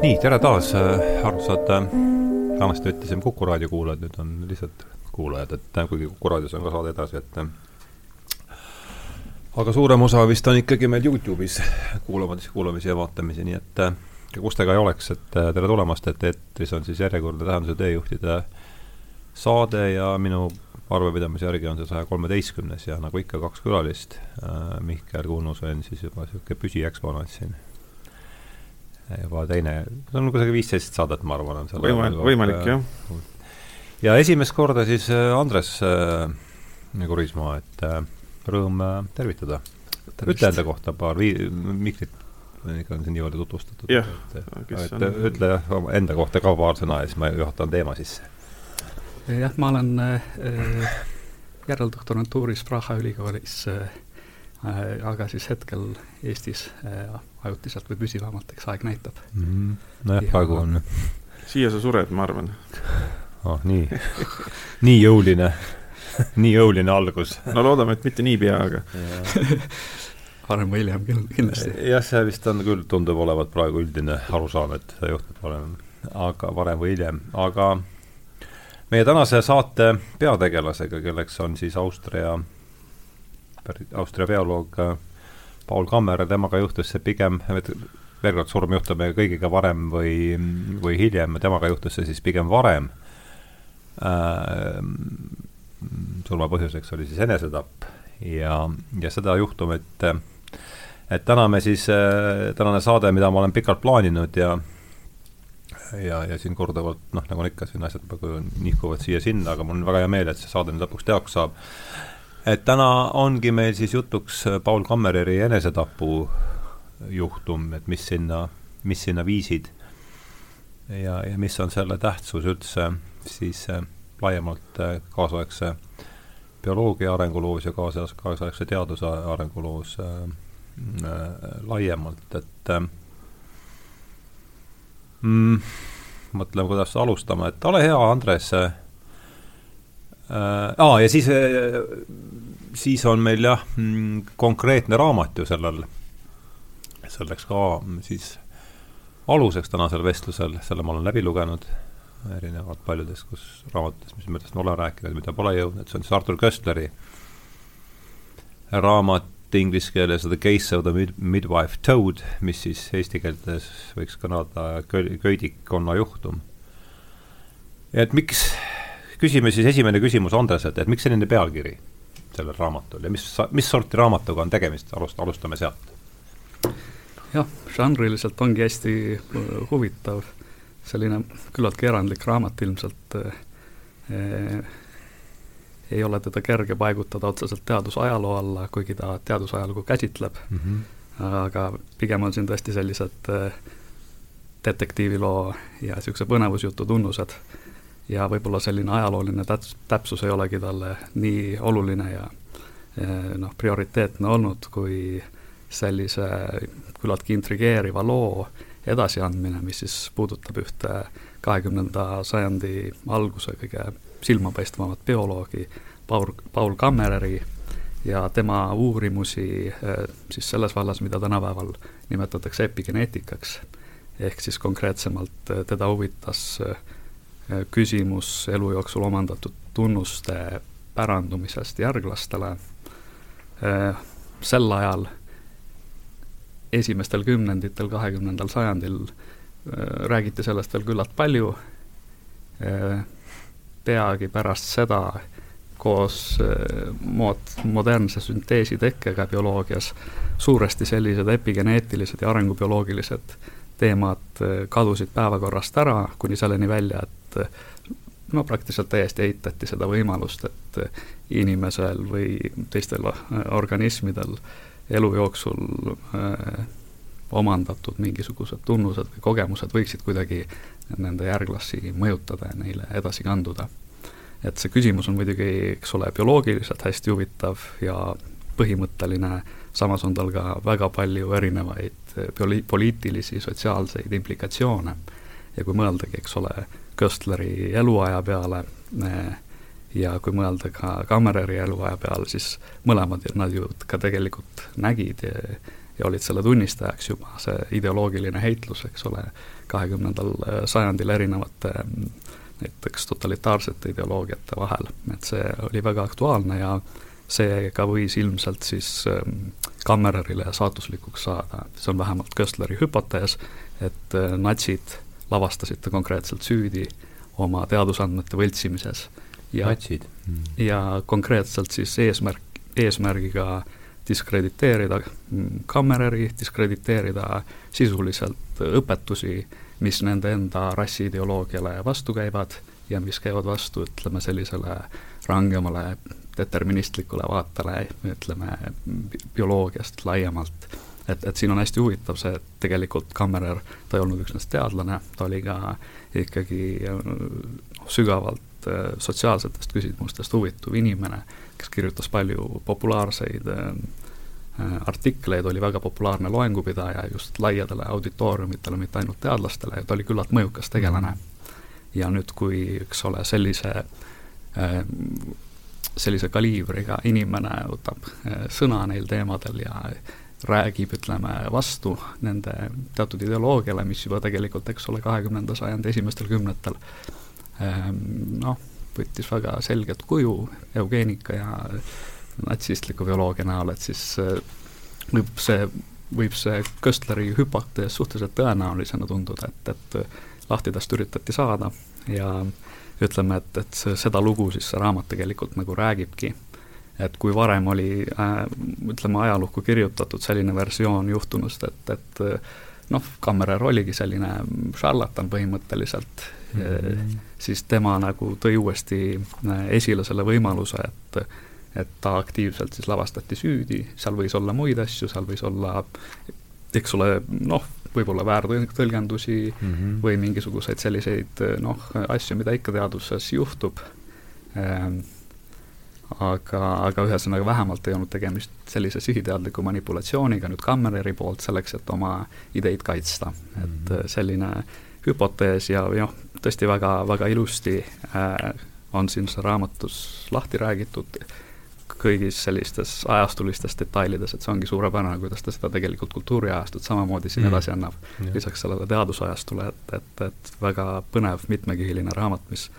nii, tere taas, armsad vanasti ütlesime Kuku raadio kuulajad, nüüd on lihtsalt kuulajad, et kuigi Kuku raadios on ka saade edasi, et aga suurem osa vist on ikkagi meil Youtube'is kuulamas, kuulamisi ja vaatamisi, nii et kus te ka ei oleks, et tere tulemast, et eetris on siis järjekordne Tähenduse teejuhtide saade ja minu arvepidamise järgi on see saja kolmeteistkümnes ja nagu ikka, kaks külalist äh,. Mihkel Kunnus on siis juba niisugune püsieksponaat siin juba teine, see on kusagil viisteist saadet, ma arvan, on seal võimalik, võimalik jah. ja esimest korda siis Andres äh, Kurismaa, et äh, rõõm äh, tervitada. ütle enda kohta paar vii-, mikrit ikka on siin nii palju tutvustatud. jah, et, et on... ütle enda kohta ka paar sõna ja siis ma juhatan teema sisse. jah, ma olen äh, järeldoktorantuuris Praha ülikoolis äh, aga siis hetkel Eestis äh, ajutiselt või püsivamalt, eks aeg näitab mm. -hmm. nojah, praegu on siia sa sured, ma arvan. oh, nii nii jõuline nii jõuline algus. no loodame, et mitte niipea, aga varem või hiljem küll, kindlasti. jah, see vist on küll, tundub olevat praegu üldine arusaam, et see juhtub varem, aga varem või hiljem, aga meie tänase saate peategelasega, kelleks on siis Austria, Austria bioloog Paul Kammer, temaga juhtus see pigem, veel kord, surm juhtub meiega kõigiga varem või, või hiljem, temaga juhtus see siis pigem varem äh,. surma põhjuseks oli siis enesetapp ja, ja seda juhtumit, et täna me siis, tänane saade, mida ma olen pikalt plaaninud ja ja, ja siin korduvalt, noh, nagu on ikka, siin asjad nagu nihkuvad siia-sinna, aga mul on väga hea meel, et see saade nüüd lõpuks teoks saab et täna ongi meil siis jutuks äh, Paul Kammereri enesetapu juhtum, et mis sinna, mis sinna viisid. Ja, ja mis on selle tähtsus üldse siis äh, laiemalt äh, kaasaegse bioloogia arenguloos ja kaasas, kaasaegse teaduse arenguloos äh, äh, laiemalt, et äh, mm, mõtleme, kuidas alustama, et ole hea, Andres äh,, aa, ja siis äh, siis on meil jah, mm, konkreetne raamat ju sellel, selleks ka siis aluseks tänasel vestlusel, selle ma olen läbi lugenud, erinevalt paljudest, kus raamatutest, mis millest ma olen rääkinud, mida pole jõudnud, see on siis Artur Köstleri raamat inglise keeles The Case of the mid Midwife Toad, mis siis eesti keeltes võiks kõnada köidikkonna juhtum. et miks, küsime siis esimene küsimus Andreselt, et miks selline pealkiri? sellel raamatul ja mis, mis sorti raamatuga on tegemist, alust-, alustame sealt. jah, žanriliselt ongi hästi äh, huvitav, selline küllaltki erandlik raamat ilmselt eh, ei ole teda kerge paigutada otseselt teadusajaloo alla, kuigi ta teadusajalugu käsitleb mm, -hmm. aga pigem on siin tõesti sellised eh, detektiiviloo ja niisuguse põnevusjutu tunnused ja võib-olla selline ajalooline täps-, täpsus ei olegi talle nii oluline ja noh, prioriteetne olnud, kui sellise küllaltki intrigeeriva loo edasiandmine, mis siis puudutab ühte kahekümnenda sajandi alguse kõige silmapaistvamat bioloogi, Paul, Paul Kammereri, ja tema uurimusi siis selles vallas, mida tänapäeval nimetatakse epigeneetikaks, ehk siis konkreetsemalt teda huvitas äh, küsimus elu jooksul omandatud tunnuste pärandumisest järglastele. Äh, sel ajal, esimestel kümnenditel kahekümnendal sajandil äh, räägiti sellest veel küllalt palju, peagi pärast seda koos mood-, modernse sünteesi tekkega bioloogias suuresti sellised epigeneetilised ja arengubioloogilised teemad kadusid päevakorrast ära, kuni selleni välja, et et no praktiliselt täiesti eitati seda võimalust, et inimesel või teistel organismidel elu jooksul äh, omandatud mingisugused tunnused või kogemused võiksid kuidagi nende järglasi mõjutada ja neile edasi kanduda. et see küsimus on muidugi, eks ole, bioloogiliselt hästi huvitav ja põhimõtteline, samas on tal ka väga palju erinevaid poli-, poliitilisi, sotsiaalseid implikatsioone. ja kui mõeldagi, eks ole, Köstleri eluaja peale ja kui mõelda ka Kammereri eluaja peale, siis mõlemad nad ju ka tegelikult nägid ja olid selle tunnistajaks juba, see ideoloogiline heitlus, eks ole, kahekümnendal sajandil erinevate näiteks totalitaarsete ideoloogiate vahel, et see oli väga aktuaalne ja see ka võis ilmselt siis ähm, Kammererile saatuslikuks saada, see on vähemalt Köstleri hüpotees, et äh, natsid lavastasid ta konkreetselt süüdi oma teadusandmete võltsimises. natsid mm.? ja konkreetselt siis eesmärk, eesmärgiga diskrediteerida mm, Kammereri, diskrediteerida sisuliselt õpetusi, mis nende enda rassiideoloogiale vastu käivad ja mis käivad vastu, ütleme, sellisele rangemale deterministlikule vaatele, ütleme, bioloogiast laiemalt. Et, et siin on hästi huvitav see, et tegelikult Kammerer, ta ei olnud üksnes teadlane, ta oli ka ikkagi noh, sügavalt äh, sotsiaalsetest küsimustest huvituv inimene, kes kirjutas palju populaarseid äh, artikleid, oli väga populaarne loengupidaja just laiadele auditooriumitele, mitte ainult teadlastele ja ta oli küllalt mõjukas tegelane. ja nüüd, kui, eks ole, sellise äh, sellise kaliibriga inimene võtab sõna neil teemadel ja räägib, ütleme, vastu nende teatud ideoloogiale, mis juba tegelikult, eks ole, kahekümnenda sajandi esimestel kümnetel ehm, noh, võttis väga selget kuju eugeenika ja natsistliku bioloogia näol, et siis eh, võib see, võib see Köstleri hüpotees suhteliselt tõenäolisena tunduda, et, et lahti tast üritati saada ja ütleme, et, et seda lugu siis see raamat tegelikult nagu räägibki. Et kui varem oli äh, ütleme, ajalukku kirjutatud selline versioon juhtunust, et, et noh, Kammerer oligi selline šarlatan põhimõtteliselt mm, -hmm. siis tema nagu tõi uuesti äh, esile selle võimaluse, et et ta aktiivselt siis lavastati süüdi, seal võis olla muid asju, seal võis olla eks ole, noh, võib-olla väärtõlgendusi mm -hmm. või mingisuguseid selliseid noh, asju, mida ikka teaduses juhtub ähm,, aga, aga ühesõnaga vähemalt ei olnud tegemist sellise sihiteadliku manipulatsiooniga nüüd Kammereri poolt selleks, et oma ideid kaitsta et mhm. selline hüpotees ja noh, tõesti väga, väga ilusti äh, on siin raamatus lahti räägitud kõigis sellistes ajastulistes detailides, et see ongi suurepärane, kuidas ta seda tegelikult kultuuriajastut samamoodi siin mm. edasi annab mm.. lisaks sellele teadusajastule, et, et, et väga põnev mitmekihiline raamat, mis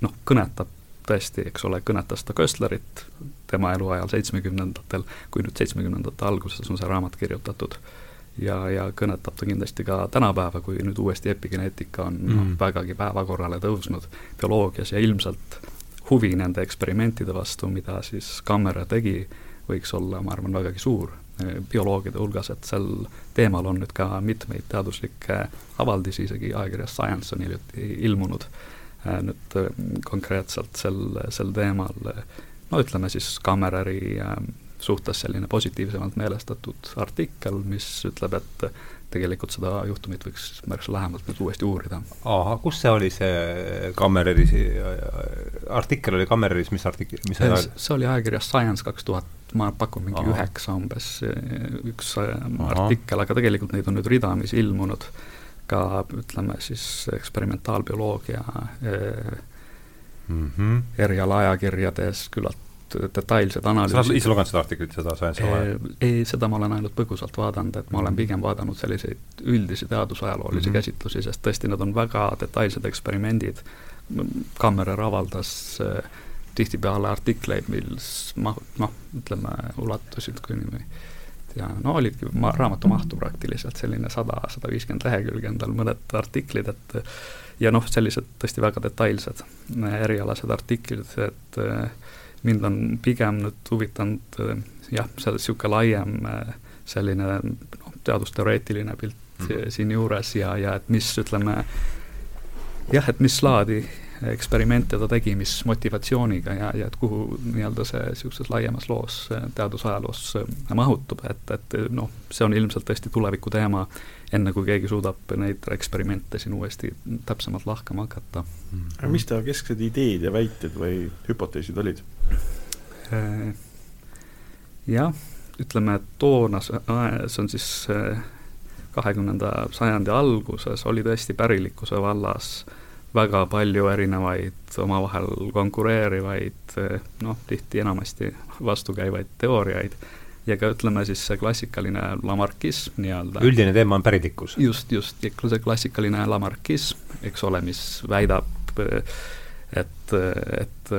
noh, kõnetab tõesti, eks ole, kõnetas ta Köstlerit tema eluajal seitsmekümnendatel, kui nüüd seitsmekümnendate alguses on see raamat kirjutatud, ja, ja kõnetab ta kindlasti ka tänapäeva, kui nüüd uuesti epigeneetika on mm. noh, vägagi päevakorrale tõusnud bioloogias ja ilmselt huvi nende eksperimentide vastu, mida siis Kammera tegi, võiks olla, ma arvan, vägagi suur. Bioloogide hulgas, et sel teemal on nüüd ka mitmeid teaduslikke avaldisi, isegi ajakirjas Science on hiljuti ilmunud nüüd eh, konkreetselt sel, sel teemal, no ütleme siis Kammereri suhtes selline positiivsemalt meelestatud artikkel, mis ütleb, et tegelikult seda juhtumit võiks märksa lähemalt nüüd uuesti uurida. ahah, kus see oli, see Kammereris, artikkel oli Kammereris, mis artikkel, mis see, see oli ajakirjas Science kaks tuhat, ma pakun mingi aha. üheksa umbes, üks aha. artikkel, aga tegelikult neid on nüüd ridamisi ilmunud ka ütleme siis eksperimentaalbioloogia mm -hmm. erialaajakirjades küllalt detailsed analüüsid. sa oled ise lugenud seda artiklit, seda Science Aware? ei, seda ma olen ainult põgusalt vaadanud, et ma olen pigem vaadanud selliseid üldisi teadusajaloolisi mm -hmm. käsitlusi, sest tõesti, need on väga detailsed eksperimendid, Kammerer avaldas äh, tihtipeale artikleid, mis mahu-, noh, ütleme, ulatusid kuni ja no olidki ma-, raamatu mahtu praktiliselt selline sada, sada viiskümmend lehekülge endal mõned artiklid, et ja noh, sellised tõesti väga detailsed erialased artiklid, et äh, mind on pigem nüüd huvitanud äh, jah, see niisugune laiem äh, selline noh, teadusteoreetiline pilt mm -hmm. siinjuures ja, ja et mis, ütleme jah, et mis laadi eksperimente ta tegi, mis motivatsiooniga ja, ja et kuhu nii-öelda see niisuguses laiemas loos, teadusajaloos mahutub, et, et noh, see on ilmselt tõesti tuleviku teema, enne kui keegi suudab neid eksperimente siin uuesti täpsemalt lahkama hakata aga mis ta kesksed ideed ja väited või hüpoteesid olid? Äh, jah, ütleme, et toona, see on siis äh, kahekümnenda sajandi alguses, oli tõesti pärilikkuse vallas väga palju erinevaid omavahel konkureerivaid noh, tihti enamasti vastukäivaid teooriaid ja ka ütleme siis see klassikaline lamarkism nii-öelda. üldine teema on pärilikkus. just, just, see klassikaline lamarkism, eks ole, mis väidab, et, et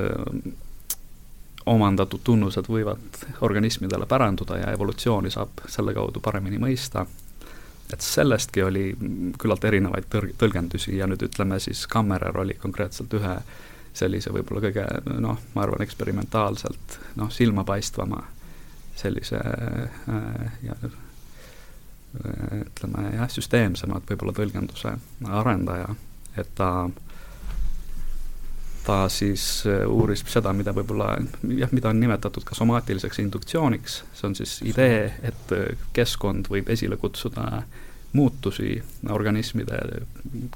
omandatud tunnused võivad organismidele päranduda ja evolutsiooni saab selle kaudu paremini mõista. Et sellestki oli küllalt erinevaid tõr-, tõlgendusi ja nüüd ütleme siis Kammerer oli konkreetselt ühe sellise võib-olla kõige noh, ma arvan, eksperimentaalselt noh, silmapaistvama sellise äh, ja äh, ütleme jah, süsteemsemat võib-olla tõlgenduse arendaja, et ta ta siis äh, uuris seda, mida võib-olla jah, mida on nimetatud ka somaatiliseks induktsiooniks, see on siis idee, et keskkond võib esile kutsuda muutusi organismide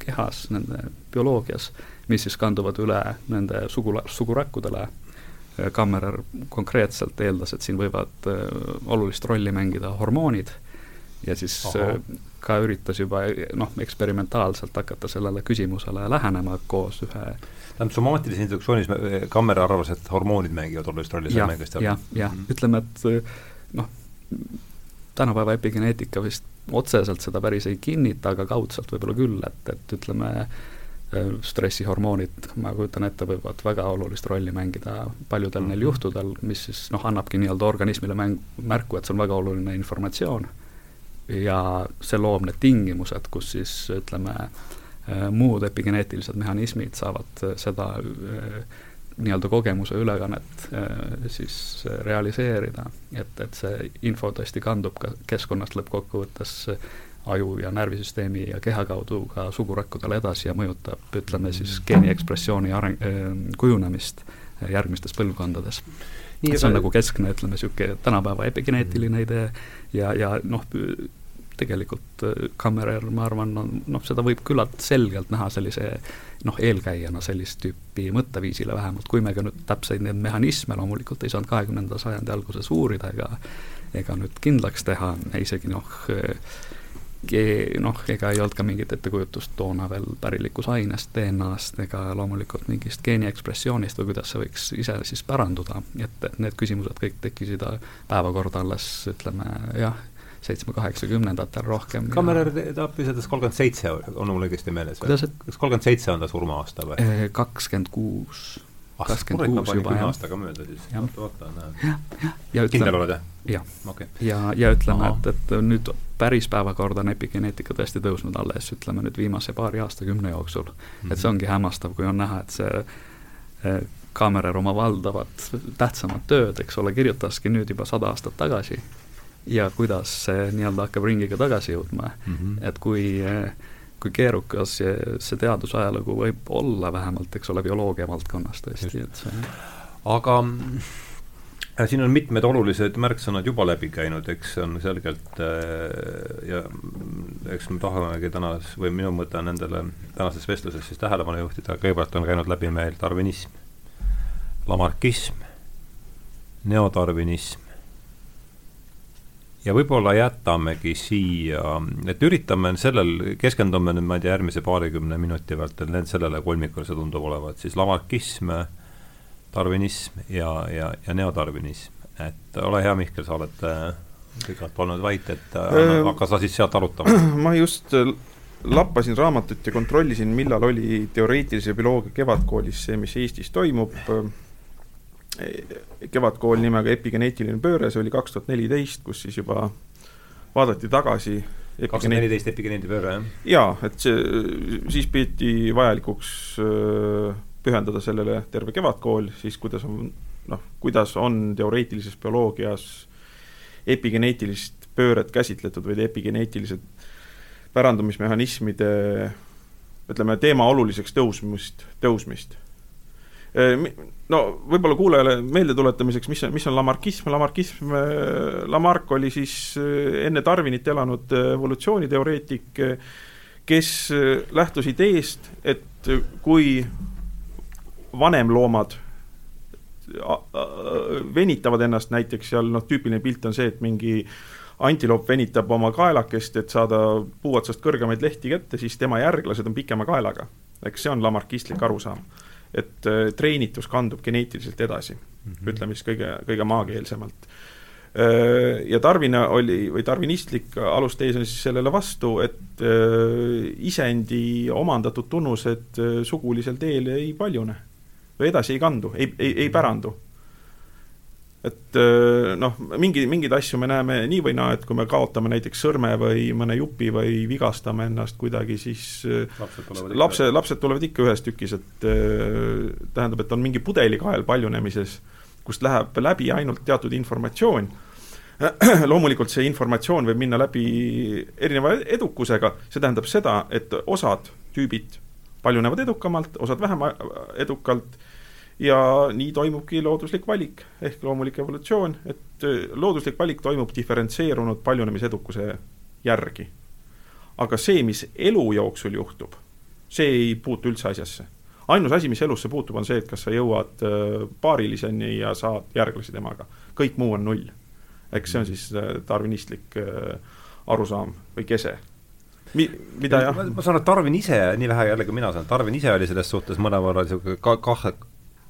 kehas, nende bioloogias, mis siis kanduvad üle nende sugula-, sugurakkudele Kammerer konkreetselt eeldas, et siin võivad äh, olulist rolli mängida hormoonid ja siis Aha. Äh, ka üritas juba noh, eksperimentaalselt hakata sellele küsimusele lähenema koos ühe tähendab, somaatilises instruktsioonis Kammerer arvas, et hormoonid mängivad olulist rolli seal mängust? jah, jah, mhm. ütleme, et äh, noh, tänapäeva epigeneetika vist otseselt seda päris ei kinnita, aga kaudselt võib-olla küll, et, et ütleme, Äh, stressihormoonid, ma kujutan ette, võivad väga olulist rolli mängida paljudel mm -hmm. neil mhm. juhtudel, mis siis noh, annabki nii-öelda organismile mäng, märku, et see on väga oluline informatsioon ja see loob need tingimused, kus siis ütleme, muud epigeneetilised mehhanismid saavad äh, seda nii-öelda kogemuse ülekannet siis realiseerida, et, et see info tõesti kandub ka keskkonnast lõppkokkuvõttes aju ja närvisüsteemi ja keha kaudu ka sugurakkudele edasi ja mõjutab, ütleme siis geeni ekspressiooni areng, kujunemist järgmistes põlvkondades. See on nagu keskne, ütleme, niisugune tänapäeva epigeneetiline idee ja, ja noh, tegelikult Kammerer, ma arvan, on noh, seda võib küllalt selgelt näha sellise noh, eelkäijana sellist tüüpi mõtteviisile vähemalt, kui me ka nüüd täpseid neid mehhanisme loomulikult ei saanud kahekümnenda sajandi alguses uurida ega ega nüüd kindlaks teha, isegi noh, noh, ega ei olnud ka mingit ettekujutust toona veel pärilikust ainest, DNA-st ega loomulikult mingist geeni ekspressioonist või kuidas see võiks ise siis päranduda, et, et need küsimused kõik tekkisid päevakorda alles ütleme jah, seitsme-kaheksakümnendatel rohkem. Kammerer tappis alles kolmkümmend seitse, on mul õigesti meeles või? kas kolmkümmend seitse on ta surma-aasta või? kakskümmend kuus ah, kakskümmend kuus juba, jah. aastaga mööda siis, oota, oota, näed. kindel oled, jah? jah okay., ja, ja ütleme, et, et nüüd päris päevakorda on epigeneetika tõesti tõusnud alles, ütleme nüüd viimase paari aastakümne jooksul mm. -hmm. et see ongi hämmastav, kui on näha, et see eh, Kaamerer oma valdavat tähtsamat tööd, eks ole, kirjutaski nüüd juba sada aastat tagasi ja kuidas see nii-öelda hakkab ringiga tagasi jõudma mm, -hmm. et kui kui keerukas see, see teadusajalugu võib olla vähemalt, eks ole, bioloogia valdkonnas tõesti, et see aga Ja siin on mitmed olulised märksõnad juba läbi käinud, eks see on selgelt äh, ja eks me tahamegi tänas või minu mõte on nendele tänases vestluses siis tähelepanu juhtida, kõigepealt on käinud läbi meil darwinism, lamarkism, neodarwinism ja võib-olla jätamegi siia, et üritame sellel, keskendume nüüd, ma ei tea, järgmise paarikümne minuti vältel sellele kolmikule, see tundub olevat siis lamarkism darwinism ja, ja, ja neodarwinism. et ole hea, Mihkel, sa oled äh, pikalt olnud vait, et äh, hakka sa siis sealt arutama. ma just äh, lappasin raamatut ja kontrollisin, millal oli teoreetilise bioloogia kevadkoolis see, mis Eestis toimub. Kevadkool nimega Epigeneetiline pööre, see oli kaks tuhat neliteist, kus siis juba vaadati tagasi kaks tuhat neliteist epigeneetiline pööre, jah? jaa, et see, siis peeti vajalikuks pühendada sellele terve kevadkool, siis kuidas on noh, kuidas on teoreetilises bioloogias epigeneetilist pööret käsitletud või epigeneetilised pärandumismehhanismide ütleme, teema oluliseks tõusmist, tõusmist. No võib-olla kuulajale meeldetuletamiseks, mis mis on lamarkism, lamarkism, Lamarck oli siis enne Darwinit elanud evolutsiooniteoreetik, kes lähtus ideest, et kui vanemloomad venitavad ennast näiteks seal, noh, tüüpiline pilt on see, et mingi antiloop venitab oma kaelakest, et saada puu otsast kõrgemaid lehti kätte, siis tema järglased on pikema kaelaga. eks see on lamarkistlik arusaam. Et äh, treenitus kandub geneetiliselt edasi mm, -hmm. ütleme siis kõige, kõige maakeelsemalt. Äh, ja Darwin oli, või darwinistlik alustees on siis sellele vastu, et äh, isendi omandatud tunnused sugulisel teel ei paljune või edasi ei kandu, ei, ei, ei pärandu. Et noh, mingi, mingeid asju me näeme nii või naa, et kui me kaotame näiteks sõrme või mõne jupi või vigastame ennast kuidagi, siis lapsed tulevad lapse, lapsed tulevad ikka ühes tükis, et tähendab, et on mingi pudelikael paljunemises kust läheb läbi ainult teatud informatsioon, loomulikult see informatsioon võib minna läbi erineva edukusega, see tähendab seda, et osad tüübid paljunevad edukamalt, osad vähem edukalt ja nii toimubki looduslik valik ehk loomulik evolutsioon, et looduslik valik toimub diferentseerunud paljunemisedukuse järgi. aga see, mis elu jooksul juhtub, see ei puutu üldse asjasse ainus asi, mis elusse puutub, on see, et kas sa jõuad äh, paariliseni ja saad järglasi temaga. kõik muu on null. eks see on siis äh, darwinistlik äh, arusaam või kese Mi-, mida jah? ma saan aru, et Darwin ise, nii vähe jälle kui mina saan, Darwin ise oli selles suhtes mõnevõrra niisugune ka-, kah-,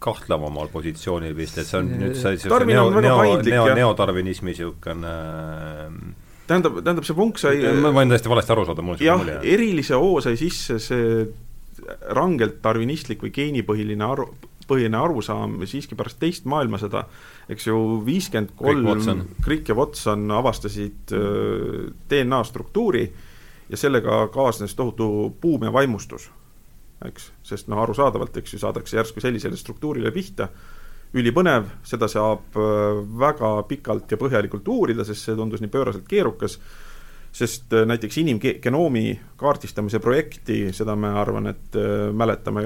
kahtlavamal positsioonil vist, et see on nüüd see niisugune neo, neo, neo, neodarwinismi niisugune tähendab, tähendab see vunk sai ma võin täiesti valesti aru saada, mul on niisugune mulje. erilise hoo sai sisse see rangelt darwinistlik või geenipõhiline aru, põhiline arusaam siiski pärast teist maailmasõda, eks ju, viiskümmend kolm Crick ja Watson avastasid äh, DNA struktuuri ja sellega kaasnes tohutu buum ja vaimustus, eks, sest noh, arusaadavalt, eks ju, saadakse järsku sellisele struktuurile pihta, ülipõnev, seda saab äh, väga pikalt ja põhjalikult uurida, sest see tundus nii pööraselt keerukas. Sest äh, näiteks inimgenoomi kaardistamise projekti, seda me arvan, et äh, mäletame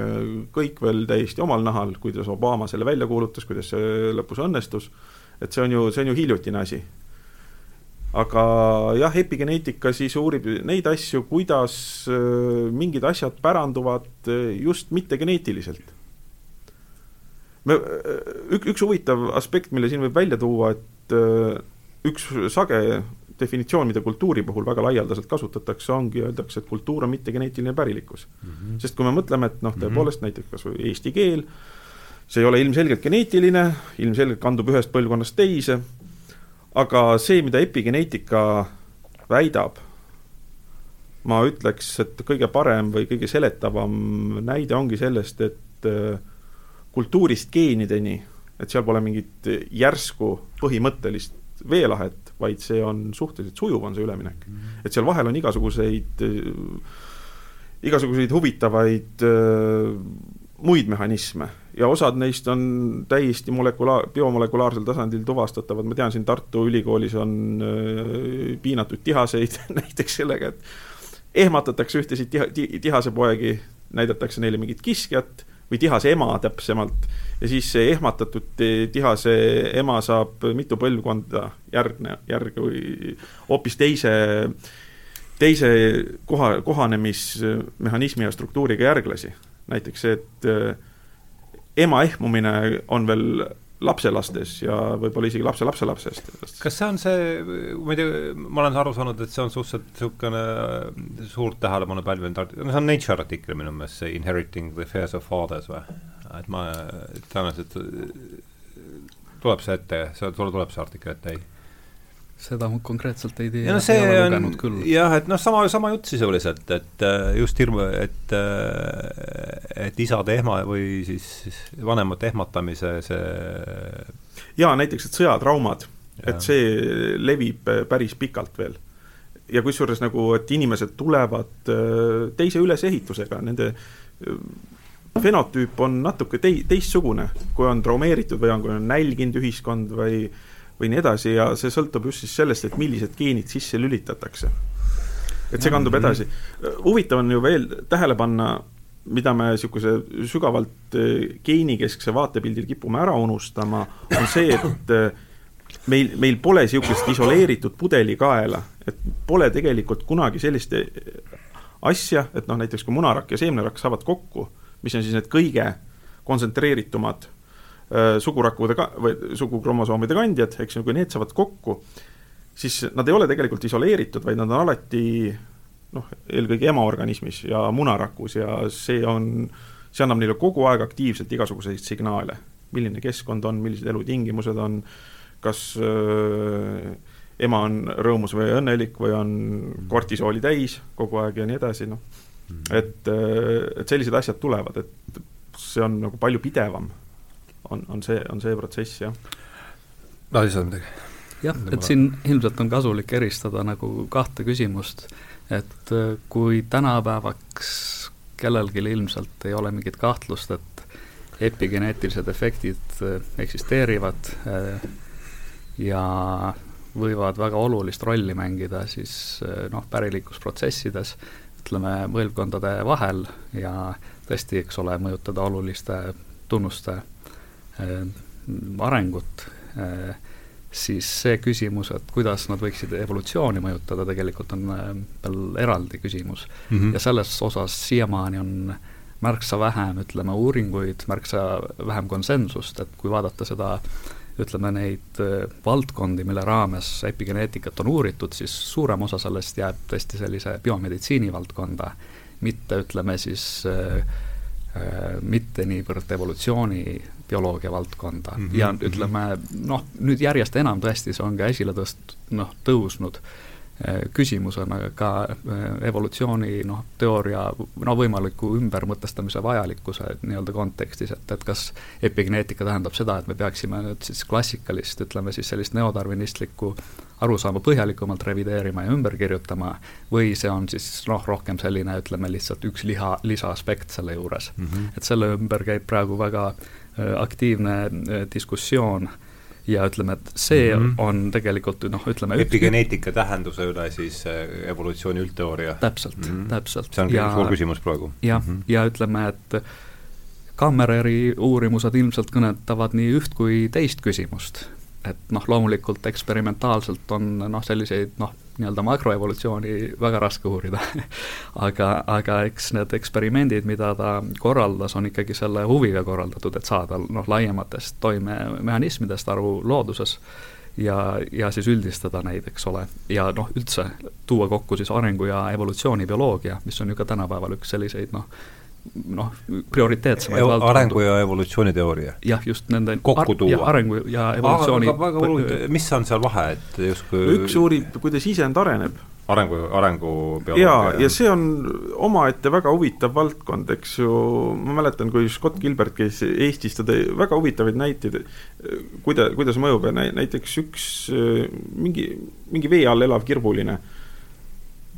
kõik veel täiesti omal nahal, kuidas Obama selle välja kuulutas, kuidas see lõpus õnnestus, et see on ju, see on ju hiljutine asi. Aga jah, epigeneetika siis uurib neid asju, kuidas äh, mingid asjad päranduvad just mittegeneetiliselt. me, üks, üks huvitav aspekt, mille siin võib välja tuua, et üks sage definitsioon, mida kultuuri puhul väga laialdaselt kasutatakse, ongi, öeldakse, et kultuur on mittegeneetiline pärilikkus mm. -hmm. sest kui me mõtleme, et noh, mhm. tõepoolest mm -hmm. näiteks kas või eesti keel, see ei ole ilmselgelt geneetiline, ilmselgelt kandub ühest põlvkonnast teise, aga see, mida epigeneetika väidab, ma ütleks, et kõige parem või kõige seletavam näide ongi sellest, et äh, kultuurist geenideni, et seal pole mingit järsku põhimõttelist veelahet, vaid see on suhteliselt sujuv, on see üleminek. et seal vahel on igasuguseid, igasuguseid huvitavaid äh, muid mehhanisme ja osad neist on täiesti molekulaar, biomolekulaarsel tasandil tuvastatavad, ma tean, siin Tartu Ülikoolis on äh, piinatud tihaseid näiteks sellega, et ehmatatakse ühtesid tiha, tihasepoegi, näidatakse neile mingit kiskjat või tihase ema täpsemalt ja siis see ehmatatud tihase ema saab mitu põlvkonda järgne, järg või hoopis teise, teise koha, kohanemismehhanismi ja struktuuriga järglasi. näiteks see, et eh, ema ehmumine on veel lapselastes ja võib-olla isegi lapse lapselapsest. kas see on see, ma ei tea, ma olen aru saanud, et see on suhteliselt niisugune äh, suurt tähelepanu pälvinud art-, no see on Nature artikkel minu meelest, see Inheriting the Affairs of Fathers või? et ma tõenäoliselt äh, tuleb see ette, see, tuleb see artikkel ette, ei? Seda ma konkreetselt ei tea, no see on jah, et noh, sama, sama jutt sisuliselt, et äh, just hirmu, et et isade ehma või siis vanemate ehmatamise see jaa, näiteks, et sõjatraumad, et see levib päris pikalt veel. ja kusjuures nagu, et inimesed tulevad äh, teise ülesehitusega, nende äh, fenotüüp on natuke tei-, teistsugune, kui on traumeeritud või on, kui on nälginud ühiskond või või nii edasi ja see sõltub just siis sellest, et millised geenid sisse lülitatakse. et see kandub edasi. huvitav on ju veel tähele panna, mida me niisuguse sügavalt eh, geenikeskse vaatepildil kipume ära unustama, on see, et eh, meil, meil pole niisugust isoleeritud pudelikaela, et pole tegelikult kunagi sellist eh, asja, et noh, näiteks kui munarakk ja seemnerakk saavad kokku, mis on siis need kõige kontsentreeritumad sugurakkude ka-, või sugukromosoomide kandjad, eks ju, kui need saavad kokku, siis nad ei ole tegelikult isoleeritud, vaid nad on alati noh, eelkõige emaorganismis ja munarakus ja see on, see annab neile kogu aeg aktiivselt igasuguseid signaale. milline keskkond on, millised elutingimused on, kas äh, ema on rõõmus või õnnelik või on kortisooli täis kogu aeg ja nii edasi, noh. et, äh, et sellised asjad tulevad, et see on nagu palju pidevam, on, on see, on see protsess, jah. no siis on midagi? jah, et siin ilmselt on kasulik eristada nagu kahte küsimust, et äh, kui tänapäevaks kellelgi ilmselt ei ole mingit kahtlust, et epigeneetilised efektid äh, eksisteerivad ja võivad väga olulist rolli mängida siis noh, pärilikkusprotsessides, ütleme, põlvkondade vahel ja tõesti, eks ole, mõjutada oluliste tunnuste äh, arengut äh,, siis see küsimus, et kuidas nad võiksid evolutsiooni mõjutada, tegelikult on veel eraldi küsimus mm. -hmm. ja selles osas siiamaani on märksa vähem, ütleme, uuringuid, märksa vähem konsensust, et kui vaadata seda äh, ütleme, neid äh, valdkondi, mille raames epigeneetikat on uuritud, siis suurem osa sellest jääb tõesti sellise biomeditsiini valdkonda, mitte ütleme siis äh, äh, mitte niivõrd evolutsiooni bioloogia valdkonda mm -hmm. ja ütleme noh, nüüd järjest enam tõesti see on ka esile tõst-, noh, tõusnud Äh, küsimusena ka äh, evolutsiooni noh, teooria no võimaliku ümbermõtestamise vajalikkuse nii-öelda kontekstis, et, et kas epigeneetika tähendab seda, et me peaksime nüüd siis klassikalist, ütleme siis sellist neodarvinistlikku arusaama põhjalikumalt revideerima ja ümber kirjutama, või see on siis noh, rohkem selline, ütleme lihtsalt üks liha, lisaaspekt selle juures mm. -hmm. et selle ümber käib praegu väga aktiivne diskussioon ja ütleme, et see mm -hmm. on tegelikult noh, ütleme epigeneetika tähenduse üle siis äh, evolutsiooni üldteooria. täpselt mm, -hmm. täpselt. see on ja, suur küsimus praegu. jah mm, -hmm. ja ütleme, et Kammereri uurimused ilmselt kõnetavad nii üht kui teist küsimust. et noh, loomulikult eksperimentaalselt on noh, selliseid noh, nii-öelda makroevolutsiooni väga raske uurida. Aga, aga eks need eksperimendid, mida ta korraldas, on ikkagi selle huviga korraldatud, et saada noh, laiematest toimemehhanismidest aru looduses ja, ja siis üldistada neid, eks ole, ja noh, üldse tuua kokku siis arengu- ja evolutsioonibioloogia, mis on ju ka tänapäeval üks selliseid noh, noh, prioriteetsemaid Evo, arengu- ja evolutsiooniteooria? jah, just nende kokku tuua. arengu ja evolutsiooni aga, väga huvitav, mis on seal vahe, et justkui üks uurib, kuidas isend areneb. arengu, arengubioloogia? jaa, ja see on omaette väga huvitav valdkond, eks ju, ma mäletan, kui Scott Gilbert käis Eestis, ta tõi väga huvitavaid näiteid, kuida-, kuidas mõjub ja näiteks üks mingi, mingi vee all elav kirbuline,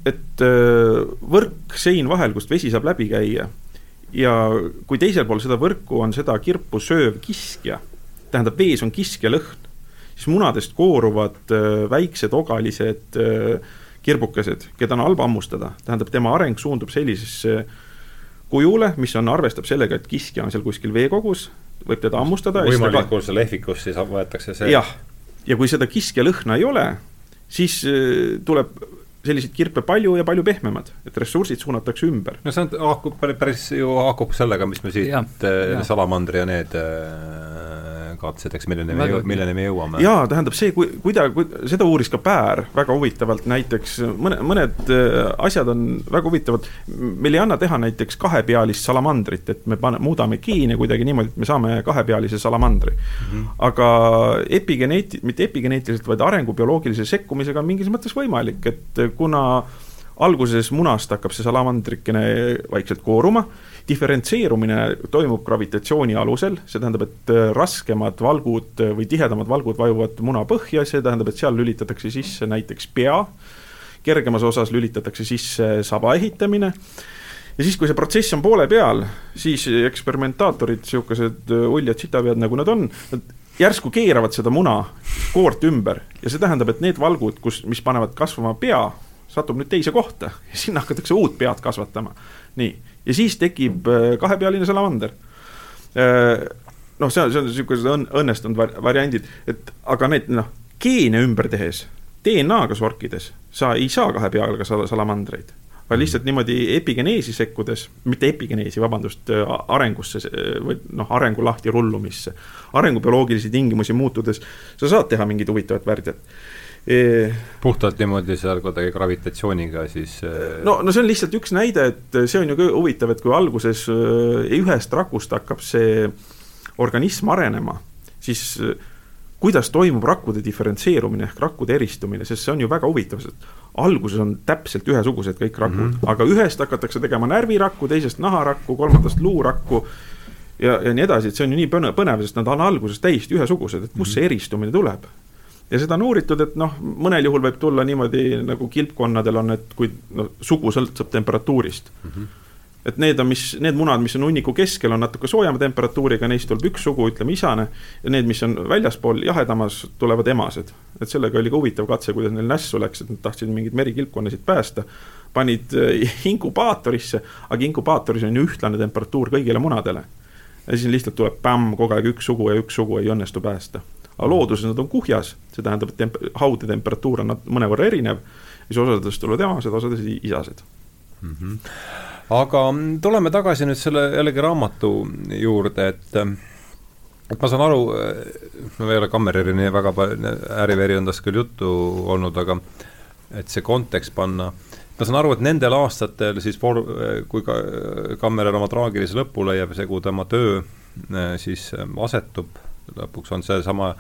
et võrk sein vahel, kust vesi saab läbi käia ja kui teisel pool seda võrku on seda kirpu sööv kiskja, tähendab, vees on kiskja lõhn, siis munadest kooruvad äh, väiksed ogalised äh, kirbukesed, keda on halb hammustada, tähendab, tema areng suundub sellisesse kujule, mis on, arvestab sellega, et kiskja on seal kuskil veekogus, võib teda hammustada. võimalikus lehvikus siis võetakse see. jah, ja kui seda kiskja lõhna ei ole, siis äh, tuleb selliseid kirpe palju ja palju pehmemad, et ressursid suunatakse ümber. no see on, haakub päris ju haakub sellega, mis me siit ja, äh, salamandri ja need äh, kaotasid, eks milleni me, milleni me jõuame. jaa, tähendab see, kui, kuida-, kui, seda uuris ka Päär väga huvitavalt, näiteks mõne, mõned äh, asjad on väga huvitavad, meil ei anna teha näiteks kahepealist salamandrit, et me pane, muudame geene kuidagi niimoodi, et me saame kahepealise salamandri mm. -hmm. aga epigeneeti-, mitte epigeneetiliselt, vaid arengubioloogilise sekkumisega on mingis mõttes võimalik, et kuna alguses munast hakkab see salamandrikene vaikselt kooruma. Diferentseerumine toimub gravitatsiooni alusel, see tähendab, et äh, raskemad valgud või tihedamad valgud vajuvad muna põhja, see tähendab, et seal lülitatakse sisse näiteks pea, kergemas osas lülitatakse sisse saba ehitamine. Ja siis, kui see protsess on poole peal, siis eksperimentaatorid, niisugused äh, uljad sitapead, nagu nad on, nad järsku keeravad seda muna koort ümber. Ja see tähendab, et need valgud, kus, mis panevad kasvama pea, satub nüüd teise kohta ja sinna hakatakse uut pead kasvatama. nii, ja siis tekib äh, kahepealine salamander. Äh, noh, see on, see on niisugused õn-, õnnestunud var-, variandid, et aga need noh, geene ümber tehes, DNA-ga sorkides, sa ei saa kahe peaga sal-, salamandreid vaid lihtsalt niimoodi epigeneesi sekkudes, mitte epigeneesi, vabandust, äh, arengusse või noh, arengu lahti rullumisse, arengubioloogilisi tingimusi muutudes, sa saad teha mingit huvitavat värdjat puhtalt niimoodi seal kuidagi gravitatsiooniga siis no, no see on lihtsalt üks näide, et see on ju huvitav, et kui alguses ühest rakust hakkab see organism arenema, siis kuidas toimub rakkude diferentseerumine ehk rakkude eristumine, sest see on ju väga huvitav, sest alguses on täpselt ühesugused kõik rakud mm, -hmm. aga ühest hakatakse tegema närvirakku, teisest naharakku, kolmandast luurakku ja, ja nii edasi, et see on ju nii põnev, sest nad on alguses täiesti ühesugused, et kust see eristumine tuleb ja seda on uuritud, et noh, mõnel juhul võib tulla niimoodi nagu kilpkonnadel on, et kui noh, sugu sõltub temperatuurist mm. -hmm et need on, mis, need munad, mis on hunniku keskel, on natuke soojema temperatuuriga, neist tuleb üks sugu, ütleme isane. ja need, mis on väljaspool jahedamas, tulevad emased. et sellega oli ka huvitav katse, kuidas neil nässu läks, et nad tahtsid mingeid merikilpkonnasid päästa. panid äh, inkubaatorisse, aga inkubaatoris on ju ühtlane temperatuur kõigile munadele. ja siis lihtsalt tuleb pämm, kogu aeg üks sugu ja üks sugu ei õnnestu päästa. Aga looduses nad on kuhjas, see tähendab, et temp-, haude temperatuur on mõnevõrra erinev. siis osadest tulevad emased, osadest isased mm. -hmm aga tuleme tagasi nüüd selle jällegi raamatu juurde, et et ma saan aru, no ei ole Kammerjärvi nii väga palju, Äriveri on tast küll juttu olnud, aga et see kontekst panna, ma saan aru, et nendel aastatel siis for-, kui ka Kammerjärv oma traagilise lõpu leiab kuhu tema töö siis asetub, lõpuks on seesama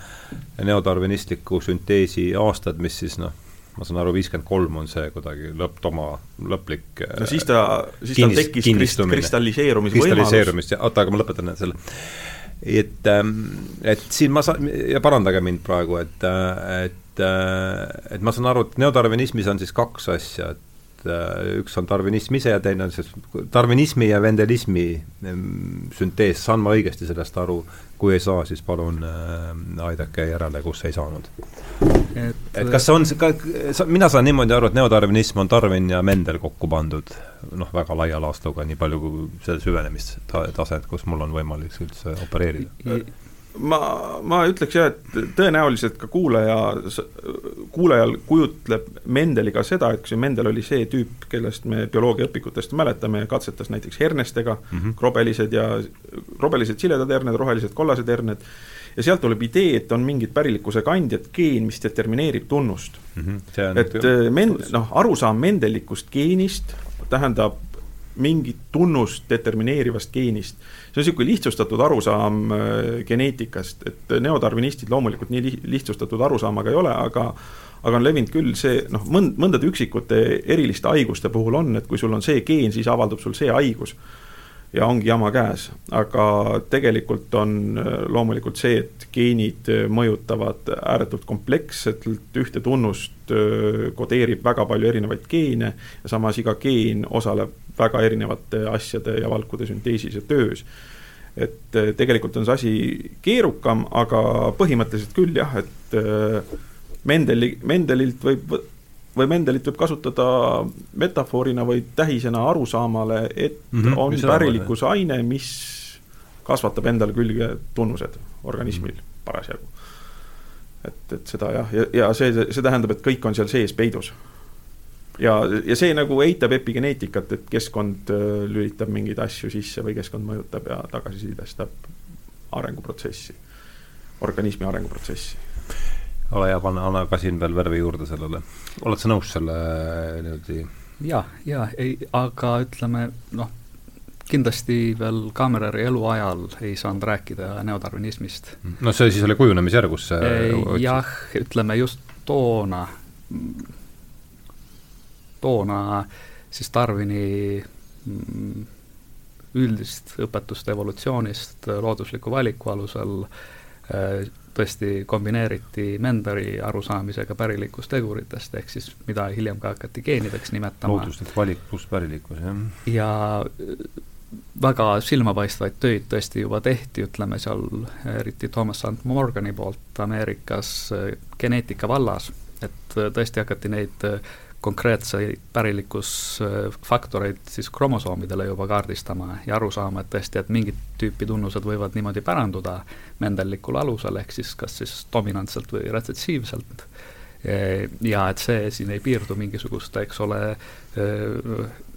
neodarvinistliku sünteesi aastad, mis siis noh, ma saan aru, viiskümmend kolm on see kuidagi lõpptoma, lõplik no siis ta, siis tal tekkis krist, kristalliseerumise kristalliseerumist ja oota, aga ma lõpetan selle. et, ähm, et siin ma saan, ja parandage mind praegu, et, et, et ma saan aru, et neodarvinismis on siis kaks asja, et üks on darvinism ise ja teine on siis darvinismi ja vendelismi ähm, süntees, saan ma õigesti sellest aru, kui ei saa, siis palun äh, aidake järele, kus ei saanud. et, kas see on, mina saan niimoodi aru, et neodarvinism on Darwin ja Mendel kokku pandud noh, väga laia laastuga, nii palju kui see süvenemistase, kus mul on võimalik üldse opereerida ma, ma ütleks jah, et tõenäoliselt ka kuulaja, kuulajal kujutleb Mendeli ka seda, et kui Mendel oli see tüüp, kellest me bioloogiaõpikutest mäletame, katsetas näiteks hernestega mm, -hmm. krobelised ja, krobelised siledad herned, rohelised kollased herned, ja sealt tuleb idee, et on mingid pärilikkuse kandjad, geen, mis determineerib tunnust mm. -hmm. et äh, men-, noh, arusaam mendelikust geenist tähendab mingit tunnust determineerivast geenist see on niisugune lihtsustatud arusaam äh, geneetikast, et neodarvinistid loomulikult nii lihtsustatud arusaamaga ei ole, aga aga on levinud küll see noh, mõnd-, mõndade üksikute eriliste haiguste puhul on, et kui sul on see geen, siis avaldub sul see haigus. Ja ongi jama käes, aga tegelikult on äh, loomulikult see, et geenid äh, mõjutavad ääretult kompleksselt, ühte tunnust kodeerib väga palju erinevaid geene ja samas iga geen osaleb väga erinevate asjade ja valkude sünteesis ja töös. Et äh, tegelikult on see asi keerukam, aga põhimõtteliselt küll jah, et äh, Mendeli, Mendelilt võib, või Mendelit võib kasutada metafoorina või tähisena arusaamale, et mm -hmm, on pärilikkusaine, mis kasvatab endale külge tunnused organismil mm -hmm. parasjagu. et, et seda jah, ja, ja see, see tähendab, et kõik on seal sees peidus ja, ja see nagu eitab epigeneetikat, et keskkond äh, lülitab mingeid asju sisse või keskkond mõjutab ja tagasisidestab arenguprotsessi, organismi arenguprotsessi. Ole hea, pane, anna ka siin veel värvi juurde sellele. oled sa nõus selle niimoodi? ja, ja ei, aga ütleme noh, kindlasti veel Kammereri eluajal ei saanud rääkida neodarvinismist. no see siis oli kujunemisjärgus see jah, ütleme just toona toona siis Darwini mm, üldist õpetust evolutsioonist loodusliku valiku alusel äh, tõesti kombineeriti Menderi arusaamisega pärilikkusteguritest, ehk siis mida hiljem ka hakati geenideks nimetama. looduslik valik pluss pärilikkus, jah. ja äh, väga silmapaistvaid töid tõesti juba tehti, ütleme seal eriti Thomas St Morgani poolt Ameerikas äh, geneetika vallas, et tõesti hakati neid konkreetseid pärilikkusfaktoreid siis kromosoomidele juba kaardistama ja aru saama, et tõesti, et mingit tüüpi tunnused võivad niimoodi päranduda mendellikul alusel, ehk siis kas siis dominantselt või retsetsiivselt, ja et see siin ei piirdu mingisuguste, eks ole,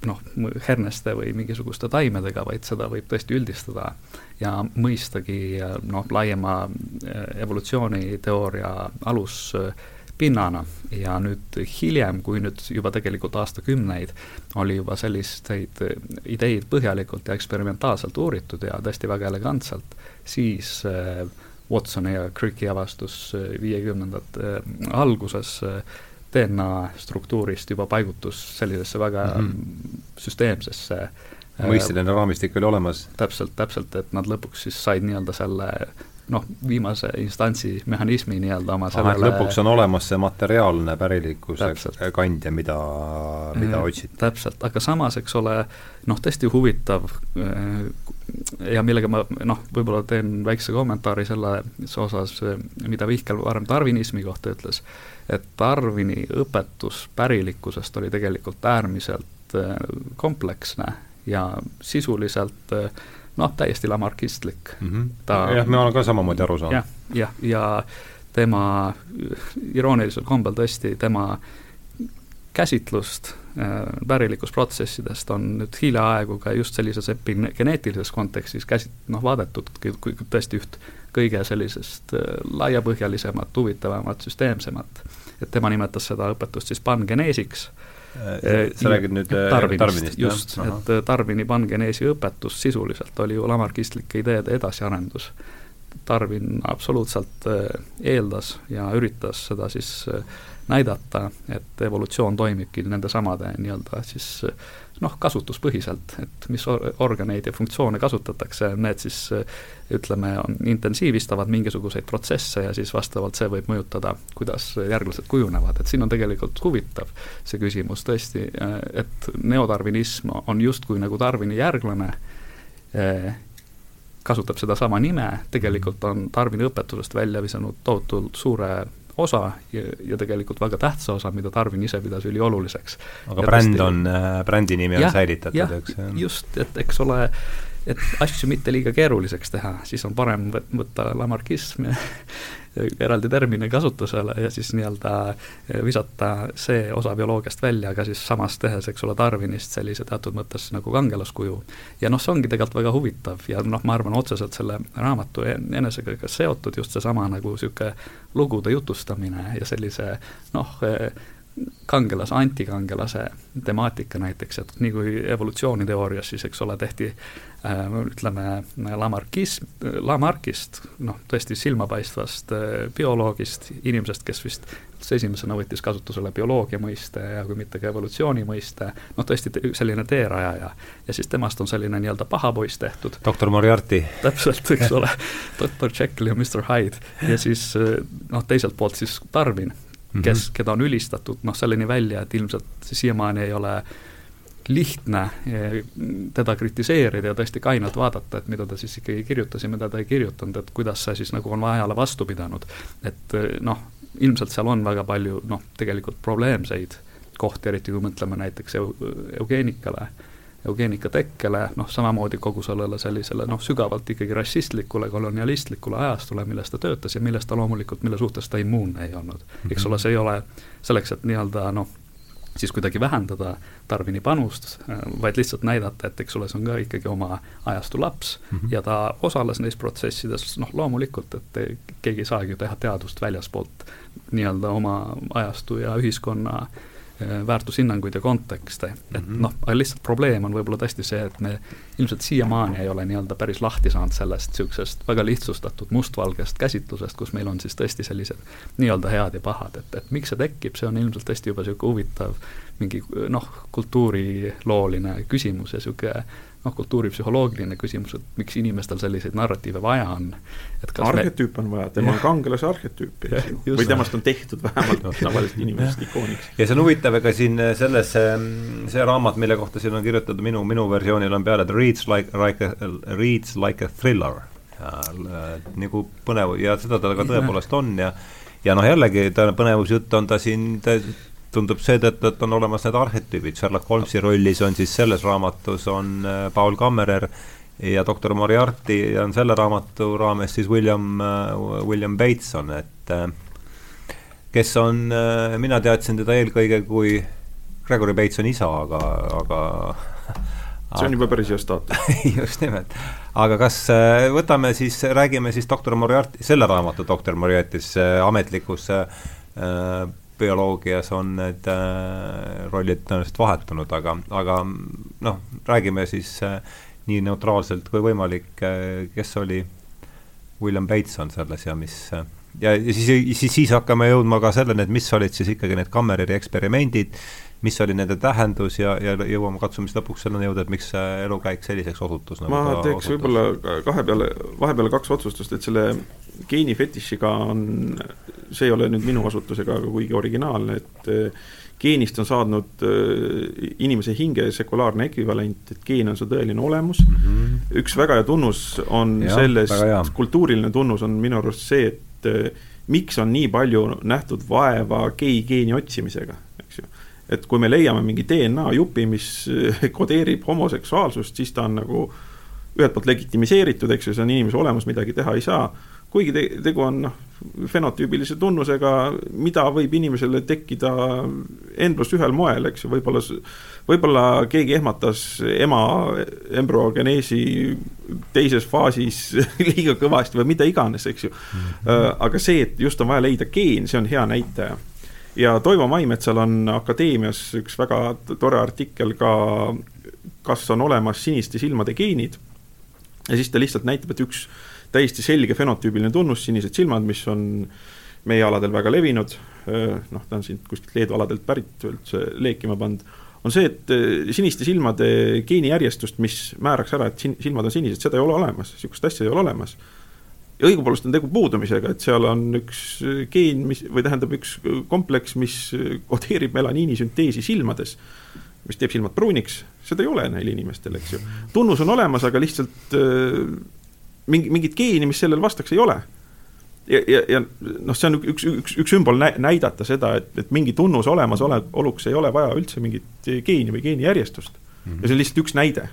noh, herneste või mingisuguste taimedega, vaid seda võib tõesti üldistada ja mõistagi noh, laiema evolutsiooniteooria alus pinnana ja nüüd hiljem, kui nüüd juba tegelikult aastakümneid oli juba selliseid ideid põhjalikult ja eksperimentaalselt uuritud ja tõesti väga elegantselt, siis äh, Watsoni ja Cricki avastus viiekümnendate alguses DNA struktuurist juba paigutus sellisesse väga mm -hmm. süsteemsesse mõisteline raamistik oli olemas. täpselt, täpselt, et nad lõpuks siis said nii-öelda selle noh, viimase instantsi mehhanismi nii-öelda oma sellele lõpuks on olemas see materiaalne pärilikkuse kandja, mida, mida äh, otsiti. täpselt, aga samas, eks ole, noh, tõesti huvitav äh, ja millega ma noh, võib-olla teen väikse kommentaari selles osas, mida Vihkel varem tarvinismi kohta ütles, et Darwini õpetus pärilikkusest oli tegelikult äärmiselt äh, kompleksne ja sisuliselt äh, noh, täiesti lamarkistlik mm. -hmm. ta jah, ma olen ka samamoodi aru saanud. jah, jah, ja tema iroonilisel kombel tõesti, tema käsitlust äh, pärilikkusprotsessidest on nüüd hiljaaegu ka just sellises epigeneetilises kontekstis käsit-, noh, vaadatud kui tõesti üht kõige sellisest äh, laiapõhjalisemat, huvitavamat, süsteemsemat. et tema nimetas seda õpetust siis pangeneesiks Äh, sa räägid nüüd äh, Tarvinist, Tarvinist, just, et äh, Tarvini pangeneesi õpetus sisuliselt oli ju lamarkistlike ideede edasiarendus. Tarvin absoluutselt eeldas ja üritas seda siis näidata, et evolutsioon toimibki nendesamade nii-öelda siis noh, kasutuspõhiselt, et mis organeid ja funktsioone kasutatakse, need siis ütleme, intensiivistavad mingisuguseid protsesse ja siis vastavalt see võib mõjutada, kuidas järglased kujunevad, et siin on tegelikult huvitav see küsimus tõesti, et neotarvinism on justkui nagu Darwini järglane, kasutab sedasama nime, tegelikult on Darwini õpetusest välja visanud tohutult suure osa ja, ja tegelikult väga tähtsa osa, mida Tarvin ise pidas ülioluliseks. aga ja bränd tõesti, on, äh, brändi nimi on ja, säilitatud, eks? just, et eks ole, et asju mitte liiga keeruliseks teha, siis on parem võtta lamarkism eraldi termini kasutusele ja siis nii-öelda visata see osa bioloogiast välja, aga siis samas tehes, eks ole, Darwinist sellise teatud mõttes nagu kangelaskuju. ja noh, see ongi tegelikult väga huvitav ja noh, ma arvan, otseselt selle raamatu enesega ka seotud just seesama nagu niisugune lugude jutustamine ja sellise noh, kangelase, antikangelase temaatika näiteks, et nii kui evolutsiooniteoorias siis, eks ole, tehti äh, ütleme, Lamarckism, Lamarckist, noh, tõesti silmapaistvast äh, bioloogist, inimesest, kes vist esimesena võttis kasutusele bioloogia mõiste ja kui mitte ka evolutsiooni mõiste, noh, tõesti selline teerajaja. ja siis temast on selline nii-öelda paha poiss tehtud. doktor Moriarty. täpselt, eks ole, doktor Jekyll ja Mr Hyde ja siis äh, noh, teiselt poolt siis Darwin. Kes mm, -hmm. keda on ülistatud noh, selleni välja, et ilmselt siiamaani ei ole lihtne eh, teda kritiseerida ja tõesti kainelt vaadata, et mida ta siis ikkagi kirjutas ja mida ta ei kirjutanud, et kuidas see siis nagu on ajale vastu pidanud. et eh, noh, ilmselt seal on väga palju noh, tegelikult probleemseid kohti, eriti kui mõtleme näiteks eugeenikale eugeenika tekkele, noh samamoodi kogu sellele sellisele noh, sügavalt ikkagi rassistlikule, kolonialistlikule ajastule, milles ta töötas ja milles ta loomulikult, mille suhtes ta immuunne ei olnud. eks ole, see ei ole selleks, et nii-öelda noh, siis kuidagi vähendada Darwini panust, vaid lihtsalt näidata, et eks ole, see on ka ikkagi oma ajastu laps mm -hmm. ja ta osales neis protsessides, noh loomulikult, et keegi ei saagi ju teha teadust väljaspoolt nii-öelda oma ajastu ja ühiskonna Äh, väärtushinnanguid ja kontekste, et mm -hmm. noh, aga lihtsalt probleem on võib-olla tõesti see, et me ilmselt siiamaani ei ole nii-öelda päris lahti saanud sellest niisugusest väga lihtsustatud mustvalgest käsitlusest, kus meil on siis tõesti sellised nii-öelda head ja pahad, et, et miks see tekib, see on ilmselt tõesti juba niisugune huvitav mingi noh, kultuurilooline küsimus ja niisugune noh, kultuuripsühholoogiline küsimus, et miks inimestel selliseid narratiive vaja on. arhetüüp me... on vaja, tema on kangelase arhetüüp, eks ju, või temast on tehtud vähemalt tavalisest inimesest ikooniks. ja see on huvitav, ega siin selles, see raamat, mille kohta siin on kirjutatud, minu, minu versioonil on peal, et reads like, like a, reads like a thriller. nagu põnev ja seda ta ka tõepoolest on ja ja noh, jällegi ta põnevusjutt on ta siin, ta tundub seetõttu, et on olemas need arhetüübid, Sherlock Holmesi rollis on siis selles raamatus on äh, Paul Kammerer ja doktor Moriarty on selle raamatu raames siis William, äh, William Bateson, et äh, kes on, mina teadsin teda eelkõige kui Gregory Batesoni isa, aga, aga see on juba päris hea staatus just nimelt. aga kas võtame siis, räägime siis doktor Moriarty, selle raamatu doktor Moriartys ametlikus bioloogias on need äh, rollid tõenäoliselt vahetunud, aga, aga noh, räägime siis äh, nii neutraalselt kui võimalik äh,, kes oli William Bates on selles ja mis ja, ja siis, siis, siis hakkame jõudma ka selleni, et mis olid siis ikkagi need Kammereri eksperimendid, mis oli nende tähendus ja, ja jõuame, katsume siis lõpuks selleni jõuda, et miks see elukäik selliseks osutus nagu ma teeks võib-olla kahe peale, vahepeale kaks otsustust, et selle geenifetišiga on, see ei ole nüüd minu asutus ega kuigi originaalne, et eh, geenist on saanud äh, inimese hinge sekulaarne ekvivalent, et geen on su tõeline olemus mm. -hmm. üks väga hea tunnus on ja, selles, kultuuriline tunnus on minu arust see, et äh, miks on nii palju nähtud vaeva gei-geeni otsimisega, eks ju. Et kui me leiame mingi DNA jupi, mis äh, kodeerib homoseksuaalsust, siis ta on nagu ühelt poolt legitimiseeritud, eks ju, see on inimese olemus, midagi teha ei saa kuigi te, tegu on noh, fenotüübilise tunnusega, mida võib inimesele tekkida endlust ühel moel, eks ju, võib-olla, võib-olla keegi ehmatas ema embrüogeneesi teises faasis liiga kõvasti või mida iganes, eks ju mm. -hmm. aga see, et just on vaja leida geen, see on hea näitaja. Ja Toivo Maimetsal on Akadeemias üks väga tore artikkel ka, kas on olemas siniste silmade geenid. ja siis ta lihtsalt näitab, et üks täiesti selge fenotüübiline tunnus, sinised silmad, mis on meie aladel väga levinud, noh, ta on siin kuskilt Leedu aladelt pärit üldse leekima pandud, on see, et siniste silmade geenijärjestust, mis määraks ära, et silmad on sinised, seda ei ole olemas, niisugust asja ei ole olemas. Ja õigupoolest on tegu puudumisega, et seal on üks geen, mis, või tähendab, üks kompleks, mis kodeerib melaniini sünteesi silmades, mis teeb silmad pruuniks, seda ei ole neil inimestel, eks ju. tunnus on olemas, aga lihtsalt mingi, mingit geeni, mis sellele vastaks, ei ole. ja, ja, ja noh, see on üks, üks, üks sümbol näidata seda, et, et mingi tunnuse olemasoluks ei ole vaja üldse mingit geeni või geenijärjestust mm. -hmm. ja see on lihtsalt üks näide,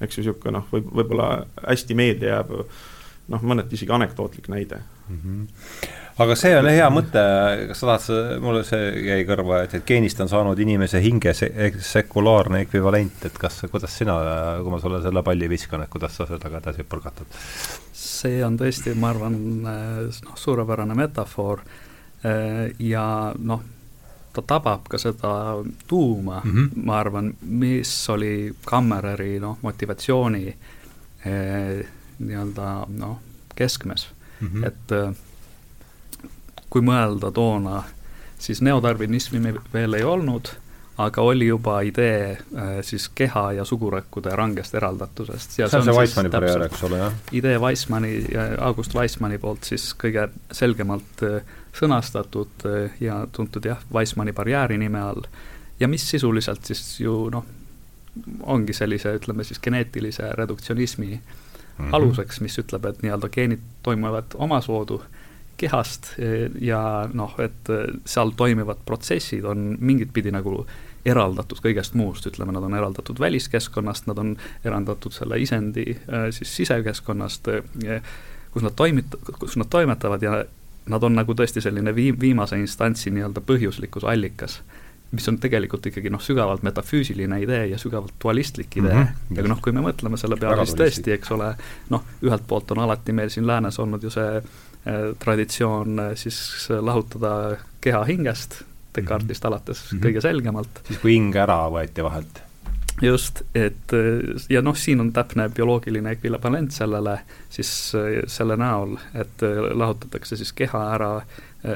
eks ju, niisugune noh, võib, võib-olla hästi meelde jääb noh, mõneti isegi anekdootlik näide mm. -hmm aga see on hea mõte, kas sa tahad, mulle see jäi kõrva, et, et geenist on saanud inimese hinge se sekulaarne ekvivalent, et kas, kuidas sina, kui ma sulle selle palli viskan, et kuidas sa seda ka edasi põrgatad? see on tõesti, ma arvan, noh, suurepärane metafoor ja noh, ta tabab ka seda tuuma mm, -hmm. ma arvan, mis oli Kammereri noh, motivatsiooni eh, nii-öelda noh, keskmes mm, -hmm. et kui mõelda toona, siis neodarwinismi veel ei olnud, aga oli juba idee äh, siis keha ja sugurõkkude rangest eraldatusest. see on see Weissmanni periood, eks ole, jah? idee Weissmanni, August Weissmanni poolt siis kõige selgemalt äh, sõnastatud äh, ja tuntud jah, Weissmanni barjääri nime all, ja mis sisuliselt siis ju noh, ongi sellise, ütleme siis geneetilise reduktsionismi mm -hmm. aluseks, mis ütleb, et nii-öelda geenid toimuvad omasoodu kehast eh, ja noh, et eh, seal toimivad protsessid on mingit pidi nagu eraldatud kõigest muust, ütleme, nad on eraldatud väliskeskkonnast, nad on eraldatud selle isendi eh, siis sisekeskkonnast, kus nad toimit-, kus nad toimetavad ja nad on nagu tõesti selline viim-, viimase instantsi nii-öelda põhjuslikkuse allikas mis on tegelikult ikkagi noh, sügavalt metafüüsiline idee ja sügavalt dualistlik idee mm. -hmm. ja noh, kui me mõtleme selle peale, siis tõesti, eks ole, noh, ühelt poolt on alati meil siin läänes olnud ju see Äh, traditsioon äh, siis lahutada keha hingest, Descartesist mhm. alates mm -hmm. kõige selgemalt. siis, kui hing ära võeti vahelt. just, et äh, ja noh, siin on täpne bioloogiline ekvivalent sellele siis selle näol, et lahutatakse siis keha ära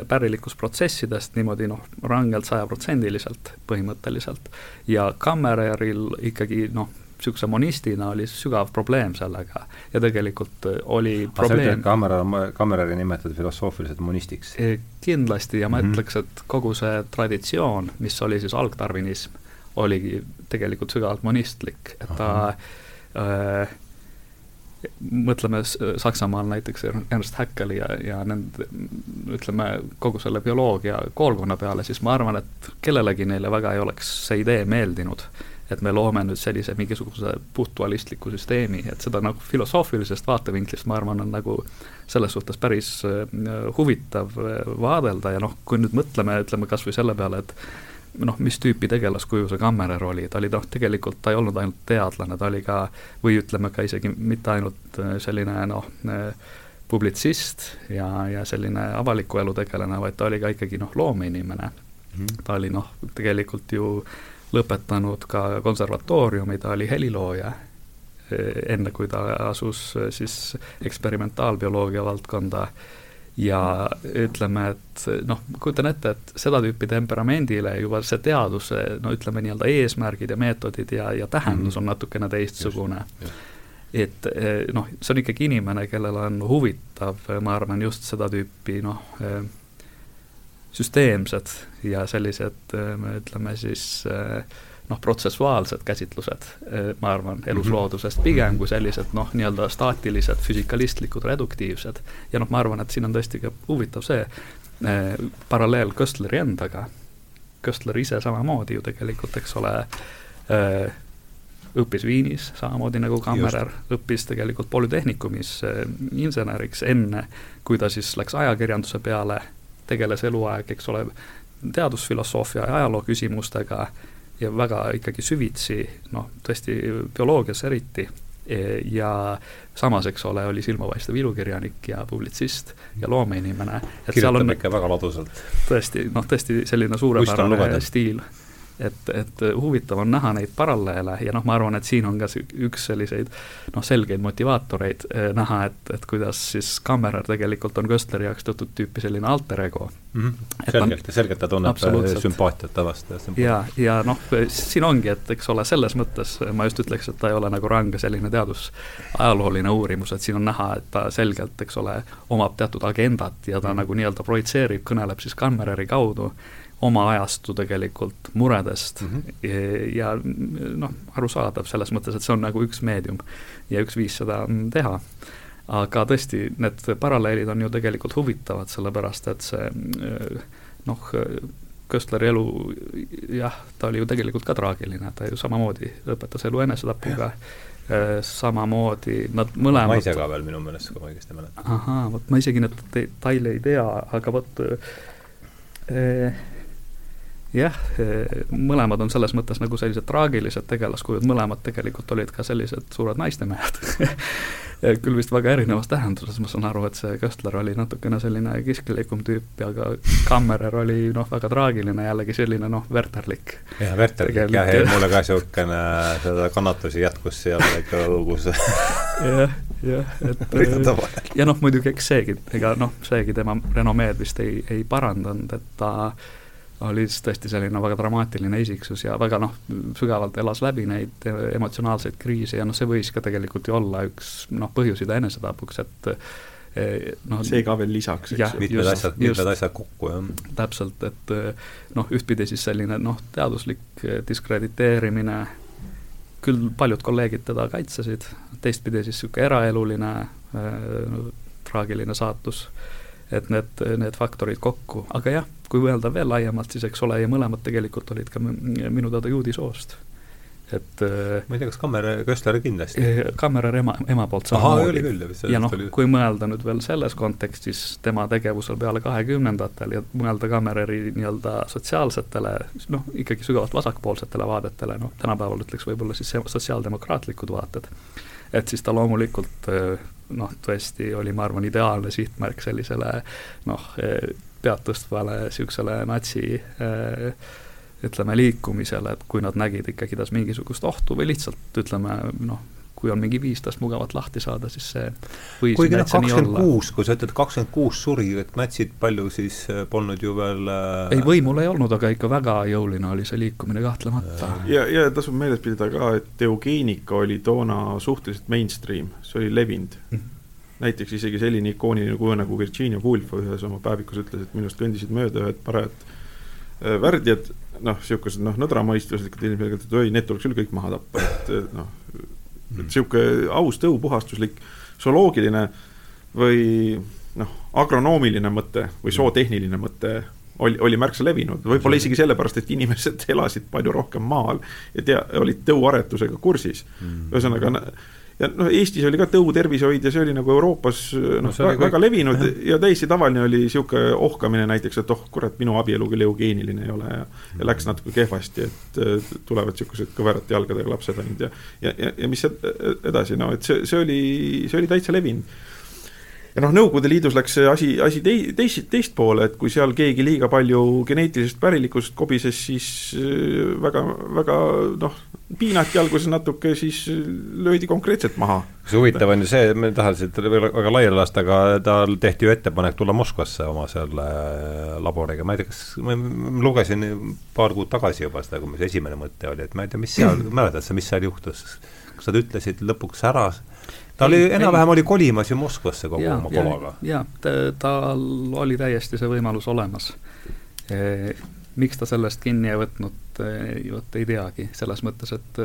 pärilikust protsessidest niimoodi noh, rangelt sajaprotsendiliselt põhimõtteliselt. ja Kammereril ikkagi noh, niisuguse monistina oli sügav probleem sellega ja tegelikult äh, oli probleem. Kammerer, Kammereri nimetada filosoofiliselt monistiks? Äh, kindlasti ja ma mm -hmm. ütleks, et kogu see traditsioon, mis oli siis algtarvinism, oligi tegelikult sügavalt monistlik, et ta äh, mõtleme Saksamaal näiteks Ernst Haeckel'i ja, ja nende, ütleme, kogu selle bioloogia koolkonna peale, siis ma arvan, et kellelegi neile väga ei oleks see idee meeldinud et me loome nüüd sellise mingisuguse puhtdualistliku süsteemi, et seda nagu filosoofilisest vaatevinklist, ma arvan, on nagu selles suhtes päris äh, huvitav äh, vaadelda ja noh, kui nüüd mõtleme, ütleme kas või selle peale, et noh, mis tüüpi tegelaskuju see Kammerer oli, ta oli noh, tegelikult ta ei olnud ainult teadlane, ta oli ka, või ütleme ka isegi mitte ainult äh, selline noh, publitsist ja, ja selline avaliku elu tegelane, vaid ta oli ka ikkagi noh, loomeinimene mm. -hmm. ta oli noh, tegelikult ju lõpetanud ka konservatooriumi, ta oli helilooja enne kui ta asus siis eksperimentaalbioloogia valdkonda ja ütleme, et noh, kujutan ette, et seda tüüpi temperamendile juba see teaduse no ütleme nii-öelda eesmärgid ja meetodid ja, ja tähendus mm -hmm. on natukene teistsugune. et eh, noh, see on ikkagi inimene, kellel on huvitav, ma arvan, just seda tüüpi noh, eh, süsteemsed ja sellised eh, ütleme siis äh, noh, protsessuaalsed käsitlused, eh, ma arvan, elusloodusest mhm. pigem kui sellised noh, nii-öelda staatilised, füsikalistlikud, reduktiivsed. ja noh, ma arvan, et siin on tõesti ka huvitav see eh, paralleel Köstleri endaga. Köstler ise samamoodi ju tegelikult, eks ole eh,, õppis Viinis, samamoodi nagu Kammerer, õppis tegelikult Polütehnikumis eh, inseneriks, enne kui ta siis läks ajakirjanduse peale, tegeles eluaeg, eks ole, teadusfilosoofia ja ajaloo küsimustega ja väga ikkagi süvitsi, noh, tõesti bioloogias eriti, e, ja samas, eks ole, oli silmapaistev ilukirjanik ja publitsist ja loomeinimene. kirjutab on, ikka väga ladusalt. tõesti, noh, tõesti selline suurepärane stiil et, et huvitav on näha neid paralleele ja noh, ma arvan, et siin on ka üks selliseid noh, selgeid motivaatoreid eh, näha, et, et kuidas siis Kammerer tegelikult on Köstleri jaoks teatud tüüpi selline alter ego mm. -hmm. selgelt, selgelt ta tunneb sümpaatiat ta vastu. ja, ja noh, siin ongi, et eks ole, selles mõttes ma just ütleks, et ta ei ole nagu range selline teadusajalooline uurimus, et siin on näha, et ta selgelt, eks ole, omab teatud agendat ja ta mm -hmm. nagu nii-öelda projitseerib, kõneleb siis Kammereri kaudu oma ajastu tegelikult muredest mm -hmm. ja, ja noh, arusaadav selles mõttes, et see on nagu üks meedium ja üks viis seda teha. aga tõesti, need paralleelid on ju tegelikult huvitavad, sellepärast et see noh, Köstleri elu jah, ta oli ju tegelikult ka traagiline, ta ju samamoodi lõpetas elu enesetapuga samamoodi nad mõlemad naisega veel minu meelest, kui ma õigesti mäletan. ahaa, vot ma isegi neid detaile ei tea, aga vot eh, jah, mõlemad on selles mõttes nagu sellised traagilised tegelaskujud, mõlemad tegelikult olid ka sellised suured naistemehed. Küll vist väga erinevas tähenduses, ma saan aru, et see Köstler oli natukene selline kisklikum tüüp ja ka Kammerer oli noh, väga traagiline, jällegi selline noh, Werterlik. jah, Werterlik jah, ja mulle ka niisugune, seda kannatusi jätkus seal ikka õugus jah, jah, et ja noh, muidugi eks seegi, ega noh, seegi tema renomeed vist ei, ei parandanud, et ta oli siis tõesti selline väga dramaatiline isiksus ja väga noh, sügavalt elas läbi neid emotsionaalseid kriise ja noh, see võis ka tegelikult ju olla üks noh, põhjusi ta enesetapuks, et noh see ka veel lisaks, eks ju. mitmed asjad, mitmed asjad kokku, jah. täpselt, et noh, ühtpidi siis selline noh, teaduslik diskrediteerimine, küll paljud kolleegid teda kaitsesid, teistpidi siis niisugune eraeluline äh, traagiline saatus et need, need faktorid kokku, aga jah, kui mõelda veel laiemalt, siis eks ole, ja mõlemad tegelikult olid ka minu teada juudi soost. et äh, ma ei tea, kas Kammer, Köstler kindlasti? Kammerer ema, ema poolt samamoodi. ja noh, kui mõelda nüüd veel selles kontekstis tema tegevusel peale kahekümnendatel ja mõelda Kammereri nii-öelda sotsiaalsetele, noh, ikkagi sügavalt vasakpoolsetele vaadetele, noh, tänapäeval ütleks võib-olla siis sotsiaaldemokraatlikud vaated, et siis ta loomulikult äh, noh, tõesti oli, ma arvan, ideaalne sihtmärk sellisele noh, pead tõstvale niisugusele natsi ütleme, liikumisele, et kui nad nägid ikkagi tas mingisugust ohtu või lihtsalt ütleme noh, kui on mingi viis tast mugavalt lahti saada, siis see võis kuigi noh, kakskümmend kuus, kui sa ütled kakskümmend kuus suri, et natsid palju siis äh, polnud ju veel äh... ei, võimul ei olnud, aga ikka väga jõuline oli see liikumine kahtlemata. ja, ja tasub meeles pidada ka, et eugeenika oli toona suhteliselt mainstream, see oli levinud mm. -hmm näiteks isegi selline ikooniline kuju nagu Virginia Woolf ühes oma päevikus ütles, et minust kõndisid mööda ühed parajad äh, värdjad, noh, niisugused noh, nõdramõistuslikud ilmselgelt, et oi, need tuleks küll kõik maha tappa, et noh, et niisugune aus tõupuhastuslik zooloogiline või noh, agronoomiline mõte või sootehniline mõte oli, oli märksa levinud, võib-olla isegi sellepärast, et inimesed elasid palju rohkem maal ja tea-, olid tõuaretusega kursis. Mm.. ühesõnaga ja noh, Eestis oli ka tõutervishoid ja see oli nagu Euroopas noh no, väga, väga levinud jah. ja täiesti tavaline oli niisugune ohkamine näiteks, et oh kurat, minu abielu küll eugeeniline ei ole ja ja läks natuke kehvasti, et tulevad niisugused kõverate jalgadega lapsed ainult ja ja, ja, ja mis edasi, no et see, see oli, see oli täitsa levinud. Ja noh, Nõukogude Liidus läks see asi, asi tei-, teist, teistpoole, et kui seal keegi liiga palju geneetilisest pärilikkusest kobises, siis äh, väga, väga noh, piinati alguses natuke, siis löödi konkreetselt maha. see huvitav on ju see, ma ei taha siit väga laiali lasta, aga tal tehti ju ettepanek tulla Moskvasse oma selle äh, laboriga, ma ei tea, kas, ma lugesin paar kuud tagasi juba seda, kui see esimene mõte oli, et ma ei tea, mis seal, mäletad sa, mis seal juhtus? kas nad ütlesid lõpuks ära ta oli, enam-vähem oli kolimas ju Moskvasse kogu ja, oma komaga. jaa, tal oli täiesti see võimalus olemas e,. miks ta sellest kinni ei võtnud, e, vot ei teagi, selles mõttes, et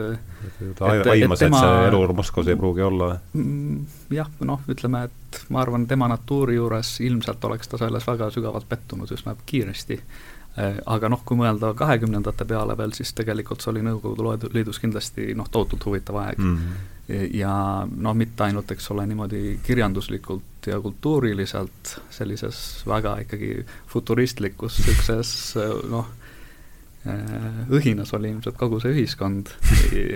ta aimas, et, et see elu Moskvas ei pruugi olla? Mm, jah, noh, ütleme, et ma arvan, tema natuuri juures ilmselt oleks ta selles väga sügavalt pettunud üsna kiiresti e, aga noh, kui mõelda kahekümnendate peale veel, siis tegelikult see oli Nõukogude Liidus kindlasti noh, tohutult huvitav aeg mm. -hmm ja no mitte ainult, eks ole, niimoodi kirjanduslikult ja kultuuriliselt, sellises väga ikkagi futuristlikus niisuguses noh, äh, õhinas oli ilmselt kogu see ühiskond,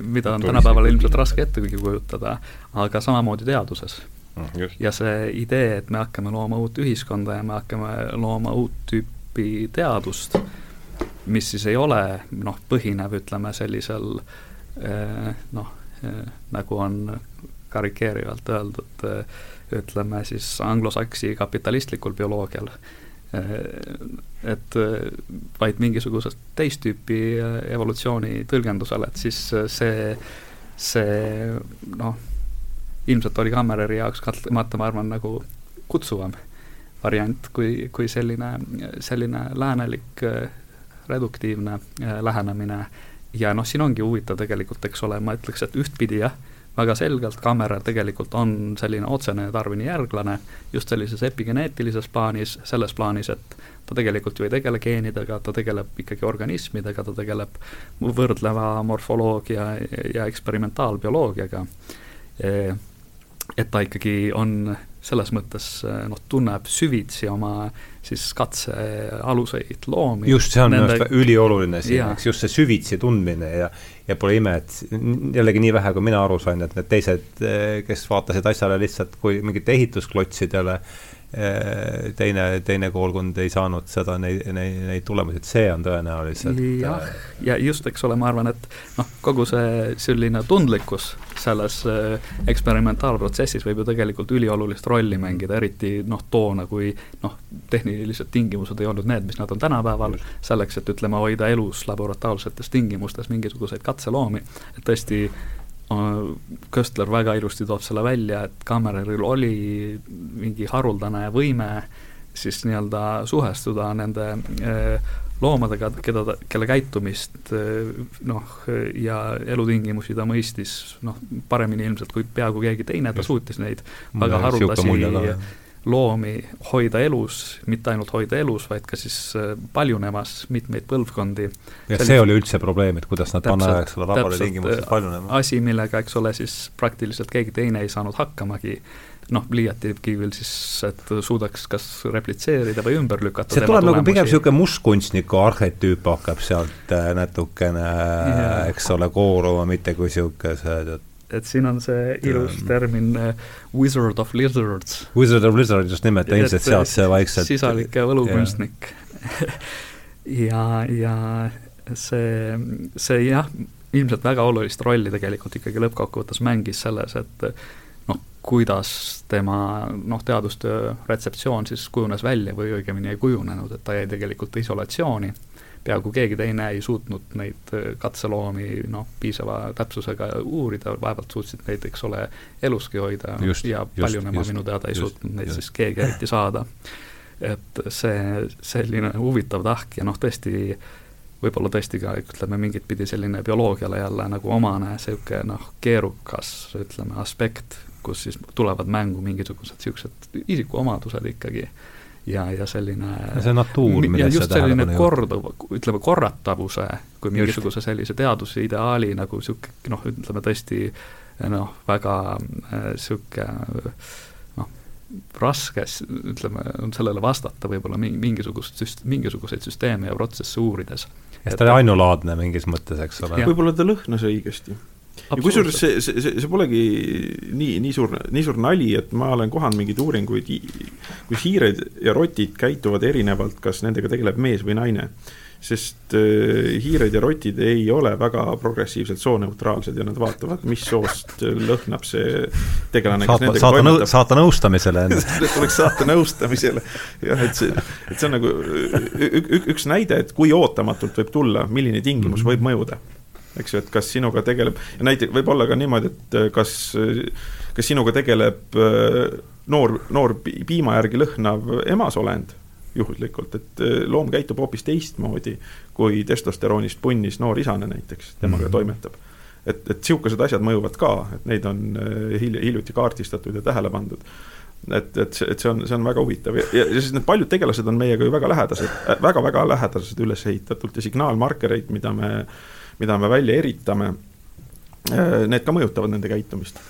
mida on tänapäeval ilmselt raske ette kujutada, aga samamoodi teaduses. Mm, ja see idee, et me hakkame looma uut ühiskonda ja me hakkame looma uut tüüpi teadust, mis siis ei ole noh, põhinev, ütleme sellisel äh, noh, nagu on karikeerivalt öeldud, ütleme siis anglosaksi kapitalistlikul bioloogial. et vaid mingisugusest teist tüüpi evolutsiooni tõlgendusel, et siis see, see noh, ilmselt oli Kammereri jaoks kahtlemata, ma arvan, nagu kutsuvam variant kui, kui selline, selline läänelik reduktiivne lähenemine äh, ja noh, siin ongi huvitav tegelikult, eks ole, ma ütleks, et ühtpidi jah, väga selgelt Kammerer tegelikult on selline otsene Darwini järglane just sellises epigeneetilises plaanis, selles plaanis, et ta tegelikult ju ei tegele geenidega, ta tegeleb ikkagi organismidega, ta tegeleb võrdleva morfoloogia ja eksperimentaalbioloogiaga. et ta ikkagi on selles mõttes noh, tunneb süvitsi oma siis katse aluseid loomi. just, see on minu arust ülioluline siin, eks, just see süvitsi tundmine ja ja pole ime, et jällegi nii vähe, kui mina aru sain, et need teised, kes vaatasid asjale lihtsalt kui mingite ehitusklotsidele, teine, teine koolkond ei saanud seda, neid, neid, neid tulemusi, et see on tõenäoliselt jah, äh, ja just, eks ole, ma arvan, et noh, kogu see selline tundlikkus selles äh, eksperimentaalprotsessis võib ju tegelikult üliolulist rolli mängida, eriti noh, toona, kui noh, tehnilised tingimused ei olnud need, mis nad on tänapäeval, selleks, et ütleme, hoida elus laboratoorsetes tingimustes mingisuguseid katseloomi, et tõesti Köstler väga ilusti toob selle välja, et Kammereril oli mingi haruldane võime siis nii-öelda suhestuda nende eh, loomadega, keda ta, kelle käitumist eh, noh, ja elutingimusi ta mõistis noh, paremini ilmselt kui peaaegu keegi teine, ta suutis neid väga haruldasi loomi hoida elus, mitte ainult hoida elus, vaid ka siis äh, paljunemas mitmeid põlvkondi. ja see oli üldse probleem, et kuidas nad panna, eks ole, laboritingimustes paljunema. asi, millega, eks ole, siis praktiliselt keegi teine ei saanud hakkamagi, noh, liiati küll siis, et suudaks kas replitseerida või ümber lükata see tuleb nagu pigem niisugune mustkunstniku arhetüüp hakkab sealt äh, natukene yeah., eks ole, kooruma, mitte kui niisugused, et et siin on see ilus termin uh, wizard of lizards. Wizard of lizards, just nimelt, ilmselt sealt see vaikselt sisalik ja võlukunstnik. Ja, ja see, see jah, ilmselt väga olulist rolli tegelikult ikkagi lõppkokkuvõttes mängis selles, et noh, kuidas tema noh, teadustöö retseptsioon siis kujunes välja või õigemini ei kujunenud, et ta jäi tegelikult isolatsiooni peaaegu keegi teine ei suutnud neid äh, katseloomi noh, piisava täpsusega uurida, vaevalt suutsid neid, eks ole, eluski hoida just, ja paljunema minu teada ei just, suutnud neid just. siis keegi eriti saada. et see selline huvitav tahk ja noh, tõesti võib-olla tõesti ka ütleme mingit pidi selline bioloogiale jälle nagu omane niisugune noh, keerukas ütleme aspekt, kus siis tulevad mängu mingisugused niisugused isikuomadused ikkagi ja, ja selline see natuur, ja just selline korduv, ütleme korratavuse kui mingisuguse sellise teaduse ideaali nagu niisugune noh, ütleme tõesti noh, väga niisugune äh, noh, raske, ütleme, on sellele vastata võib-olla mingisugust süst-, mingisuguseid süsteeme ja protsesse uurides. ja ta oli ainulaadne mingis mõttes, eks ole. võib-olla ta lõhnas õigesti ja kusjuures see, see, see, see polegi nii, nii suur, nii suur nali, et ma olen kohanud mingeid uuringuid, kus hiired ja rotid käituvad erinevalt, kas nendega tegeleb mees või naine. sest äh, hiired ja rotid ei ole väga progressiivselt sooneutraalsed ja nad vaatavad, mis soost lõhnab see tegelane, saata, saata, nõu, saata nõustamisele tuleks saata nõustamisele. jah, et see, et see on nagu üks näide, et kui ootamatult võib tulla, milline tingimus -hmm. võib mõjuda eks ju, et kas sinuga tegeleb, ja näiteks võib olla ka niimoodi, et äh, kas, kas sinuga tegeleb äh, noor, noor piima järgi lõhnav emasolend juhuslikult, et äh, loom käitub hoopis teistmoodi kui testosteroonist punnis noor isane näiteks, temaga mm -hmm. toimetab. et, et sihukesed asjad mõjuvad ka, et neid on hilj-, hiljuti kaardistatud ja tähele pandud et, et see, et see on, see on väga huvitav ja, ja siis need paljud tegelased on meiega ju väga lähedased väga,, väga-väga lähedased üles ehitatult ja signaalmarkereid, mida me äh, mida me välja eritame, äh, need ka mõjutavad nende käitumist.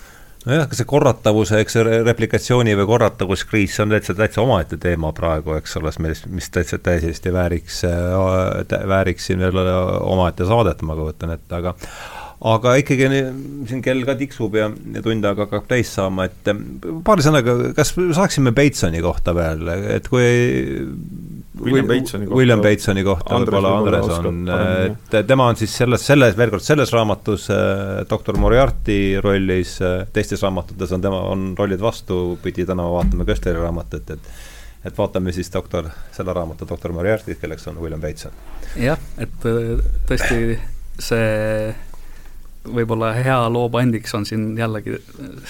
Nojah, see korratavuse, eks see replikatsiooni või korratavuskriis, see on täitsa, täitsa omaette teema praegu, eks ole, mis, mis täitsa täiesti vääriks, äh, vääriks siin veel omaette saadet, ma kujutan ette, aga aga ikkagi siin kell ka tiksub ja, ja tund aega hakkab täis saama, et paari sõnaga, kas saaksime Batesoni kohta veel, et kui William Batesoni kohta. William Batesoni kohta võib-olla Andres on, et tema on siis selles, selles, veel kord, selles raamatus äh, doktor Moriarty rollis teistes raamatutes on tema, on rollid vastupidi, täna vaatame Köstleri raamatut, et et vaatame siis doktor, selle raamatu doktor Moriarty't, kelleks on William Bateson. jah, et tõesti see võib-olla hea loo pandiks on siin jällegi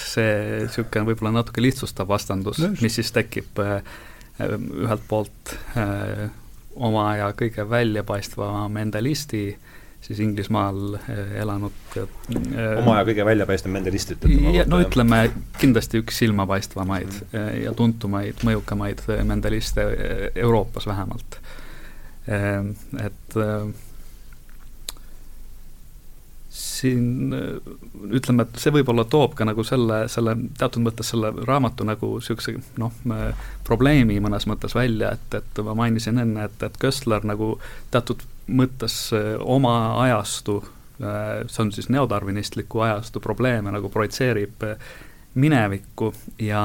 see niisugune võib-olla natuke lihtsustav vastandus, mis siis tekib äh, ühelt poolt äh, oma aja kõige väljapaistvam Mendelisti, siis Inglismaal äh, elanud äh, oma aja kõige väljapaistvam Mendelist, ütlete? no ütleme, kindlasti üks silmapaistvamaid ja tuntumaid, mõjukamaid Mendeliste Euroopas vähemalt. Et siin ütleme, et see võib-olla toob ka nagu selle, selle teatud mõttes selle raamatu nagu niisuguse noh, probleemi mõnes mõttes välja, et, et ma mainisin enne, et, et Köstler nagu teatud mõttes eh, oma ajastu, eh, see on siis neodarvinistliku ajastu probleeme nagu projitseerib eh, minevikku ja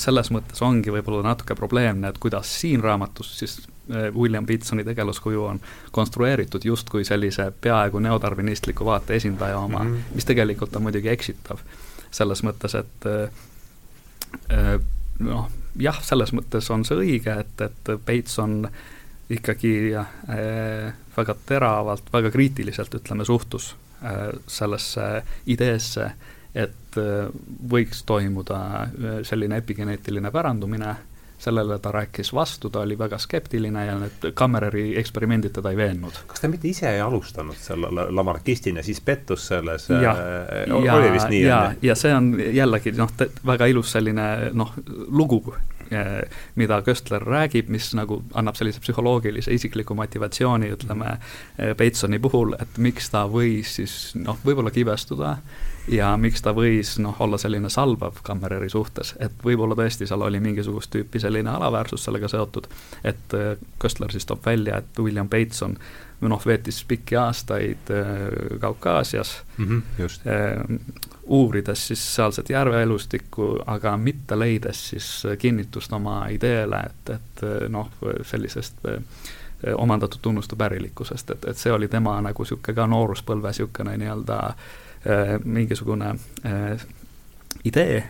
selles mõttes ongi võib-olla natuke probleemne, et kuidas siin raamatus siis Äh, William Bitsoni tegelaskuju on konstrueeritud justkui sellise peaaegu neodarvinistliku vaate esindaja oma mm, -hmm. mis tegelikult on muidugi eksitav. selles mõttes, et äh, äh, noh, jah, selles mõttes on see õige, et, et Bates on ikkagi äh, väga teravalt, väga kriitiliselt, ütleme, suhtus äh, sellesse ideesse, et äh, võiks toimuda selline epigeneetiline pärandumine äh, sellele ta rääkis vastu, ta oli väga skeptiline ja need Kammereri eksperimendid teda ei veennud. kas ta mitte ise ei alustanud selle Lamarckistina, siis pettus selles, äh, oli vist nii? ja, ja see on jällegi noh, väga ilus selline noh, lugu, äh, mida Köstler räägib, mis nagu annab sellise psühholoogilise isikliku motivatsiooni, ütleme, äh, Batesoni puhul, et miks ta võis siis noh, võib-olla kibestuda ja miks ta võis noh, olla selline salvav Kammereri suhtes, et võib-olla tõesti seal oli mingisugust tüüpi selline alaväärsus sellega seotud, et äh, Köstler siis toob välja, et William Bateson noh, veetis pikki aastaid äh, Kaukaasias mm, -hmm, uurides siis sealset järveelustikku, aga mitte leides siis kinnitust oma ideele, et, et noh, sellisest omandatud tunnuste pärilikkusest, et, et see oli tema nagu niisugune ka nooruspõlve niisugune nii-öelda Äh, mingisugune äh, idee,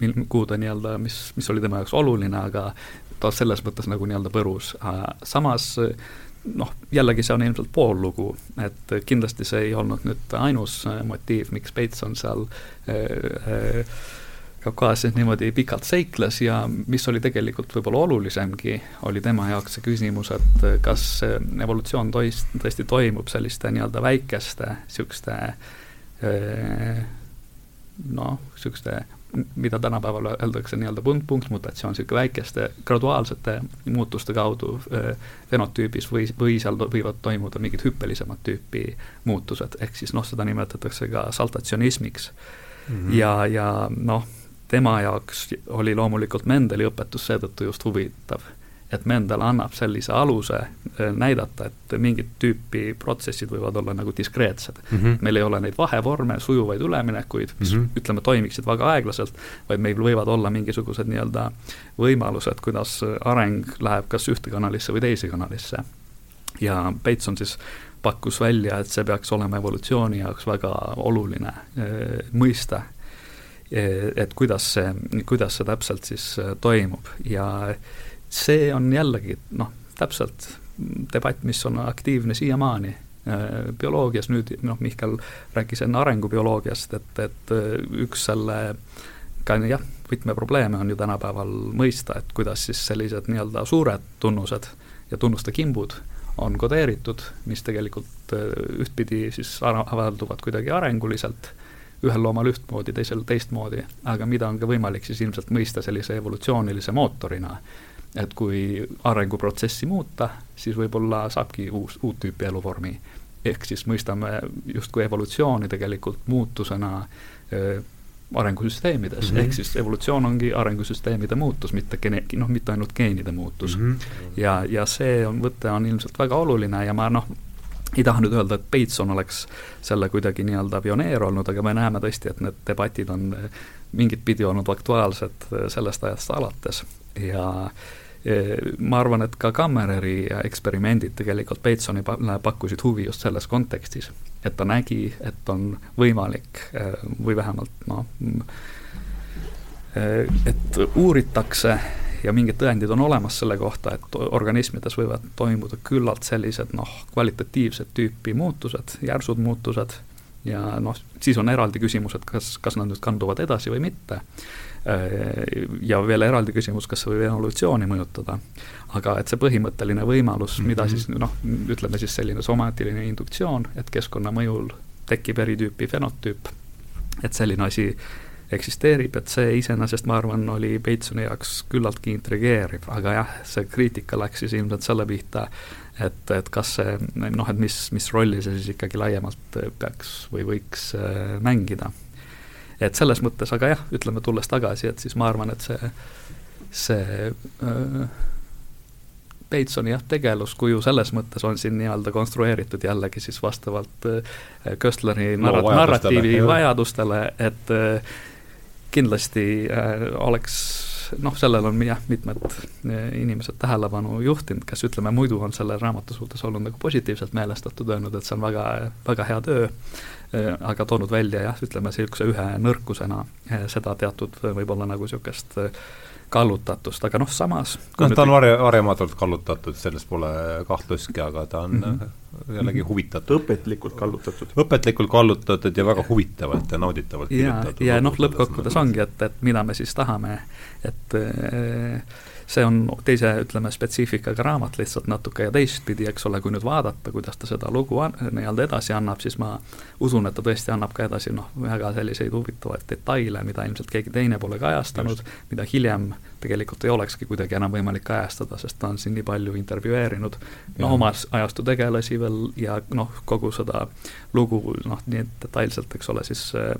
mil, kuhu ta nii-öelda, mis, mis oli tema jaoks oluline, aga ta selles mõttes nagu nii-öelda põrus. samas noh, jällegi see on ilmselt pool lugu, et kindlasti see ei olnud nüüd ainus motiiv, miks Peits on seal äh, äh, Kaukaasias niimoodi pikalt seikles ja mis oli tegelikult võib-olla olulisemgi, oli tema jaoks see küsimus, et kas evolutsioon tois, tõesti toimub selliste nii-öelda väikeste niisuguste äh, noh, niisuguste, mida tänapäeval öeldakse nii-öelda punkt, punktmutatsioon, niisugune väikeste graduaalsete muutuste kaudu fenotüübis või, või seal võivad toimuda mingid hüppelisemat tüüpi muutused, ehk siis noh, seda nimetatakse ka saltatsionismiks mm. -hmm. ja, ja noh, tema jaoks oli loomulikult Mendeli õpetus seetõttu just huvitav et me endale annab sellise aluse eh, näidata, et mingit tüüpi protsessid võivad olla nagu diskreetsed mm. -hmm. meil ei ole neid vahevorme, sujuvaid üleminekuid, mis mm -hmm. ütleme, toimiksid väga aeglaselt, vaid meil võivad olla mingisugused nii-öelda võimalused, kuidas areng läheb kas ühte kanalisse või teise kanalisse. ja Bateson siis pakkus välja, et see peaks olema evolutsiooni jaoks väga oluline e, mõiste e,, et kuidas see, kuidas see täpselt siis toimub ja see on jällegi noh, täpselt debatt, mis on aktiivne siiamaani äh, bioloogias. Nüüd, noh, Mihkel rääkis enne arengubioloogiast, et, et äh, üks selle ka jah, võtmeprobleeme on ju tänapäeval mõista, et kuidas siis sellised nii-öelda suured tunnused ja tunnuste kimbud on kodeeritud, mis tegelikult äh, ühtpidi siis avalduvad kuidagi arenguliselt, ühel loomal ühtmoodi, teisel teistmoodi, aga mida on ka võimalik siis ilmselt mõista sellise evolutsioonilise mootorina et kui arenguprotsessi muuta, siis võib-olla saabki uus, uut tüüpi eluvormi. ehk siis mõistame justkui evolutsiooni tegelikult muutusena äh, arengusüsteemides mm, -hmm. ehk siis evolutsioon ongi arengusüsteemide muutus, mitte gene-, noh, mitte ainult geenide muutus mm. -hmm. ja, ja see on, võte on ilmselt väga oluline ja ma noh, ei taha nüüd öelda, et Bateson oleks selle kuidagi nii-öelda pioneer olnud, aga me näeme tõesti, et need debatid on mingit pidi olnud aktuaalsed sellest ajast alates ja äh, ma arvan, et ka Kammereri eksperimendid tegelikult Batesonile pakkusid huvi just selles kontekstis, et ta nägi, et on võimalik või vähemalt noh, et uuritakse ja mingid tõendid on olemas selle kohta, et organismides võivad toimuda küllalt sellised noh, kvalitatiivset tüüpi muutused, järsud muutused ja noh, siis on eraldi küsimus, et kas, kas nad nüüd kanduvad edasi või mitte ja veel eraldi küsimus, kas see võib evolutsiooni mõjutada. aga et see põhimõtteline võimalus mm, -hmm. mida siis noh, ütleme siis selline somaatiline induktsioon, et keskkonna mõjul tekib eri tüüpi fenotüüp, et selline asi eksisteerib, et see iseenesest, ma arvan, oli Batesoni jaoks küllaltki intrigeeriv, aga jah, see kriitika läks siis ilmselt selle pihta, et, et kas see noh, et mis, mis rolli see siis ikkagi laiemalt peaks või võiks äh, mängida et selles mõttes, aga jah, ütleme tulles tagasi, et siis ma arvan, et see, see äh, Batesoni jah, tegeluskuju selles mõttes on siin nii-öelda konstrueeritud jällegi siis vastavalt Köstleri narra- no,, narratiivi vajadustele, et kindlasti oleks noh, sellel on jah, mitmed inimesed tähelepanu juhtinud, kes ütleme, muidu on selle raamatu suhtes olnud nagu positiivselt meelestatud, öelnud, et see on väga, väga hea töö aga toonud välja jah, ütleme niisuguse ühe nõrkusena äh, seda teatud äh, võib-olla nagu niisugust kallutatust, aga noh, samas noh, ta on varja, varjamatult kallutatud, selles pole kahtlustki, aga ta on mm -hmm. jällegi huvitatud. õpetlikult kallutatud. õpetlikult kallutatud ja väga huvitavalt ja nauditavalt ja, ja noh, lõppkokkuvõttes ongi, et, et mida me siis tahame, et äh, see on teise, ütleme, spetsiifikaga raamat lihtsalt natuke ja teistpidi, eks ole, kui nüüd vaadata, kuidas ta seda lugu nii-öelda edasi annab, siis ma usun, et ta tõesti annab ka edasi noh, väga selliseid huvitavaid detaile, mida ilmselt keegi teine pole kajastanud, mida hiljem tegelikult ei olekski kuidagi enam võimalik kajastada, sest ta on siin nii palju intervjueerinud noh, oma ajastu tegelasi veel ja noh, kogu seda lugu noh, nii detailselt, eks ole, siis äh,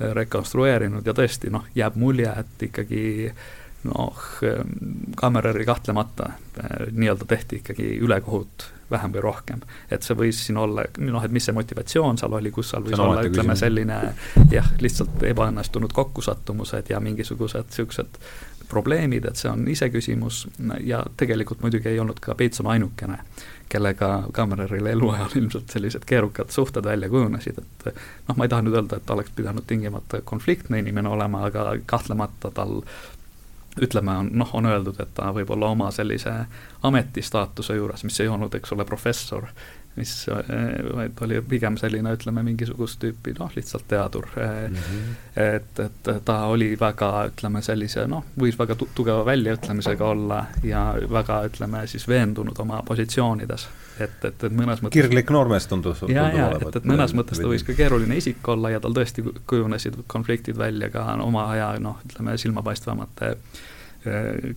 rekonstrueerinud ja tõesti noh, jääb mulje, et ikkagi äh, noh, Kammereri kahtlemata äh, nii-öelda tehti ikkagi ülekohut vähem või rohkem. et see võis siin olla, noh, et mis see motivatsioon seal oli, kus seal võis olla, ütleme selline jah, lihtsalt ebaõnnestunud kokkusattumused ja mingisugused niisugused probleemid, et see on iseküsimus ja tegelikult muidugi ei olnud ka Peitson ainukene, kellega Kammereril eluajal ilmselt sellised keerukad suhted välja kujunesid, et noh, ma ei taha nüüd öelda, et oleks pidanud tingimata konfliktne inimene olema, aga kahtlemata tal ütleme, on noh, on öeldud, et ta võib olla oma sellise ametistaatuse juures, mis ei olnud, eks ole, professor, mis vaid oli pigem selline, ütleme, mingisugust tüüpi noh, lihtsalt teadur mm. -hmm. et, et ta oli väga, ütleme, sellise noh, võis väga tu tugeva väljaütlemisega olla ja väga, ütleme siis veendunud oma positsioonides. Et, et, et mõnes mõttes kirglik noormees tundus ja, ja et, et mõnes mõttes ta võis ka keeruline isik olla ja tal tõesti kujunesid konfliktid välja ka oma aja noh, ütleme silmapaistvamate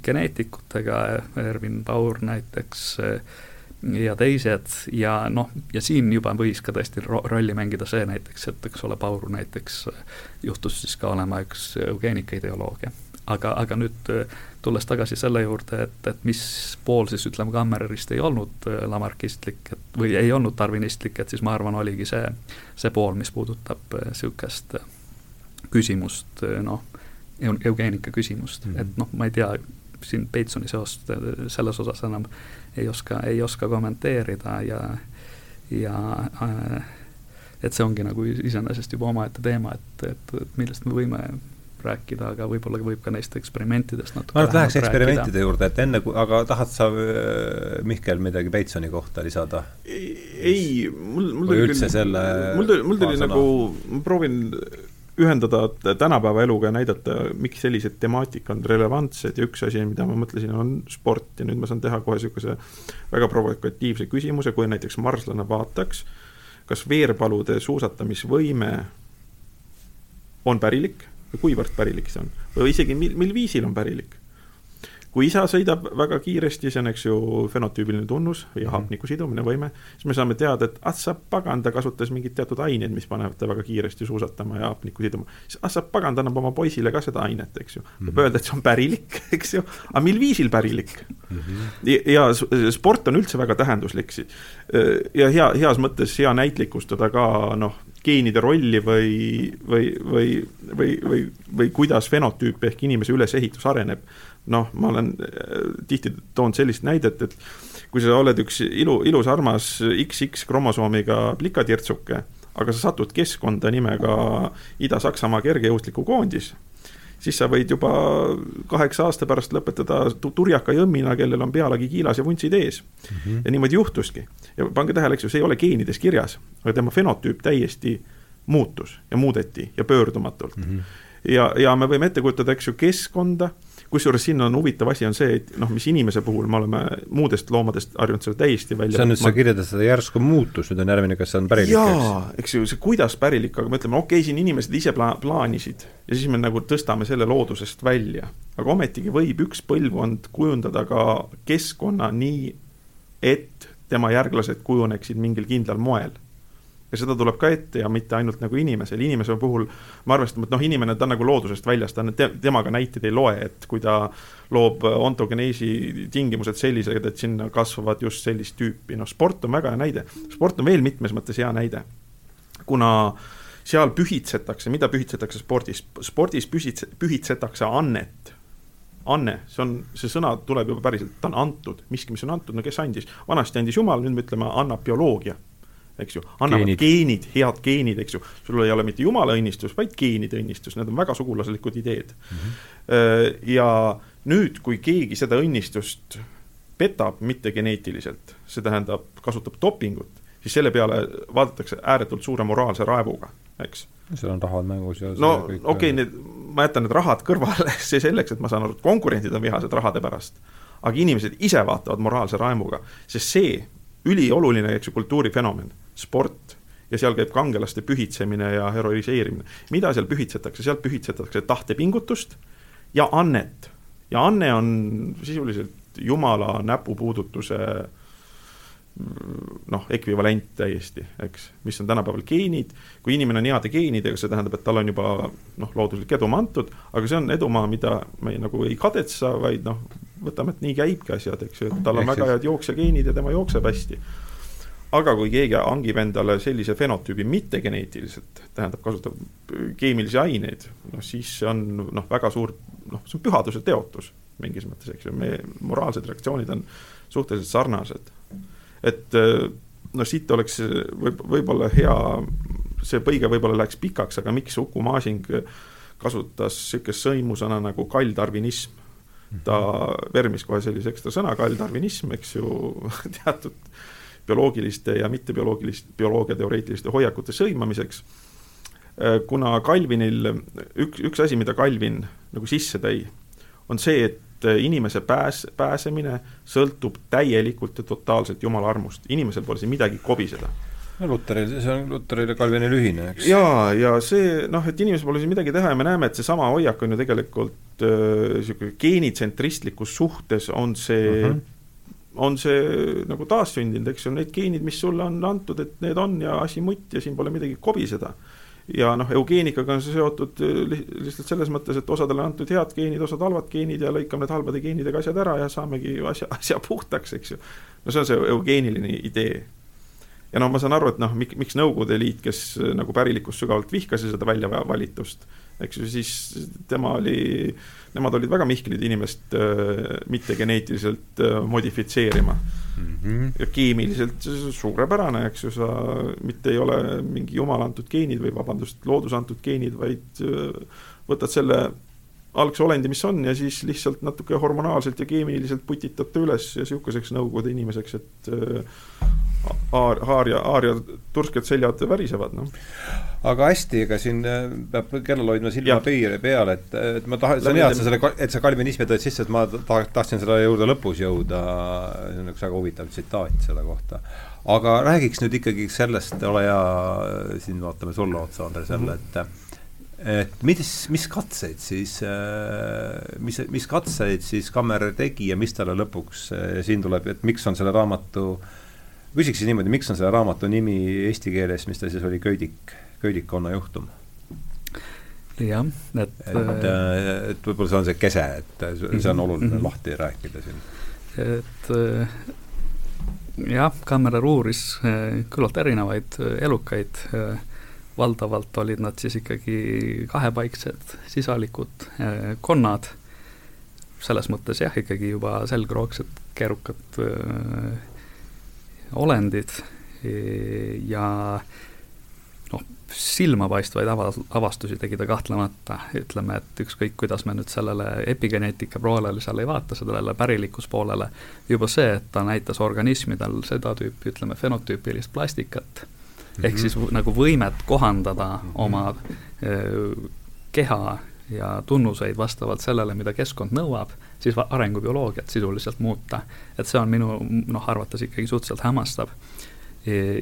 geneetikutega, Ervin Baur näiteks äh, ja teised ja noh, ja siin juba võis ka tõesti ro rolli mängida see näiteks, et eks ole, Pauru näiteks juhtus siis ka olema üks eugeenika ideoloogia. Aga, aga nüüd tulles tagasi selle juurde, et, et mis pool siis ütleme, Kammerist ei olnud lamarkistlik, et või ei olnud tarvinistlik, et siis ma arvan, oligi see, see pool, mis puudutab niisugust küsimust, noh, eugeenika küsimust mm, -hmm. et noh, ma ei tea, siin Peitsoni seost selles osas enam ei oska, ei oska kommenteerida ja, ja äh, et see ongi nagu iseenesest juba omaette teema, et, et, et millest me võime rääkida, aga võib-olla võib ka neist eksperimentidest natuke ma arvan, et läheks eksperimentide rääkida. juurde, et enne aga tahad sa, äh, Mihkel, midagi Peitsoni kohta lisada? ei, mul, mul tuli küll selle mul tuli, mul tuli nagu, ma proovin ühendada tänapäeva eluga ja näidata, miks sellised temaatika on relevantsed ja üks asi, mida ma mõtlesin, on sport ja nüüd ma saan teha kohe niisuguse väga provokatiivse küsimuse, kui näiteks marslane vaataks, kas veerpalude suusatamisvõime on pärilik või kuivõrd pärilik see on või isegi mil, mil viisil on pärilik kui isa sõidab väga kiiresti, see on, eks ju, fenotüübiline tunnus või mhm. hapniku sidumine võime, siis me saame teada, et ah sa pagan, ta kasutas mingeid teatud aineid, mis panevad ta väga kiiresti suusatama ja hapnikku siduma. siis ah sa pagan, ta annab oma poisile ka seda ainet, eks ju. võib mm -hmm. öelda, et see on pärilik, eks ju, aga mil viisil pärilik mm? -hmm. ja, ja sport on üldse väga tähenduslik ja hea, heas mõttes hea näitlikustada ka noh, geenide rolli või, või, või, või, või, või kuidas fenotüüp ehk inimese ülesehitus areneb. Noh, ma olen äh, tihti toonud sellist näidet, et kui sa oled üks ilu, ilus, armas XX kromosoomiga plikatirtsuke, aga sa satud keskkonda nimega Ida-Saksamaa kergejõustiku koondis, siis sa võid juba kaheksa aasta pärast lõpetada turjaka jõmmina, kellel on pealegi kiilas ja vuntsid ees mm. -hmm. ja niimoodi juhtuski. ja pange tähele, eks ju, see ei ole geenides kirjas, aga tema fenotüüp täiesti muutus ja muudeti ja pöördumatult mm. -hmm. ja, ja me võime ette kujutada, eks ju, keskkonda kusjuures siin on huvitav asi, on see, et noh, mis inimese puhul me oleme muudest loomadest harjunud seda täiesti välja see on nüüd ma..., sa kirjeldad seda järsku muutust, nüüd on järgmine, kas see on pärilik, jaa, eks. ju, see kuidas pärilik, aga me ütleme, okei okay,, siin inimesed ise pla-, plaanisid ja siis me nagu tõstame selle loodusest välja. aga ometigi võib üks põlvkond kujundada ka keskkonna nii, et tema järglased kujuneksid mingil kindlal moel ja seda tuleb ka ette ja mitte ainult nagu inimesel, inimese puhul me arvestame, et noh, inimene, ta on nagu loodusest väljas, ta on te,, temaga näiteid ei loe, et kui ta loob ontogeneesi tingimused sellised, et sinna kasvavad just sellist tüüpi, noh, sport on väga hea näide. sport on veel mitmes mõttes hea näide, kuna seal pühitsetakse, mida pühitsetakse spordis, spordis pühitse-, pühitsetakse annet. Anne, see on, see sõna tuleb juba päriselt, ta on antud, miski, mis on antud, no kes andis, vanasti andis Jumal, nüüd me ütleme, annab bioloogia eks ju, annavad geenid. geenid, head geenid, eks ju, sul ei ole mitte jumala õnnistus, vaid geenide õnnistus, need on väga sugulaslikud ideed mm. -hmm. ja nüüd, kui keegi seda õnnistust petab mittegeneetiliselt, see tähendab, kasutab dopingut, siis selle peale vaadatakse ääretult suure moraalse raevuga, eks. seal on rahad mängus ja no okei okay,, need, ma jätan need rahad kõrvale, see selleks, et ma saan aru, et konkurendid on vihased rahade pärast. aga inimesed ise vaatavad moraalse raimuga, sest see ülioluline, eks ju, kultuurifenomen sport ja seal käib kangelaste pühitsemine ja heroiseerimine. mida seal pühitsetakse, seal pühitsetakse tahtepingutust ja annet. ja anne on sisuliselt jumala näpupuudutuse noh, ekvivalent täiesti, eks, mis on tänapäeval geenid, kui inimene on heade geenidega, see tähendab, et tal on juba noh, looduslik edumaa antud, aga see on edumaa, mida me nagu ei kadetsa, vaid noh, võtame, et nii käibki asjad, eks ju, et tal on väga head jooksjageenid ja tema jookseb hästi aga kui keegi hangib endale sellise fenotüübi mittegeneetiliselt, tähendab, kasutab keemilisi aineid, noh siis see on noh, väga suur noh, see on pühaduse teotus mingis mõttes, eks ju, meie moraalsed reaktsioonid on suhteliselt sarnased. et noh, siit oleks võib, võib-olla hea, see põige võib-olla läheks pikaks, aga miks Uku Masing kasutas niisugust sõimusõna nagu kalldarvinism, ta vermis kohe sellise ekstra sõna, kalldarvinism, eks ju, teatud bioloogiliste ja mittebioloogiliste, bioloogia teoreetiliste hoiakute sõimamiseks. Äh, kuna Calvinil üks, üks asi, mida Calvin nagu sisse tõi, on see, et inimese pääs, pääsemine sõltub täielikult ja totaalselt Jumala armust, inimesel pole siin midagi kobiseda no Luteril, see on Luteril ja Calvinil ühine, eks. jaa, ja see noh, et inimesel pole siin midagi teha ja me näeme, et seesama hoiak on ju tegelikult niisugune äh, geenitsentristlikus suhtes on see uh mhm. -huh on see nagu taassündinud, eks ju, need geenid, mis sulle on antud, et need on ja asi mutt ja siin pole midagi kobiseda. ja noh, eugeenikaga on see seotud lihtsalt selles mõttes, et osadele on antud head geenid, osad halvad geenid ja lõikame need halbade geenidega asjad ära ja saamegi asja, asja puhtaks, eks ju. no see on see eugeeniline idee ja noh, ma saan aru, et noh, miks, miks Nõukogude Liit, kes äh, nagu pärilikkust sügavalt vihkas ja seda väljavalitust, eks ju, siis tema oli, nemad olid väga mihklid inimest äh, mitte geneetiliselt äh, modifitseerima mm. -hmm. ja keemiliselt suurepärane, eks ju, sa mitte ei ole mingi jumala antud geenid või vabandust, looduse antud geenid, vaid võtad selle algse olendi, mis on, ja siis lihtsalt natuke hormonaalselt ja keemiliselt putitad ta üles ja sihukeseks Nõukogude inimeseks, et aar, haarja, haarja tursked seljad värisevad, noh. aga hästi, ega siin äh, peab kellal hoidma silma piiri peal, et, et ma tahan, see on hea, et sa selle, et sa kalvinismi tõid sisse, et ma ta-, tahtsin selle juurde lõpus jõuda, see on üks väga huvitav tsitaat selle kohta. aga räägiks nüüd ikkagi sellest, ole hea, siin vaatame sulle otsa, Andres, jälle, mhm. et et mis, mis katseid siis, äh, mis, mis katseid siis Kammer tegi ja mis talle lõpuks äh, siin tuleb, et miks on selle raamatu äh, küsiksin niimoodi, miks on selle raamatu nimi eesti keeles, mis ta siis oli, Köidik, Köidikonna juhtum? jah, et et, äh, et võib-olla see on see kese, et see on oluline mm -hmm. lahti rääkida siin. et äh, jah, Kammerer uuris äh, küllalt erinevaid elukaid, valdavalt olid nad siis ikkagi kahepaiksed sisalikud konnad, selles mõttes jah, ikkagi juba selgroogsed, keerukad olendid ja noh, silmapaistvaid ava-, avastusi tegi ta kahtlemata, ütleme, et ükskõik, kuidas me nüüd sellele epigeneetika poolele seal ei vaata, sellele pärilikkuspoolele, juba see, et ta näitas organismidel seda tüüpi, ütleme, fenotüüpilist plastikat ehk mhm. siis nagu võimet kohandada -hmm. oma öö, keha ja tunnuseid vastavalt sellele, mida keskkond nõuab, siis arengubioloogiat sisuliselt muuta. et see on minu noh, arvates ikkagi suhteliselt hämmastav.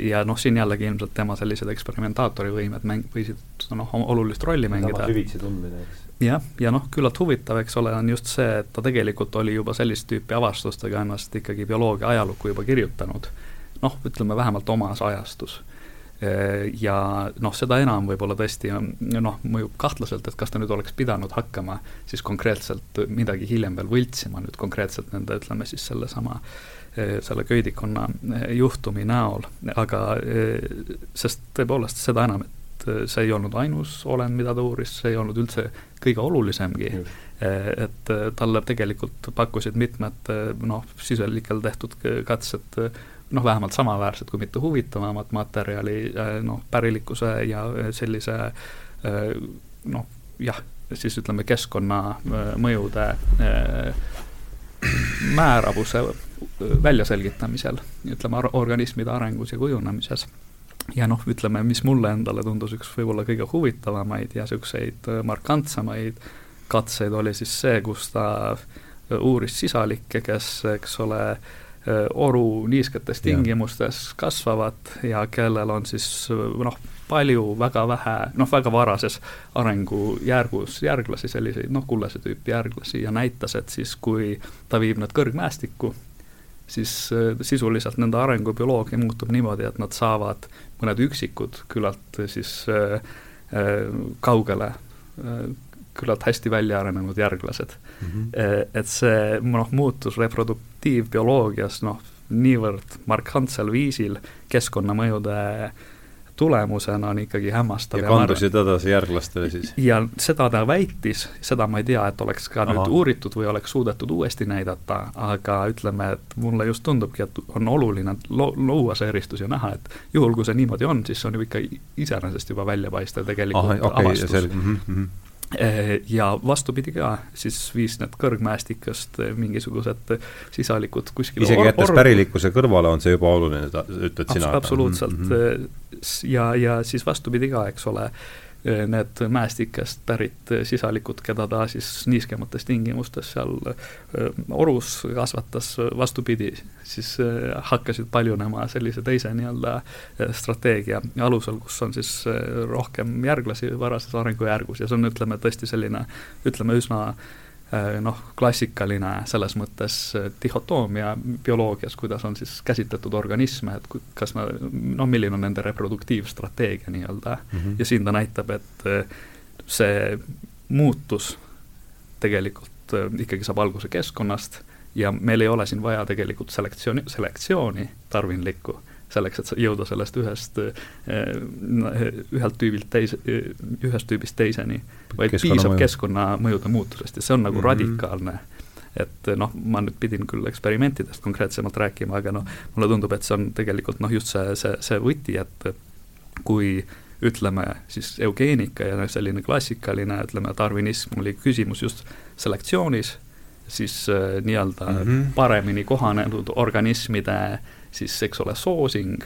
ja noh, siin jällegi ilmselt tema sellised eksperimentaatori võimed mäng-, võisid noh, olulist rolli mängida. süvitsi tundmine, eks. jah, ja noh, küllalt huvitav, eks ole, on just see, et ta tegelikult oli juba sellist tüüpi avastustega ennast ikkagi bioloogia ajalukku juba kirjutanud. noh, ütleme vähemalt omas ajastus ja noh, seda enam võib-olla tõesti noh, mõjub kahtlaselt, et kas ta nüüd oleks pidanud hakkama siis konkreetselt midagi hiljem veel võltsima nüüd konkreetselt nende, ütleme siis sellesama äh, selle köidikonna äh, juhtumi näol, aga sest tõepoolest seda enam, et see ei olnud ainus olend, mida ta uuris, see ei olnud üldse kõige olulisemgi. et talle tegelikult pakkusid mitmed noh, siselikel tehtud katsed noh, vähemalt samaväärsed, kui mitte huvitavamat materjali noh, pärilikkuse ja sellise noh, jah, siis ütleme, keskkonnamõjude määravuse väljaselgitamisel, ütleme, organismide arengus ja kujunemises. ja noh, ütleme, mis mulle endale tundus üks võib-olla kõige huvitavamaid ja niisuguseid markantsemaid katseid, oli siis see, kus ta uuris sisalikke, kes, eks ole, oru niisketes tingimustes kasvavad ja kellel on siis noh, palju väga vähe, noh, väga varases arengujärgus järglasi, selliseid noh, kullase tüüpi järglasi ja näitas, et siis, kui ta viib nad kõrgmäestikku, siis sisuliselt nende arengubioloogia muutub niimoodi, et nad saavad mõned üksikud küllalt siis äh, kaugele äh, küllalt hästi välja arenenud järglased mm. -hmm. et see noh, muutus reproduktiivbioloogias noh, niivõrd markantsel viisil keskkonnamõjude tulemusena on ikkagi hämmastav. ja kandusid edasi järglastele siis? ja seda ta väitis, seda ma ei tea, et oleks ka Aha. nüüd uuritud või oleks suudetud uuesti näidata, aga ütleme, et mulle just tundubki, et on oluline lo-, luua see eristus ja näha, et juhul, kui see niimoodi on, siis see on ju ikka iseenesest juba väljapaistev tegelikult Aha, okay, avastus. Mm -hmm. Eh, ja vastupidi ka, siis viis need kõrgmäestikest eh, mingisugused sisalikud kuskile isegi jättes pärilikkuse kõrvale on see juba oluline, ütled sina? absoluutselt mm, -hmm. ja, ja siis vastupidi ka, eks ole need mäestikest pärit sisalikud, keda ta siis niiskemates tingimustes seal eh, orus kasvatas, vastupidi, siis eh, hakkasid paljunema sellise teise nii-öelda strateegia alusel, kus on siis rohkem järglasi varases arengujärgus ja see on, ütleme, tõesti selline, ütleme, üsna noh, klassikaline selles mõttes dihhotoomia bioloogias, kuidas on siis käsitletud organisme, et kas nad, noh, milline on nende reproduktiivstrateegia nii-öelda mm, -hmm. ja siin ta näitab, et see muutus tegelikult ikkagi saab alguse keskkonnast ja meil ei ole siin vaja tegelikult selektsiooni, selektsiooni tarvinlikku, selleks, et jõuda sellest ühest, ühelt tüübilt teise, ühest tüübist teiseni, vaid keskkonna piisab keskkonnamõjude muutusest ja see on nagu mm -hmm. radikaalne et noh, ma nüüd pidin küll eksperimentidest konkreetsemalt rääkima, aga noh, mulle tundub, et see on tegelikult noh, just see, see, see võti, et kui ütleme siis eugeenika ja selline klassikaline, ütleme, tarvinism oli küsimus just selektsioonis siis äh, nii-öelda mm -hmm. paremini kohanenud organismide siis eks ole, soosing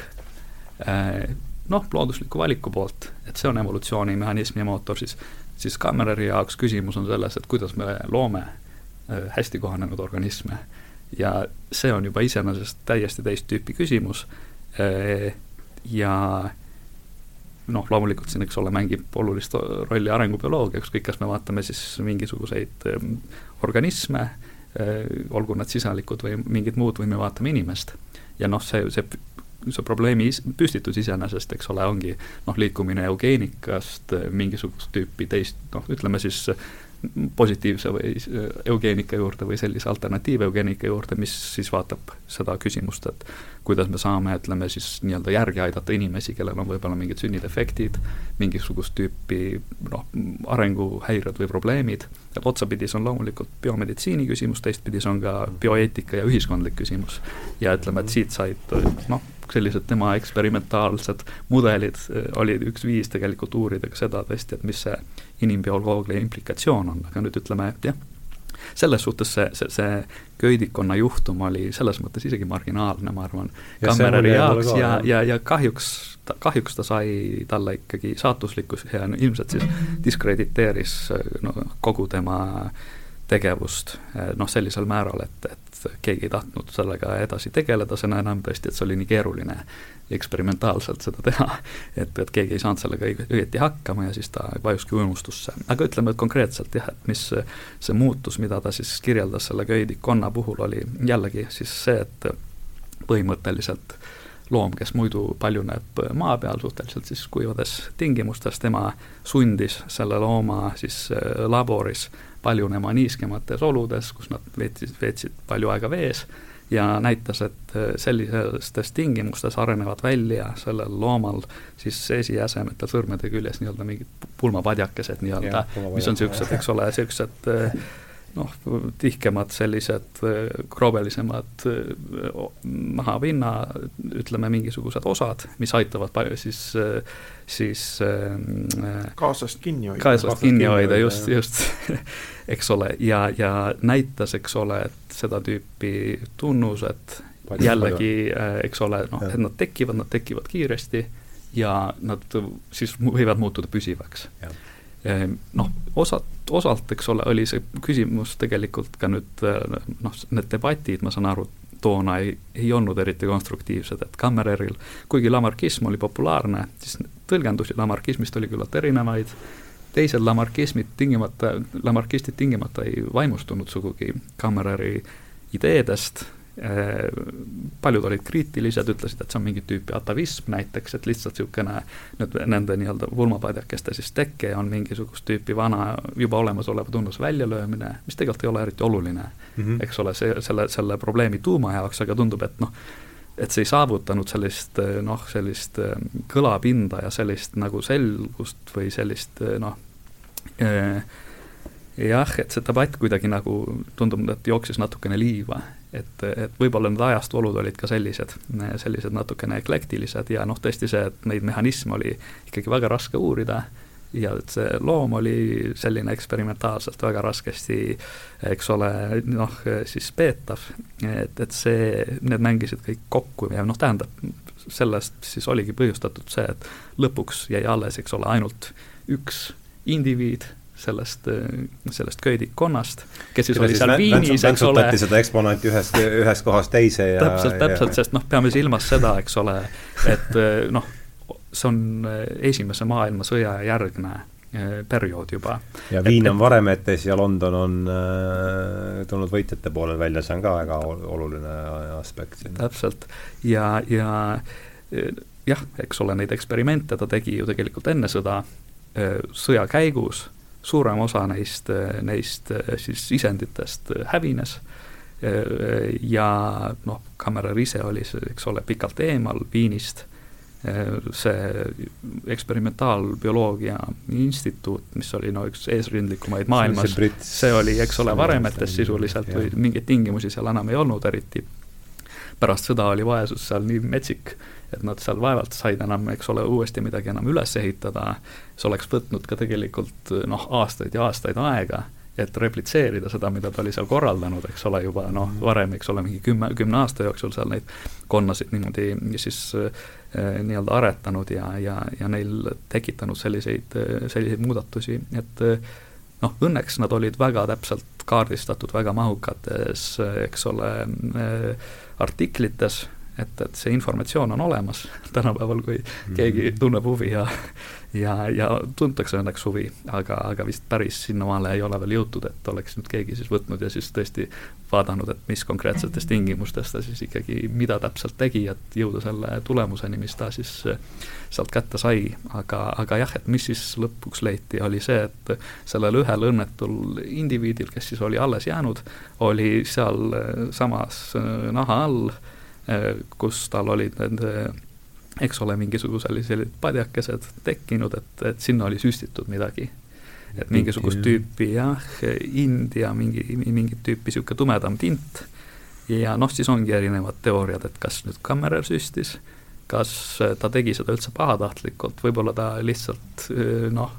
äh, noh, loodusliku valiku poolt, et see on evolutsioonimehhanism ja mootor, siis siis Kammereri jaoks küsimus on selles, et kuidas me loome äh, hästi kohanenud organisme. ja see on juba iseenesest täiesti teist tüüpi küsimus äh, ja noh, loomulikult siin, eks ole, mängib olulist rolli arengubioloogia, ükskõik, kas me vaatame siis mingisuguseid organisme, olgu nad sisalikud või mingid muud, või me vaatame inimest. Ja noh, see, see, see probleemi püstitus iseenesest, eks ole, ongi noh, liikumine eugeenikast äh, mingisugust tüüpi teist, noh, ütleme siis positiivse või äh, eugeenika juurde või sellise alternatiiveugeenika juurde, mis siis vaatab seda küsimust, et kuidas me saame, ütleme siis nii-öelda järgi aidata inimesi, kellel on võib-olla mingid sünnidefektid, mingisugust tüüpi noh, arenguhäired või probleemid, et otsapidi see on loomulikult biomeditsiini küsimus, teistpidi see on ka bioeetika ja ühiskondlik küsimus. ja ütleme, et siit said noh, sellised tema eksperimentaalsed mudelid eh, olid üks viis tegelikult uurida ka seda tõesti, et mis see inimbioloogia implikatsioon on, aga nüüd ütleme, jah, selles suhtes see, see, see köödikonna juhtum oli selles mõttes isegi marginaalne, ma arvan, Kammereri jaoks ja, ja, ja kahjuks ta, kahjuks ta sai talle ikkagi saatuslikkus ja no, ilmselt siis diskrediteeris no, kogu tema tegevust noh, sellisel määral, et, et keegi ei tahtnud sellega edasi tegeleda, seda enam tõesti, et see oli nii keeruline eksperimentaalselt seda teha, et, et keegi ei saanud sellega õieti hakkama ja siis ta vajuski unustusse. aga ütleme, et konkreetselt jah, et mis see muutus, mida ta siis kirjeldas selle köidikonna puhul, oli jällegi siis see, et põhimõtteliselt loom, kes muidu paljuneb maa peal suhteliselt siis kuivades tingimustes, tema sundis selle looma siis laboris paljunema niiskemates oludes, kus nad veetsid, veetsid palju aega vees ja näitas, et äh, sellistes tingimustes arenevad välja sellel loomal siis esiäsemetel sõrmede küljes nii-öelda mingid pulmapadjakesed nii-öelda, mis on niisugused, eks ole, niisugused äh, noh, tihkemad sellised äh, kroobelisemad nahavinna, ütleme, mingisugused osad, mis aitavad palju siis, siis kaasast kinni hoida. kaasast kinni hoida, just, just eks ole, ja, ja näitas, eks ole, et seda tüüpi tunnused palju, jällegi, eks ole, noh, et nad tekivad, nad tekivad kiiresti ja nad siis võivad muutuda püsivaks. Ehm, noh, osalt, osalt, eks ole, oli see küsimus tegelikult ka nüüd äh, noh, need debatid, ma saan aru, toona ei, ei olnud eriti konstruktiivsed, et Kammereril, kuigi lamarkism oli populaarne, siis tõlgendusi lamarkismist oli küllalt erinevaid teised lamarkismid tingimata, lamarkistid tingimata ei vaimustunud sugugi Kammereri ideedest, eh, paljud olid kriitilised, ütlesid, et see on mingit tüüpi atavism näiteks, et lihtsalt niisugune nüüd nende nii-öelda pulmapadjakeste siis teke on mingisugust tüüpi vana, juba olemasoleva tunnuse väljalöömine, mis tegelikult ei ole eriti oluline mm, -hmm. eks ole, see, selle, selle probleemi tuuma jaoks, aga tundub, et noh, et see ei saavutanud sellist noh, sellist eh, kõlapinda ja sellist nagu selgust või sellist eh, noh, eh, jah, et see debatt kuidagi nagu tundub, et jooksis natukene liiva, et, et võib-olla need ajastu olud olid ka sellised, sellised natukene eklektilised ja noh, tõesti see, et neid mehhanisme oli ikkagi väga raske uurida ja et see loom oli selline eksperimentaalselt väga raskesti, eks ole, noh, siis peetav, et, et see, need mängisid kõik kokku ja noh, tähendab, sellest siis oligi põhjustatud see, et lõpuks jäi alles, eks ole, ainult üks indiviid, sellest, sellest köödikkonnast, kes siis oli seal Viinis, eks ole. seda eksponaati ühest, ühest kohast teise ja täpselt, täpselt, sest noh, peame silmas seda, eks ole, et noh, see on eh, Esimese maailmasõja järgne periood juba. ja Viin on varem etes ja London on äh, tulnud võitjate poolel välja, see on ka väga oluline aspekt siin. täpselt, ja, ja jah, eks ole, neid eksperimente ta tegi ju tegelikult enne sõda, sõja käigus suurem osa neist, neist siis sisenditest hävines. Ja noh, Kammerer ise oli, eks ole, pikalt eemal Viinist see eksperimentaalbioloogia instituut, mis oli no üks eesrindlikumaid maailmas, see oli, eks ole, varemetes sisuliselt või mingeid tingimusi seal enam ei olnud eriti. pärast sõda oli vaesus seal nii metsik, et nad seal vaevalt said enam, eks ole, uuesti midagi enam üles ehitada, see oleks võtnud ka tegelikult noh, aastaid ja aastaid aega et replitseerida seda, mida ta oli seal korraldanud, eks ole, juba noh, varem, eks ole, mingi kümme, kümne aasta jooksul seal neid konnasid niimoodi siis äh, nii-öelda aretanud ja, ja, ja neil tekitanud selliseid, selliseid muudatusi, et noh, õnneks nad olid väga täpselt kaardistatud väga mahukates, eks ole, äh, artiklites, et, et see informatsioon on olemas tänapäeval, kui keegi mhm. tunneb huvi ja ja, ja tuntakse õnneks huvi, aga, aga vist päris sinnamaale ei ole veel jõutud, et oleks nüüd keegi siis võtnud ja siis tõesti vaadanud, et mis konkreetsetes tingimustes ta siis ikkagi, mida täpselt tegi, et jõuda selle tulemuseni, mis ta siis eh, sealt kätte sai, aga, aga jah, et mis siis lõpuks leiti, oli see, et sellel ühel õnnetul indiviidil, kes siis oli alles jäänud, oli seal eh, samas eh, naha all, kus tal olid need eks ole, mingisugused sellised padjakesed tekkinud, et, et sinna oli süstitud midagi. et mingisugust tüüpi jah, India mingi, mingit tüüpi niisugune tumedam tint ja noh, siis ongi erinevad teooriad, et kas nüüd Kammerer süstis, kas ta tegi seda üldse pahatahtlikult, võib-olla ta lihtsalt noh,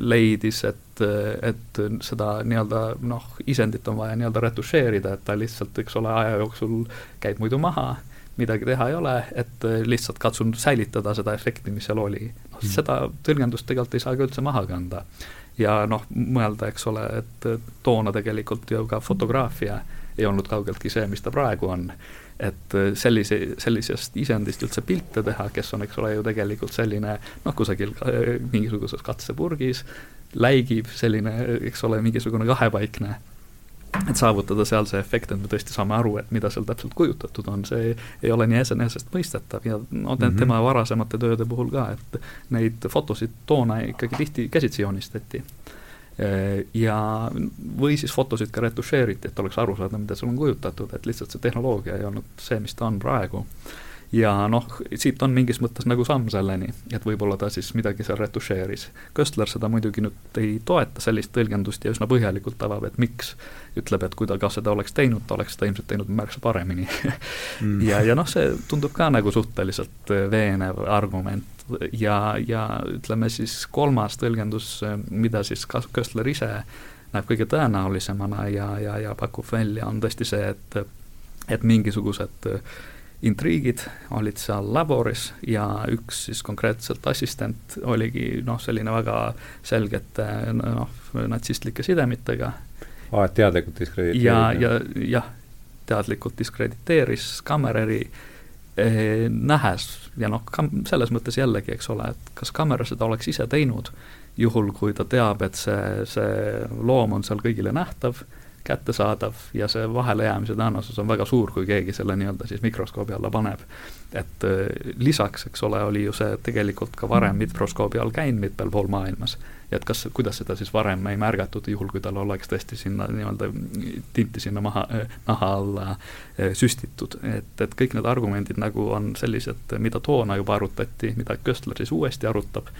leidis, et, et seda nii-öelda noh, isendit on vaja nii-öelda retušeerida, et ta lihtsalt, eks ole, aja jooksul käib muidu maha midagi teha ei ole, et lihtsalt katsun säilitada seda efekti, mis seal oli. noh, seda tõlgendust tegelikult ei saa ka üldse maha kanda. ja noh, mõelda, eks ole, et toona tegelikult ju ka fotograafia ei olnud kaugeltki see, mis ta praegu on. Et äh, sellise, sellisest isendist üldse pilte teha, kes on, eks ole, ju tegelikult selline noh, kusagil äh, mingisuguses katsepurgis, läigib selline, eks ole, mingisugune kahepaikne et saavutada seal see efekt, et me tõesti saame aru, et mida seal täpselt kujutatud on, see ei ole nii enesestmõistetav ja no mm -hmm. tema varasemate tööde puhul ka, et neid fotosid toona ikkagi tihti käsitsi joonistati. Ja, või siis fotosid ka retušeeriti, et oleks aru saada, mida seal on kujutatud, et lihtsalt see tehnoloogia ei olnud see, mis ta on praegu ja noh, siit on mingis mõttes nagu samm selleni, et võib-olla ta siis midagi seal retušeeris. Köstler seda muidugi nüüd ei toeta, sellist tõlgendust ja üsna põhjalikult avab, et miks, ütleb, et kui ta ka seda oleks teinud, ta oleks seda ilmselt teinud märksa paremini mm. ja, ja noh, see tundub ka nagu suhteliselt äh, veenev argument ja, ja ütleme siis kolmas tõlgendus, äh, mida siis Köstler ise näeb kõige tõenäolisemana ja, ja, ja pakub välja, on tõesti see, et et mingisugused äh, intriigid olid seal laboris ja üks siis konkreetselt assistent oligi noh, selline väga selgete noh, natsistlike sidemitega. aa, et teadlikult diskrediteeris? ja, ja jah, teadlikult diskrediteeris Kammereri eh, nähes ja noh, kam-, selles mõttes jällegi, eks ole, et kas Kammerer seda oleks ise teinud, juhul kui ta teab, et see, see loom on seal kõigile nähtav kättesaadav ja see vahelejäämise tõenäosus on väga suur, kui keegi selle nii-öelda siis mikroskoobi alla paneb. et äh, lisaks, eks ole, oli ju see tegelikult ka varem mikroskoobi all käinud mitmel pool maailmas ja et kas, kuidas seda siis varem ei märgatud, juhul kui tal oleks tõesti sinna nii-öelda tinti sinna maha, naha alla eh, süstitud. et, et kõik need argumendid nagu on sellised, mida toona juba arutati, mida Köstler siis uuesti arutab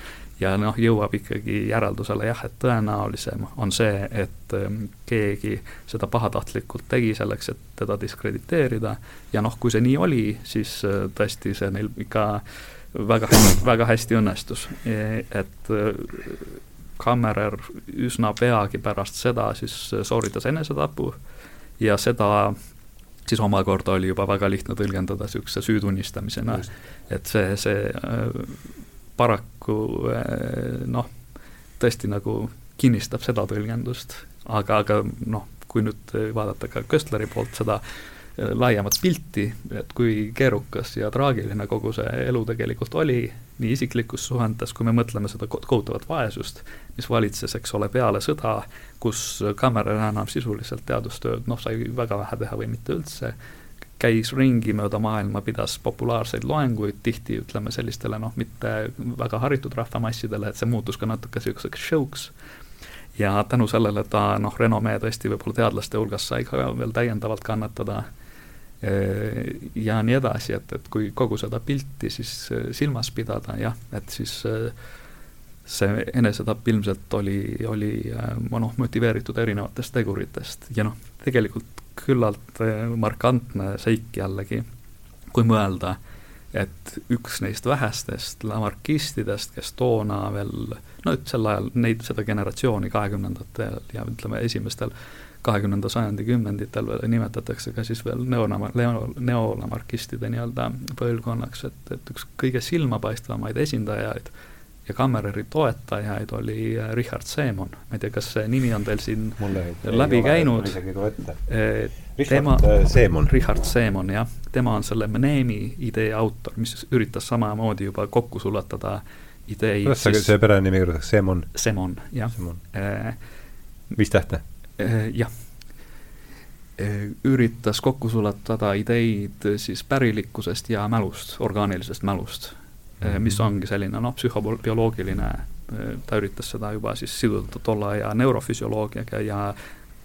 ja noh, jõuab ikkagi järeldusele jah, et tõenäolisem on see, et eh, keegi seda pahatahtlikult tegi selleks, et teda diskrediteerida. Ja noh, kui see nii oli, siis eh, tõesti see neil ikka väga väga hästi õnnestus, e, et Kammerer üsna peagi pärast seda siis sooritas enesetapu ja seda siis omakorda oli juba väga lihtne tõlgendada niisuguse süütunnistamisena, et see, see äh, paraku äh, noh, tõesti nagu kinnistab seda tõlgendust, aga, aga noh, kui nüüd vaadata ka Köstleri poolt seda laiemat pilti, et kui keerukas ja traagiline kogu see elu tegelikult oli, nii isiklikus suhetes, kui me mõtleme seda kohutavat vaesust, mis valitses, eks ole, peale sõda, kus Cameron enam sisuliselt teadustööd noh, sai väga vähe teha või mitte üldse, käis ringi mööda maailma, pidas populaarseid loenguid, tihti ütleme sellistele noh, mitte väga haritud rahvamassidele, et see muutus ka natuke niisuguseks show'ks. Ja tänu sellele ta noh, renomee tõesti võib-olla teadlaste hulgas sai ka veel täiendavalt kannatada ja nii edasi, et, et kui kogu seda pilti siis äh, silmas pidada, jah, et siis äh, see enesetapp ilmselt oli, oli noh, motiveeritud erinevatest teguritest. Ja noh, tegelikult küllalt markantne seik jällegi, kui mõelda, et üks neist vähestest lamarkistidest, kes toona veel, no sel ajal neid, seda generatsiooni kahekümnendatel ja ütleme, esimestel kahekümnenda sajandi kümnenditel nimetatakse ka siis veel neonama-, neo, neolamarkistide nii-öelda põlvkonnaks, et, et üks kõige silmapaistvamaid esindajaid ja Kammereri toetajaid oli äh, Richard Seemon, ma ei tea, kas see nimi on teil siin Mulle läbi ei käinud. tema, äh, Seemon. Richard Seemon, jah, tema on selle Mneemi idee autor, mis üritas samamoodi juba kokku sulatada ideid. kuidas see, see perenimi kirjutatakse, Seemon? Seemon, jah. Äh, viis tähte Äh, jah, äh, üritas kokku sulatada ideid siis pärilikkusest ja mälust, orgaanilisest mälust. Mis ongi selline noh, psühhobioloogiline, ta üritas seda juba siis siduda tolle aja neurofüsioloogiaga ja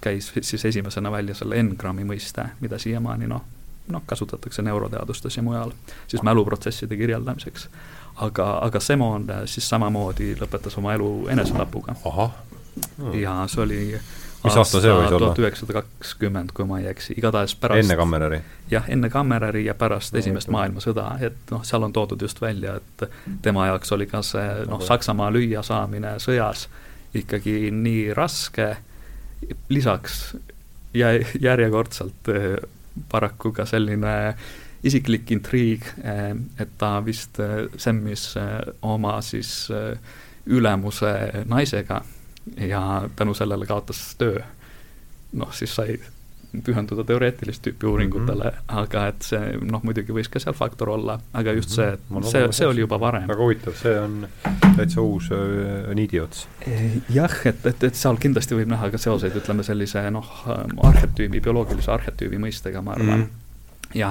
käis siis esimesena välja selle N-grammi mõiste, mida siiamaani noh, noh, kasutatakse neuroteadustes ja mujal siis mäluprotsesside kirjeldamiseks. aga, aga Semon siis samamoodi lõpetas oma elu enesetapuga. ja see oli mis aasta see võis olla? tuhat üheksasada kakskümmend, kui ma ei eksi, igatahes pärast enne Kammereri? jah, enne Kammereri ja pärast no, Esimest maailmasõda, et noh, seal on toodud just välja, et tema jaoks oli ka see noh, Saksamaa lüüasaamine sõjas ikkagi nii raske, lisaks ja järjekordselt eh, paraku ka selline isiklik intriig, eh, et ta vist eh, semmis oma siis ülemuse naisega ja tänu sellele kaotas töö. noh, siis sai pühenduda teoreetilist tüüpi uuringutele mm, -hmm. aga et see noh, muidugi võis ka seal faktor olla, aga just see, et -hmm. see, see oli juba varem. väga huvitav, see on täitsa uus äh, niidiots. jah, et, et, et seal kindlasti võib näha ka seoseid, ütleme sellise noh, arhetüübi, bioloogilise arhetüübi mõistega, ma arvan mm. -hmm ja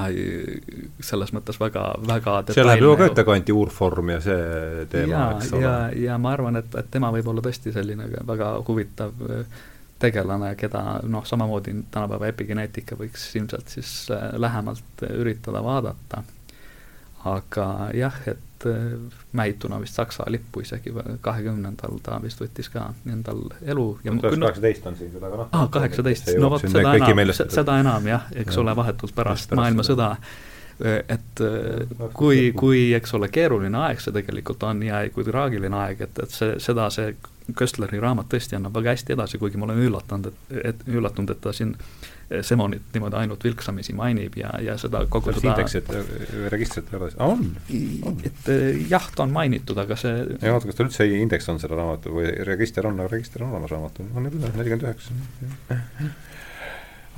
selles mõttes väga, väga see läheb ju ka ettekanti uurvorm ja see teema, eks ole. ja, ja ma arvan, et, et tema võib olla tõesti selline väga huvitav äh, tegelane, keda noh, samamoodi tänapäeva epigeneetika võiks ilmselt siis äh, lähemalt üritada vaadata. Aga jah, et äh, mähituna vist Saksa lippu isegi kahekümnendal ta vist võttis ka endal elu. kaheksateist on siin seda, aga noh. aa, ah, kaheksateist, no vot, seda enam, seda enam jah, eks ole, vahetult pärast maailmasõda et äh, kui, kui, eks ole, keeruline aeg see tegelikult on ja kui traagiline aeg, et, et see, seda see Köstleri raamat tõesti annab väga hästi edasi, kuigi ma olen üllatunud, et, et üllatunud, et ta siin Semonit niimoodi ainult vilksamisi mainib ja, ja seda kogu seda indeksit, registrit ei ole, on, on.? et eh, jah, ta on mainitud, aga see ei oota, kas tal üldse indeks on selle raamatu või register on, aga register on olemas raamatul, on küll, nelikümmend üheksa.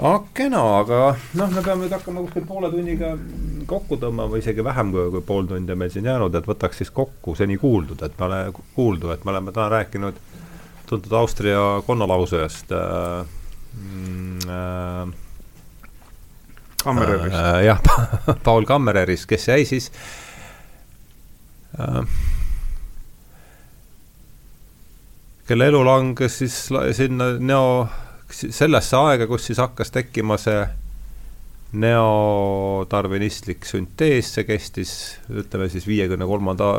Aga kena, aga noh, me peame nüüd hakkama kuskil poole tunniga kokku tõmbama, isegi vähem kui, kui pool tundi on meil siin jäänud, et võtaks siis kokku seni kuuldud, et me oleme, kuuldu, et me oleme täna rääkinud tuntud Austria konnalausujast äh, mm, äh, Kammererist äh,. jah Paul Kammererist, kes jäi siis äh, kelle elu langes siis sinna neo, sellesse aega, kus siis hakkas tekkima see neotarvinistlik süntees, see kestis ütleme siis viiekümne kolmanda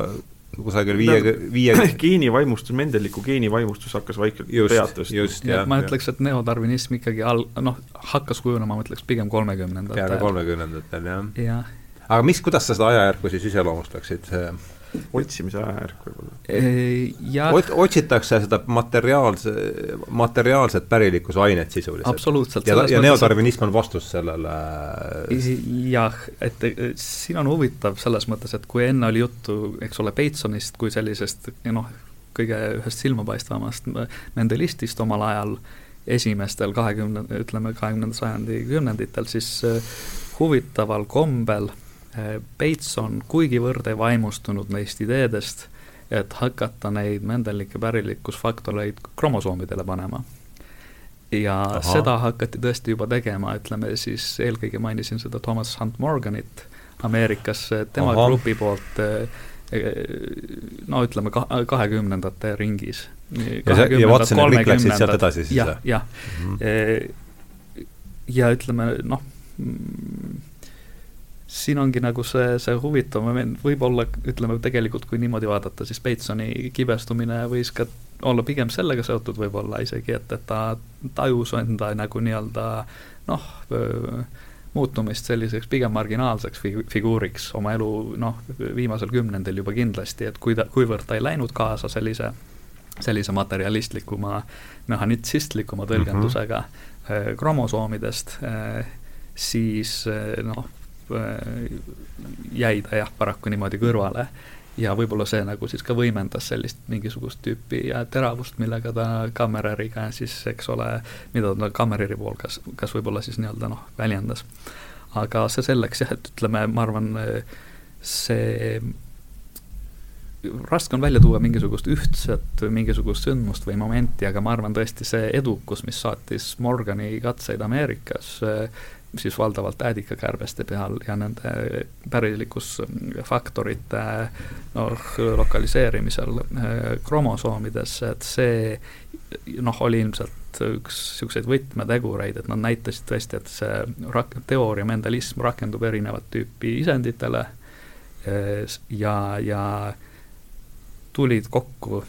kusagil viie, viie geenivaimustus, mendeliku geenivaimustus hakkas vaikselt peatus. just, jah. ma ütleks, et neodarvinism ikkagi al-, noh, hakkas kujunema, ma ütleks pigem kolmekümnendatel. peaaegu kolmekümnendatel, jah ja.. aga mis, kuidas sa seda ajajärku siis iseloomustaksid? Otsimise ajajärk võib-olla. Ot-, otsitakse seda materiaalse, materiaalset pärilikkusainet sisuliselt. absoluutselt. ja, ja neotarvinism on vastus sellele jah, et siin on huvitav selles mõttes, et kui enne oli juttu, eks ole, Batesonist kui sellisest noh, kõige ühest silmapaistvamast mendelistist omal ajal, esimestel kahekümne, ütleme kahekümnenda sajandi kümnenditel, siis huvitaval kombel Bates on kuigivõrd vaimustunud neist ideedest, et hakata neid mendellikke pärilikkusfaktoreid kromosoomidele panema ja Aha. seda hakati tõesti juba tegema, ütleme siis eelkõige mainisin seda Thomas Hunt Morganit Ameerikas, tema Aha. grupi poolt eh, eh, no ütleme ka-, kahekümnendate ringis. ja ja Watson ja Crick läksid sealt edasi siis? jah, jah mm. -hmm. ja ütleme noh, siin ongi nagu see, see huvitav moment, võib-olla ütleme tegelikult, kui niimoodi vaadata, siis Batesoni kibestumine võis ka olla pigem sellega seotud võib-olla isegi, et, et ta tajus enda nagu nii-öelda noh, muutumist selliseks pigem marginaalseks fi-, figuuriks oma elu noh, viimasel kümnendil juba kindlasti, et kui ta, kuivõrd ta ei läinud kaasa sellise sellise materialistlikuma, mehhanitsistlikuma tõlgendusega mm -hmm. kromosoomidest, siis noh, jäi ta jah, paraku niimoodi kõrvale ja võib-olla see nagu siis ka võimendas sellist mingisugust tüüpi teravust, millega ta Kammereriga siis, eks ole, mida ta Kammereri pool kas, kas võib-olla siis nii-öelda noh, väljendas. aga see selleks jah, et ütleme, ma arvan, see raske on välja tuua mingisugust ühtset mingisugust sündmust või momenti, aga ma arvan tõesti see edukus, mis saatis Morgani katseid Ameerikas siis valdavalt äädikakärbeste peal ja nende pärilikkus faktorite noh, lokaliseerimisel eh, kromosoomides, et see noh, oli ilmselt üks niisuguseid võtmetegureid, et nad näitasid tõesti, et see rak-, teooria mentalism rakendub erinevat tüüpi isenditele eh, ja, ja tulid kokku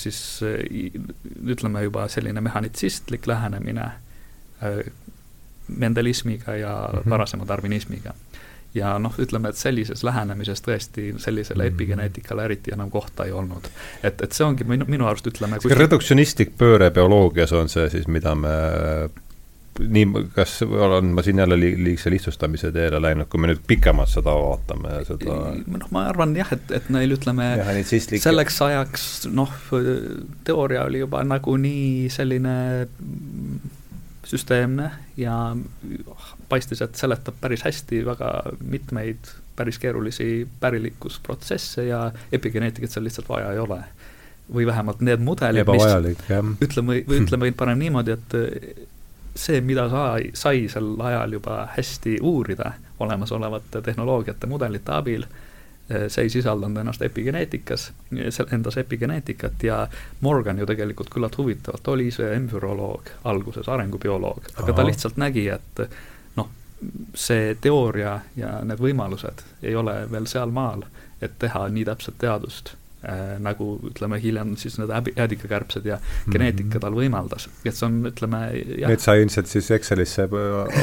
siis ütleme juba selline mehhanitsistlik lähenemine mentalismiga ja mm -hmm. varasema darwinismiga. ja noh, ütleme, et sellises lähenemises tõesti sellisele mm -hmm. epigeneetikale eriti enam kohta ei olnud. et, et see ongi minu, minu arust ütleme kui reduktsionistlik pööre bioloogias on see siis, mida me nii, kas olen ma siin jälle li-, liigse lihtsustamise teele läinud, kui me nüüd pikemalt seda vaatame seda noh, ma arvan jah, et, et neil ütleme, selleks ajaks noh, teooria oli juba nagunii selline süsteemne ja paistis, et seletab päris hästi väga mitmeid päris keerulisi pärilikkusprotsesse ja epigeneetikat seal lihtsalt vaja ei ole. või vähemalt need mudelid, mis ütleme, või ütleme parem niimoodi, et see, mida sai, sai sel ajal juba hästi uurida olemasolevate tehnoloogiate, mudelite abil Eh, see ei sisaldanud ennast epigeneetikas, endas epigeneetikat ja Morgan ju tegelikult küllalt huvitavalt oli see embrüoloog alguses, arengubioloog, aga Aha. ta lihtsalt nägi, et noh, see teooria ja need võimalused ei ole veel sealmaal, et teha nii täpset teadust nagu ütleme, hiljem siis need äädikakärbsed ja mhm. geneetika tal võimaldas, et see on, ütleme Need sai ilmselt siis Excelisse,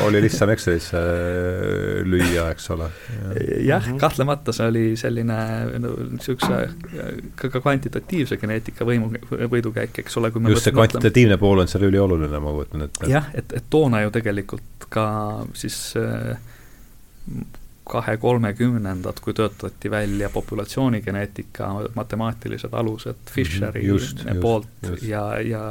oli lihtsam Excelisse äh, lüüa, eks ole ja.. jah -hmm., kahtlemata see oli selline niisuguse no, ka, ka kvantitatiivse geneetika võimu, võidukäik, eks ole, kui me just see kvantitatiivne pool on seal ülioluline, ma kujutan ette. jah, et, et toona ju tegelikult ka siis äh, kahe kolmekümnendad, kui töötati välja populatsioonigeneetika matemaatilised alused Fischeri mhm, just, poolt just, just. ja, ja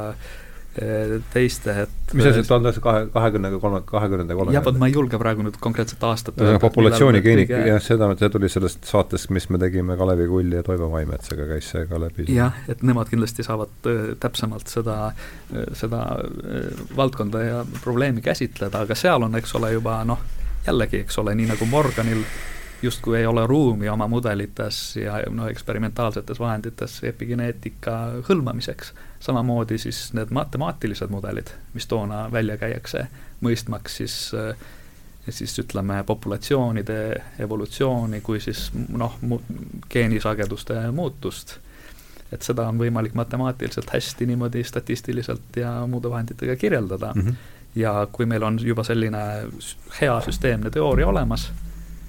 e, teiste, et mis asi, tuhande üheksasaja kahe, kahekümne kolme, kahekümnenda kolme? jah, vot ma ei julge praegu nüüd konkreetset aastat öelda. populatsioonigeeni, jah, seda, see tuli sellest saatest, mis me tegime Kalevi Kulli ja Toivo Maimetsaga, käis see ka läbi. jah, et nemad kindlasti saavad äh, täpsemalt seda, äh, seda valdkonda ja probleemi käsitleda, aga seal on, eks ole, juba noh, jällegi, eks ole, nii nagu Morganil justkui ei ole ruumi oma mudelites ja no eksperimentaalsetes vahendites epigeneetika hõlmamiseks, samamoodi siis need matemaatilised mudelid, mis toona välja käiakse, mõistmaks siis siis ütleme, populatsioonide evolutsiooni kui siis noh, geenisageduste muutust, et seda on võimalik matemaatiliselt hästi niimoodi statistiliselt ja muude vahenditega kirjeldada. Mm. -hmm ja kui meil on juba selline hea süsteemne teooria olemas,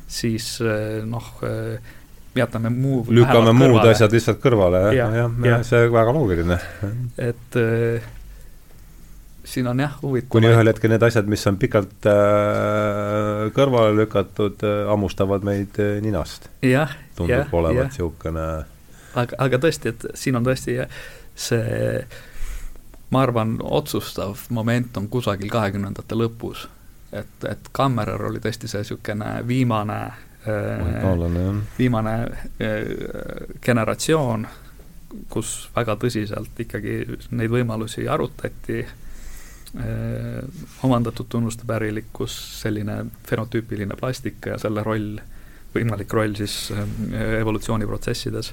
siis eh, noh, eh, jätame muu lükkame muud kõrvale. asjad lihtsalt kõrvale, jah, jah, jah, see väga loogiline. et äh, siin on jah, huvitav kuni ühel hetkel need asjad, mis on pikalt äh, kõrvale lükatud äh,, hammustavad meid äh, ninast. tundub olevat niisugune aga, aga tõesti, et siin on tõesti see ma arvan, otsustav moment on kusagil kahekümnendate lõpus. et, et Kammerer oli tõesti see niisugune viimane äh, viimane äh, generatsioon, kus väga tõsiselt ikkagi neid võimalusi arutati äh,, omandatud tunnuste pärilikkus, selline fenotüüpiline plastika ja selle roll, võimalik roll siis evolutsiooniprotsessides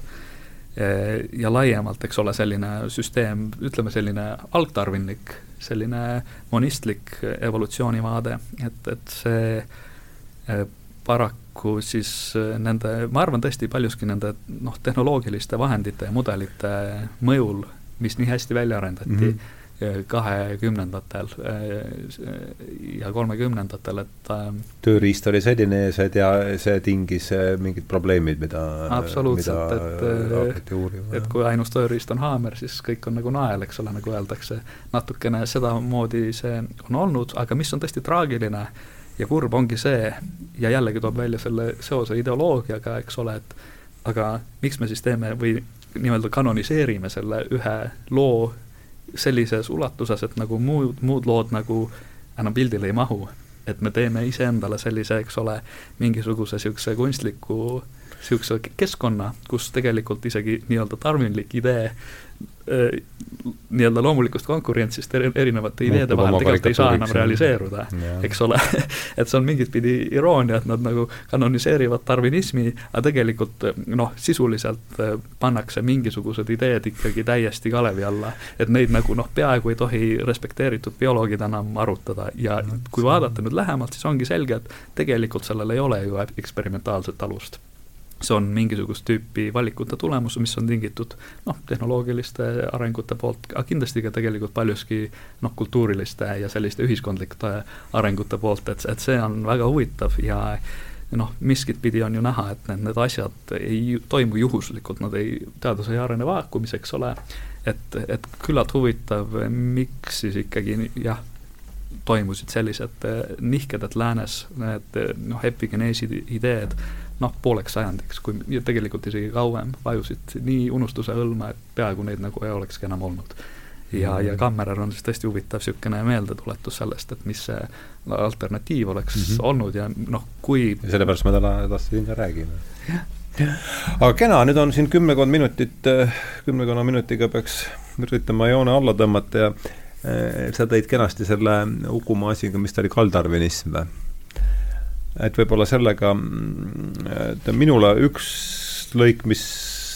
ja laiemalt, eks ole, selline süsteem, ütleme selline algtarvinlik, selline monistlik evolutsioonivaade, et, et see eh, paraku siis eh, nende, ma arvan tõesti paljuski nende noh, tehnoloogiliste vahendite ja mudelite mõjul, mis nii hästi välja arendati mm, -hmm kahekümnendatel ja kolmekümnendatel, et äh, tööriist oli selline ees, et ja see tingis mingid probleemid, mida absoluutselt, et et kui ainus tööriist on haamer, siis kõik on nagu nael, eks ole, nagu öeldakse. natukene sedamoodi see on olnud, aga mis on tõesti traagiline ja kurb, ongi see, ja jällegi toob välja selle seose ideoloogiaga, eks ole, et aga miks me siis teeme või nii-öelda kanoniseerime selle ühe loo sellises ulatuses, et nagu muud, muud lood nagu enam pildile ei mahu. et me teeme iseendale sellise, eks ole, mingisuguse niisuguse kunstliku niisuguse keskkonna, kus tegelikult isegi nii-öelda tarvinlik idee nii-öelda loomulikust konkurentsist erinevate ideede vahel tegelikult ei saa enam realiseeruda, eks ole. Et see on mingit pidi iroonia, et nad nagu kanoniseerivad darwinismi, aga tegelikult noh, sisuliselt äh, pannakse mingisugused ideed ikkagi täiesti kalevi alla. et neid nagu noh, peaaegu ei tohi respekteeritud bioloogid enam arutada. Ja kui vaadata nüüd lähemalt, siis ongi selge, et tegelikult sellel ei ole ju eksperimentaalset alust see on mingisugust tüüpi valikute tulemus, mis on tingitud noh, tehnoloogiliste arengute poolt, aga kindlasti ka tegelikult paljuski noh, kultuuriliste ja selliste ühiskondlike arengute poolt, et, et see on väga huvitav ja noh, miskit pidi on ju näha, et need, need asjad ei toimu juhuslikult, nad ei, teadus ei arene vaakumis, eks ole, et, et küllalt huvitav, miks siis ikkagi jah, toimusid sellised nihked, et läänes need noh, epigeneesi ideed noh, pooleks sajandiks, kui tegelikult isegi kauem, vajusid nii unustuse hõlma, et peaaegu neid nagu ei olekski enam olnud. ja, ja Kammerer on siis tõesti huvitav niisugune meeldetuletus sellest, et mis see alternatiiv oleks mm -hmm. olnud ja noh, kui ja sellepärast me täna edasi siin ka räägime. aga kena, nüüd on siin kümmekond minutit, kümnekonna minutiga peaks üritama joone alla tõmmata ja äh, sa tõid kenasti selle Uku Maasiga, mis ta oli, kaldarvinism või? Et võib-olla sellega, et minule üks lõik, mis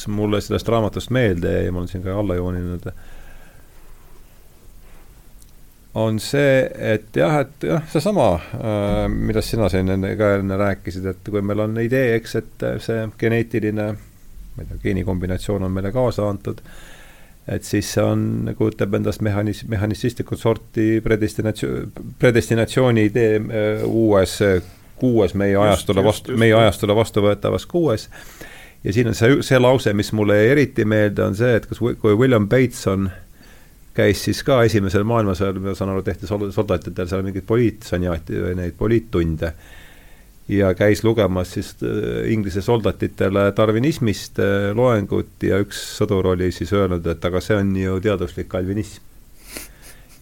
mulle sellest raamatust meelde jäi, ma olen siin ka alla jooninud, on see, et jah, et jah, seesama äh,, millest sina siin enne ka enne rääkisid, et kui meil on idee, eks, et see geneetiline, ma ei tea, geenikombinatsioon on meile kaasa antud, et siis see on, kujutab endast mehanis-, mehhanistlikut sorti predestinatsioon, predestinatsiooni idee äh, uues kuues meie ajastule vastu, meie ajastule vastuvõetavas kuues. ja siin on see, see lause, mis mulle jäi eriti meelde, on see, et kas, kui William Bateson käis siis ka esimesel maailmasõjal, ma saan aru, tehti soldaatidel seal mingeid poliitsaniaati või neid poliittunde ja käis lugemas siis äh, Inglise soldatitele darwinismist äh, loengut ja üks sõdur oli siis öelnud, et aga see on ju teaduslik kalvinism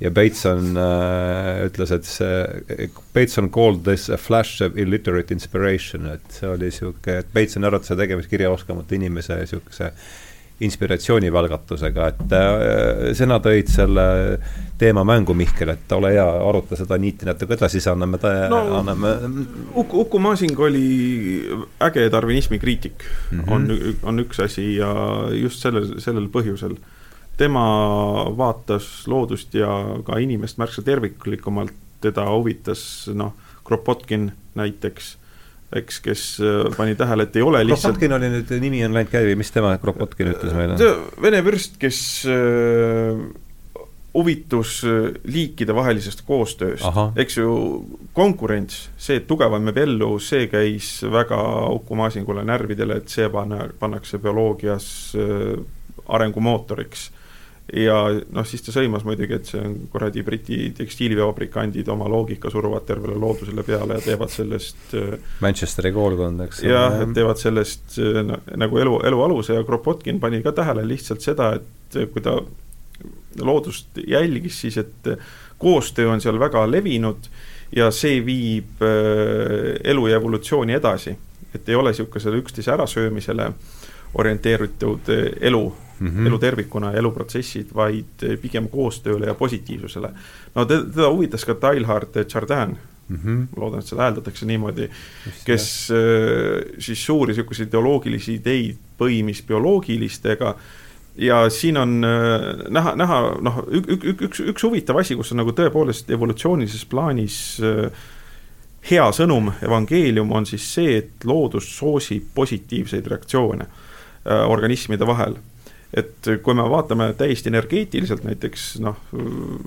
ja Bateson äh, ütles, et see, Bateson called this a flash of illiterate inspiration, et see oli niisugune, et Batesoni arvates on tegemist kirjaoskamatu inimese niisuguse inspiratsioonivälgatusega, et äh, sina tõid selle teema mängu, Mihkel, et ole hea, aruta seda niiti natuke edasi, siis anname ta no,, anname Uku, Uku Masing oli äge darwinismi kriitik mm, -hmm. on, on üks asi ja just sellel, sellel põhjusel tema vaatas loodust ja ka inimest märksa terviklikumalt, teda huvitas noh, Kropotkin näiteks, eks, kes äh, pani tähele, et ei ole lihtsalt Kropotkin oli nüüd, nimi on läinud käivi, mis tema Kropotkin ütles meile? vene vürst, kes äh, huvitus äh, liikidevahelisest koostööst, eks ju, konkurents, see, et tugevam jääb ellu, see käis väga Uku Masingule närvidele, et see panna, pannakse bioloogias arengumootoriks ja noh, siis ta sõimas muidugi, et see on kuradi Briti tekstiilivabrikandid oma loogika suruvad tervele loodusele peale ja teevad sellest äh, Manchesteri koolkond, eks jah, et teevad sellest äh, nagu elu, elu aluse ja Kropotkin pani ka tähele lihtsalt seda, et kui ta loodust jälgis, siis et koostöö on seal väga levinud ja see viib elu ja evolutsiooni edasi. et ei ole niisugusele üksteise ärasöömisele orienteeritud elu mm, -hmm. elu tervikuna ja eluprotsessid, vaid pigem koostööle ja positiivsusele. no teda huvitas ka Teilhard Chardin mm, -hmm. loodan, et seda hääldatakse niimoodi, kes äh, siis suuri niisuguseid ideoloogilisi ideid põimis bioloogilistega ja siin on äh, näha, näha noh, üks, üks, üks huvitav asi, kus on nagu tõepoolest evolutsioonilises plaanis äh, hea sõnum, evangeelium on siis see, et loodus soosib positiivseid reaktsioone organismide vahel et kui me vaatame täiesti energeetiliselt näiteks noh,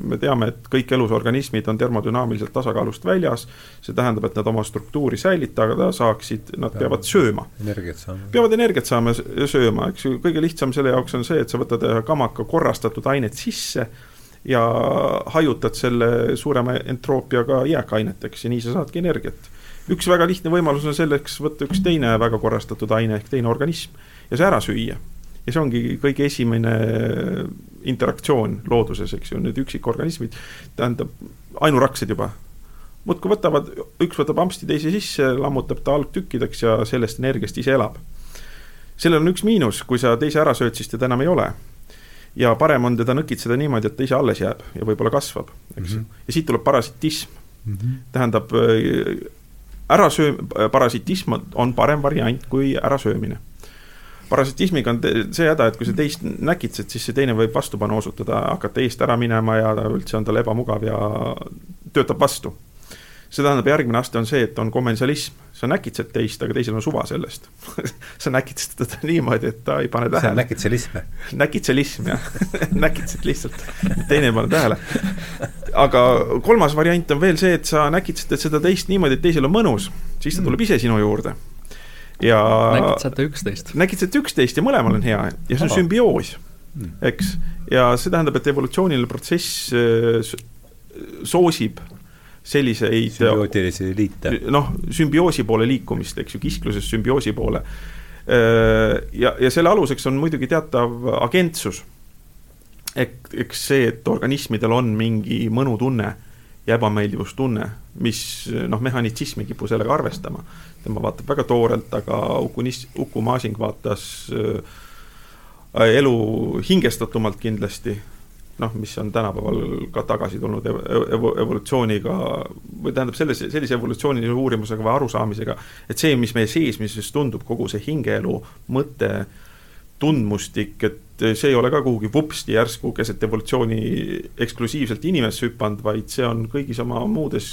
me teame, et kõik elusorganismid on termodünaamiliselt tasakaalust väljas, see tähendab, et nad oma struktuuri säilitada saaksid, nad peavad sööma. energiat saama. peavad energiat saama ja sööma, eks ju, kõige lihtsam selle jaoks on see, et sa võtad kamaka korrastatud ainet sisse ja hajutad selle suurema entroopiaga jääkaineteks ja nii sa saadki energiat. üks väga lihtne võimalus on selleks võtta üks teine väga korrastatud aine ehk teine organism ja see ära süüa ja see ongi kõige esimene interaktsioon looduses, eks ju, need üksikorganismid, tähendab ainuraksed juba. muudkui võtavad, üks võtab ampsti teise sisse, lammutab ta algtükkideks ja sellest energiast ise elab. sellel on üks miinus, kui sa teise ära sööd, siis teda enam ei ole. ja parem on teda nõkitseda niimoodi, et ta ise alles jääb ja võib-olla kasvab, eks mm -hmm., ja siit tuleb parasitism mm. -hmm. tähendab, ärasöö-, parasitism on parem variant kui ärasöömine parasitismiga on see häda, et kui sa teist näkitsed, siis see teine võib vastupanu osutuda, hakata eest ära minema ja üldse on tal ebamugav ja töötab vastu. see tähendab, järgmine aste on see, et on kommensialism, sa näkitsed teist, aga teisel on suva sellest sa näkitsed teda niimoodi, et ta ei pane tähele. see on näkitselism. näkitselism jah näkitsed lihtsalt, teine ei pane tähele. aga kolmas variant on veel see, et sa näkitsed seda teist niimoodi, et teisel on mõnus, siis ta tuleb ise sinu juurde ja näkitsete üksteist. näkitsete üksteist ja mõlemal on hea ja see on sümbioos, hmm. eks. ja see tähendab, et evolutsiooniline protsess äh, soosib selliseid sümbiootilisi liite. noh, sümbioosi poole liikumist, eks ju, kiskluses sümbioosi poole. Äh, ja, ja selle aluseks on muidugi teatav agentsus. ehk, eks see, et organismidel on mingi mõnutunne ja ebameeldivustunne, mis noh, mehhanitsism ei kipu sellega arvestama. tema vaatab väga toorelt, aga Uku Nis-, Uku Masing vaatas äh, elu hingestatumalt kindlasti, noh, mis on tänapäeval ka tagasi tulnud ev ev evolutsiooniga või tähendab, selles, sellise evolutsioonilise uurimusega või arusaamisega, et see, mis meie seesmises tundub, kogu see hingeelu mõte, tundmustik, et see ei ole ka kuhugi vupsti järsku keset evolutsiooni eksklusiivselt inimesse hüpanud, vaid see on kõigis oma muudes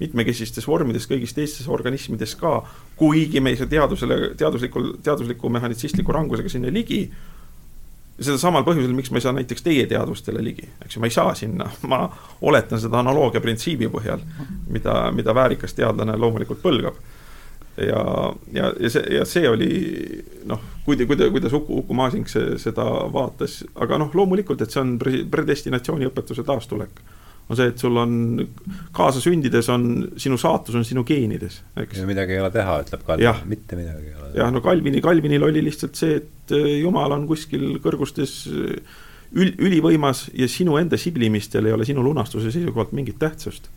mitmekesistes vormides, kõigis teistes organismides ka, kuigi me ei saa teadusele, teaduslikul, teadusliku mehhanitsistliku rangusega sinna ligi, seda samal põhjusel, miks ma ei saa näiteks teie teadvustele ligi, eks ju, ma ei saa sinna, ma oletan seda analoogia printsiibi põhjal, mida, mida väärikas teadlane loomulikult põlgab ja, ja, ja see, ja see oli noh, kui, kuida-, kuidas Uku, Uku Masing see, seda vaatas, aga noh, loomulikult, et see on pre-, predestinatsiooni õpetuse taastulek. on see, et sul on kaasa sündides on, sinu saatus on sinu geenides, eks. ja midagi ei ole teha, ütleb Kalvin, mitte midagi ei ole jah, no Kalvini, Kalvinil oli lihtsalt see, et äh, Jumal on kuskil kõrgustes äh, ül-, ülivõimas ja sinu enda siblimistel ei ole sinu lunastuse seisukohalt mingit tähtsust.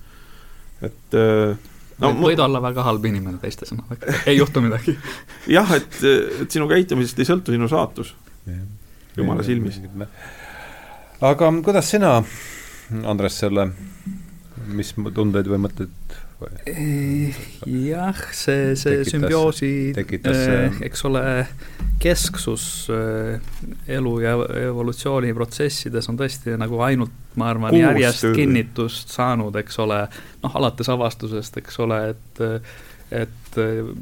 et äh, no võid olla väga halb inimene teiste sõnadega, ei juhtu midagi. jah, et, et sinu käitumisest ei sõltu sinu saatus, jumala silmis. aga kuidas sina, Andres, selle, mis tundeid või mõtteid jah, see, see tekitas, sümbioosi, eh, eks ole, kesksus eh, elu ja evolutsiooniprotsessides on tõesti nagu ainult, ma arvan, järjest kinnitust saanud, eks ole, noh, alates avastusest, eks ole, et et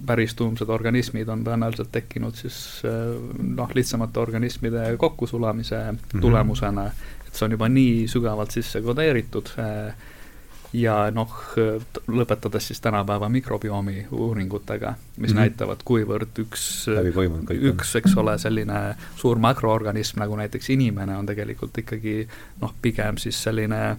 päris tuumsed organismid on tõenäoliselt tekkinud siis noh, lihtsamate organismide kokkusulamise mm -hmm. tulemusena, et see on juba nii sügavalt sisse kodeeritud äh, ja noh, lõpetades siis tänapäeva mikrobiomi uuringutega, mis mm -hmm. näitavad, kuivõrd üks, üks, eks ole, selline suur makroorganism nagu näiteks inimene on tegelikult ikkagi noh, pigem siis selline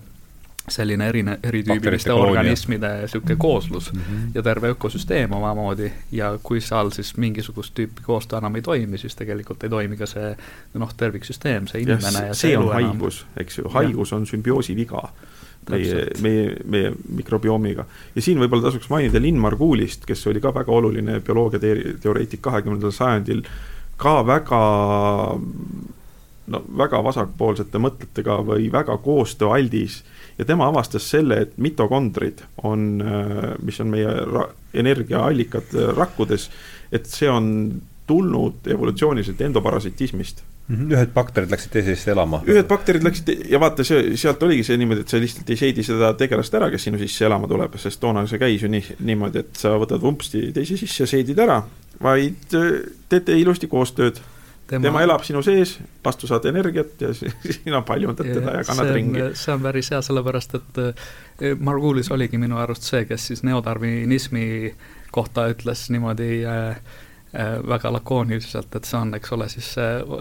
selline erine, eritüübiliste organismide niisugune kooslus mm -hmm. ja terve ökosüsteem omamoodi. Ja kui seal siis mingisugust tüüpi koostöö enam ei toimi, siis tegelikult ei toimi ka see noh, terviksüsteem, see inimene ja, ja see, see on haigus, eks ju, haigus ja. on sümbioosi viga meie, meie, meie mikrobiomiga. ja siin võib-olla tasuks mainida Linn Marguulist, kes oli ka väga oluline bioloogia teoreetik kahekümnendal sajandil, ka väga no väga vasakpoolsete mõtetega või väga koostööaldis. Ja tema avastas selle, et mitokondrid on, mis on meie energiaallikad rakkudes, et see on tulnud evolutsiooniliselt endoparasitismist ühed bakterid läksid teisesse elama? ühed bakterid läksid ja vaata, see, sealt oligi see niimoodi, et sa lihtsalt ei seedi seda tegelast ära, kes sinu sisse elama tuleb, sest toona see käis ju nii, niimoodi, et sa võtad vumpsti teise sisse ja seedid ära, vaid teete ilusti koostööd tema, tema elab sinu sees, vastu saad energiat ja sina paljundad teda ja kannad see ringi. see on päris hea, sellepärast et eh, Margulis oligi minu arust see, kes siis neodarwinismi kohta ütles niimoodi äh, äh, väga lakooniliselt, et see on, eks ole, siis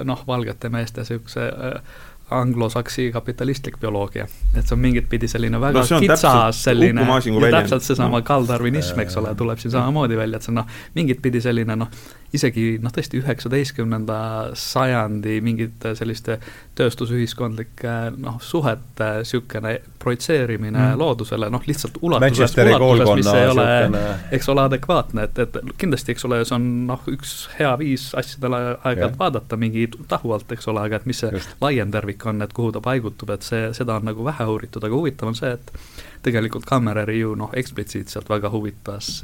noh, valgete meeste niisuguse äh, anglosaksi kapitalistlik bioloogia. et see on mingit pidi selline väga no, kitsas selline, ja täpselt seesama no. kalddarwinism, eks ole, tuleb siin samamoodi välja, et see on noh, mingit pidi selline noh, isegi noh, tõesti üheksateistkümnenda sajandi mingite selliste tööstusühiskondlike noh, suhete niisugune projitseerimine mm. loodusele noh, lihtsalt ulatuses, ulatuses, mis ei ole süukene... eks ole, adekvaatne, et, et kindlasti, eks ole, see on noh, üks hea viis asjadele aeg-ajalt vaadata mingi tahu alt, eks ole, aga et mis see Just. laiem tervik on, et kuhu ta paigutub, et see, seda on nagu vähe uuritud, aga huvitav on see, et tegelikult Kammereri ju noh, eksplitsiitselt väga huvitas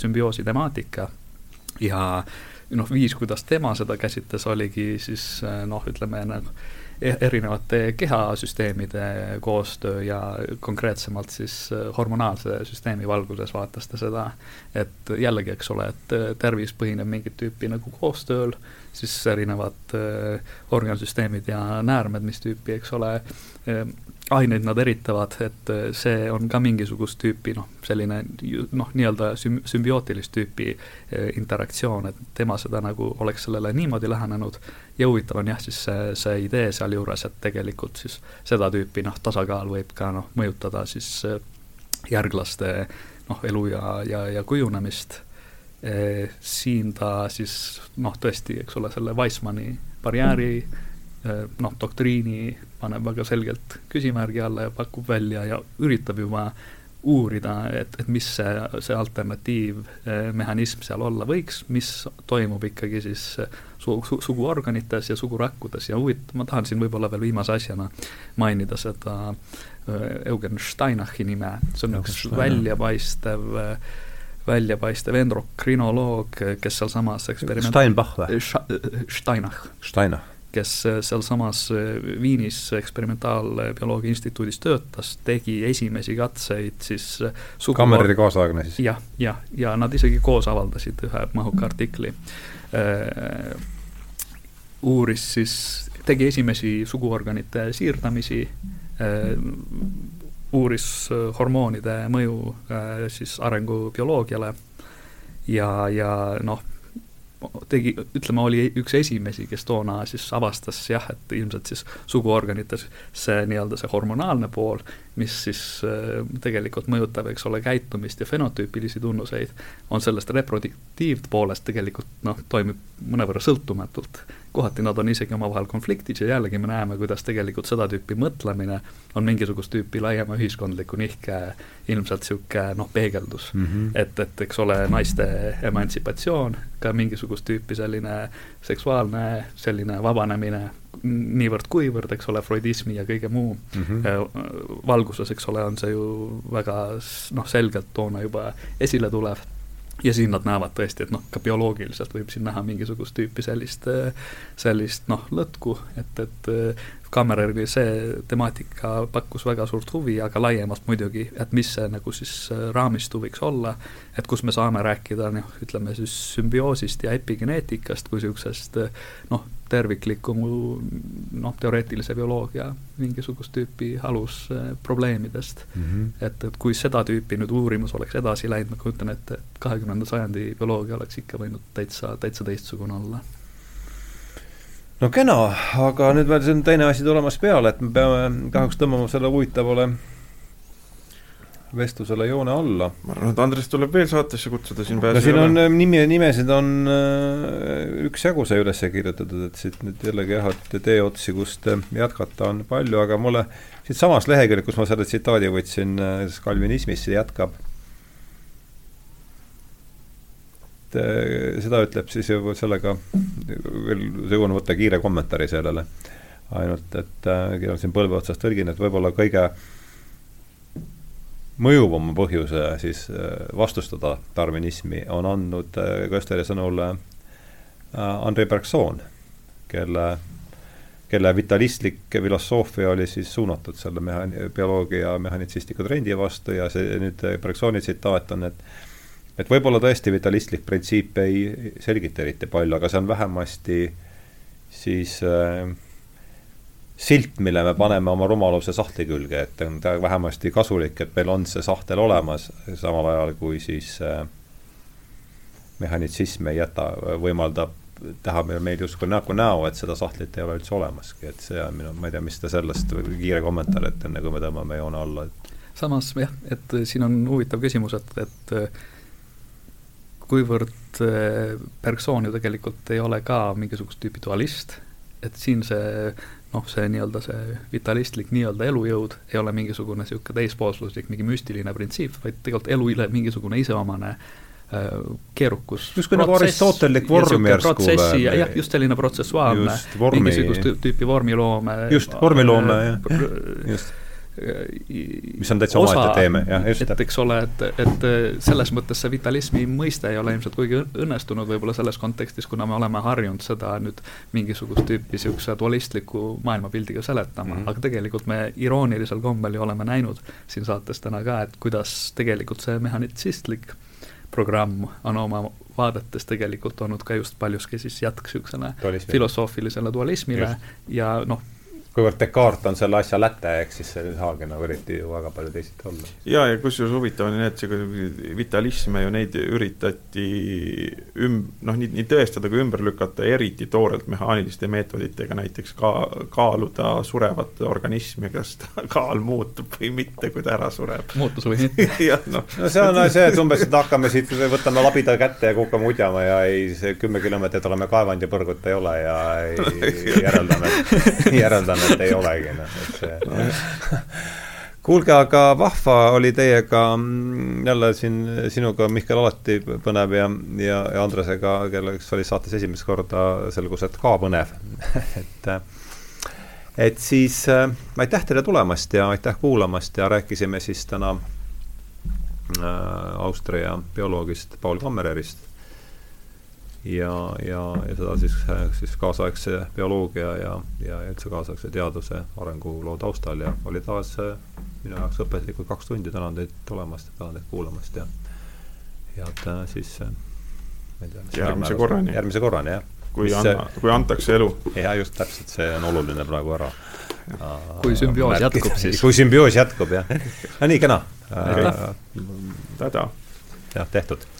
sümbioosi temaatika ja noh, viis, kuidas tema seda käsitles, oligi siis eh, noh, ütleme nagu erinevate kehasüsteemide koostöö ja konkreetsemalt siis eh, hormonaalse süsteemi valguses vaatas ta seda, et jällegi, eks ole, et eh, tervis põhineb mingit tüüpi nagu koostööl, siis erinevad organsüsteemid ja näärmed, mis tüüpi, eks ole, aineid nad eritavad, et äh, see on ka mingisugust tüüpi noh, selline noh, nii-öelda süm-, sümbiootilist tüüpi äh, interaktsioon, et tema seda nagu oleks sellele niimoodi lähenenud ja huvitav on jah, siis see, see idee sealjuures, et tegelikult siis seda tüüpi noh, tasakaal võib ka noh, mõjutada siis äh, järglaste noh, elu ja, ja, ja kujunemist e,. siin ta siis noh, tõesti, eks ole, selle Weissmanni barjääri mm noh, doktriini paneb väga selgelt küsimärgi alla ja pakub välja ja üritab juba uurida, et, et mis see, see alternatiivmehhanism seal olla võiks, mis toimub ikkagi siis su, su, suguorganites ja sugurakkudes ja huvitav, ma tahan siin võib-olla veel viimase asjana mainida seda äh, Eugen Steinachi nime, see on üks väljapaistev väljapaistev endokrinoloog, kes sealsamas eksperiment-. Steinbach või? Steinach. Steinach kes äh, sealsamas äh, Viinis Eksperimentaalbioloogia Instituudis töötas, tegi esimesi katseid siis äh, sugu... Kammereri kaasaegne siis? jah, jah, ja nad isegi koos avaldasid ühe mahuka artikli äh,. uuris siis, tegi esimesi suguorganite siirdamisi äh,, uuris hormoonide mõju äh, siis arengubioloogiale ja, ja noh, tegi, ütleme, oli üks esimesi, kes toona siis avastas jah, et ilmselt siis suguorganites see nii-öelda see hormonaalne pool, mis siis äh, tegelikult mõjutab, eks ole, käitumist ja fenotüüpilisi tunnuseid, on sellest reproduktiivpoolest tegelikult noh, toimib mõnevõrra sõltumatult kohati nad on isegi omavahel konfliktis ja jällegi me näeme, kuidas tegelikult seda tüüpi mõtlemine on mingisugust tüüpi laiema ühiskondliku nihke ilmselt niisugune noh, peegeldus mm. -hmm. et, et eks ole, naiste emantsipatsioon, ka mingisugust tüüpi selline seksuaalne selline vabanemine, niivõrd-kuivõrd, eks ole, freudismi ja kõige muu mm -hmm. valguses, eks ole, on see ju väga noh, selgelt toona juba esile tulev ja siin nad näevad tõesti, et noh, ka bioloogiliselt võib siin näha mingisugust tüüpi sellist, sellist noh, lõtku, et, et Kammereril see temaatika pakkus väga suurt huvi, aga laiemalt muidugi, et mis see nagu siis raamistu võiks olla, et kus me saame rääkida noh, ütleme siis sümbioosist ja epigeneetikast kui niisugusest noh, tervikliku noh, teoreetilise bioloogia mingisugust tüüpi alusprobleemidest mm. -hmm. et, et kui seda tüüpi nüüd uurimus oleks edasi läinud, ma kujutan ette, et kahekümnenda sajandi bioloogia oleks ikka võinud täitsa, täitsa teistsugune olla no kena, aga nüüd veel siin teine asi tulemas peale, et me peame kahjuks tõmbama selle huvitavale vestlusele joone alla. ma arvan, et Andres tuleb veel saatesse kutsuda, siin pääsu no siin on nimi, nimesid on äh, üksjagu sai üles kirjutatud, et siit nüüd jällegi jah, et teeotsi, kust jätkata on palju, aga mulle siitsamast leheküljelt, kus ma selle tsitaadi võtsin, kalvinismist, see jätkab seda ütleb siis ju sellega, veel jõuan võtta kiire kommentaari sellele, ainult et äh, siin põlve otsas tõlgin, et võib-olla kõige mõjuvama põhjuse siis äh, vastustada darwinismi on andnud äh, Kösteri sõnul äh, Andrei Bergson, kelle, kelle vitalistlik filosoofia oli siis suunatud selle mehan-, bioloogia mehhanitsistliku trendi vastu ja see nüüd Bergsoni tsitaat on, et et võib-olla tõesti vitalistlik printsiip ei selgita eriti palju, aga see on vähemasti siis äh, silt, mille me paneme oma rumaluse sahtli külge, et on ta vähemasti kasulik, et meil on see sahtel olemas, samal ajal kui siis äh, mehhanitsism ei jäta, võimaldab teha meil justkui näogu näo, et seda sahtlit ei ole üldse olemaski, et see on minu, ma ei tea, mis te sellest, kiire kommentaar, et enne kui me tõmbame joone alla, et samas jah, et siin on huvitav küsimus, et, et kuivõrd Bergson ju tegelikult ei ole ka mingisugust tüüpi dualist, et siin see noh, see nii-öelda see vitalistlik nii-öelda elujõud ei ole mingisugune niisugune teispoolsuslik mingi müstiline printsiip, vaid tegelikult elule mingisugune iseomane äh, keerukus. justkui nagu aristotellik vorm järsku või? jah, just selline protsessuaalne, mingisugust tüüpi vormiloome. just, vormiloome äh, jah, just mis on täitsa omaette teeme, jah, just. et eks ole, et, et selles mõttes see vitalismi mõiste ei ole ilmselt kuigi õnnestunud võib-olla selles kontekstis, kuna me oleme harjunud seda nüüd mingisugust tüüpi niisuguse dualistliku maailmapildiga seletama mm, -hmm. aga tegelikult me iroonilisel kombel ju oleme näinud siin saates täna ka, et kuidas tegelikult see mehhanitsistlik programm on oma vaadetes tegelikult olnud ka just paljuski siis jätk niisugusele filosoofilisele dualismile just. ja noh, kuivõrd Descartes on selle asja läte, eks siis see ei saagi nagu eriti ju väga palju teisiti olla. ja, ja kusjuures huvitav on need, see vitalisme ju neid üritati üm-, noh, nii, nii tõestada kui ümber lükata, eriti toorelt mehaaniliste meetoditega, näiteks ka kaaluda surevat organismi, kas ta kaal muutub või mitte, kui ta ära sureb. muutus või mitte jah, noh. no see on see, et umbes, et hakkame siit, võtame labida kätte ja kukame udjama ja ei, see kümme kilomeetrit oleme kaevanud ja põrgut ei ole ja ei, järeldame, järeldame et ei olegi, noh, et see kuulge, aga vahva oli teiega mm, jälle siin sinuga, Mihkel, alati põnev ja, ja, ja Andresega, kelleks oli saates esimest korda, selgus, et ka põnev. Et et siis äh, aitäh teile tulemast ja aitäh kuulamast ja rääkisime siis täna äh, Austria bioloogist Paul Kammererist ja, ja, ja seda siis, siis kaasaegse bioloogia ja, ja üldse kaasaegse teaduse arenguloo taustal ja oli taas minu jaoks õpetlikud kaks tundi, tänan teid tulemast ja tänan teid kuulamast ja head äh, siis äh, ma ei tea, järgmise korrani. järgmise korrani, jah. kui anna, kui antakse elu. jah, just täpselt, see on oluline praegu ära. kui sümbioos jätkub, siis. kui sümbioos jätkub, jah. no nii, kena. tada. jah, tehtud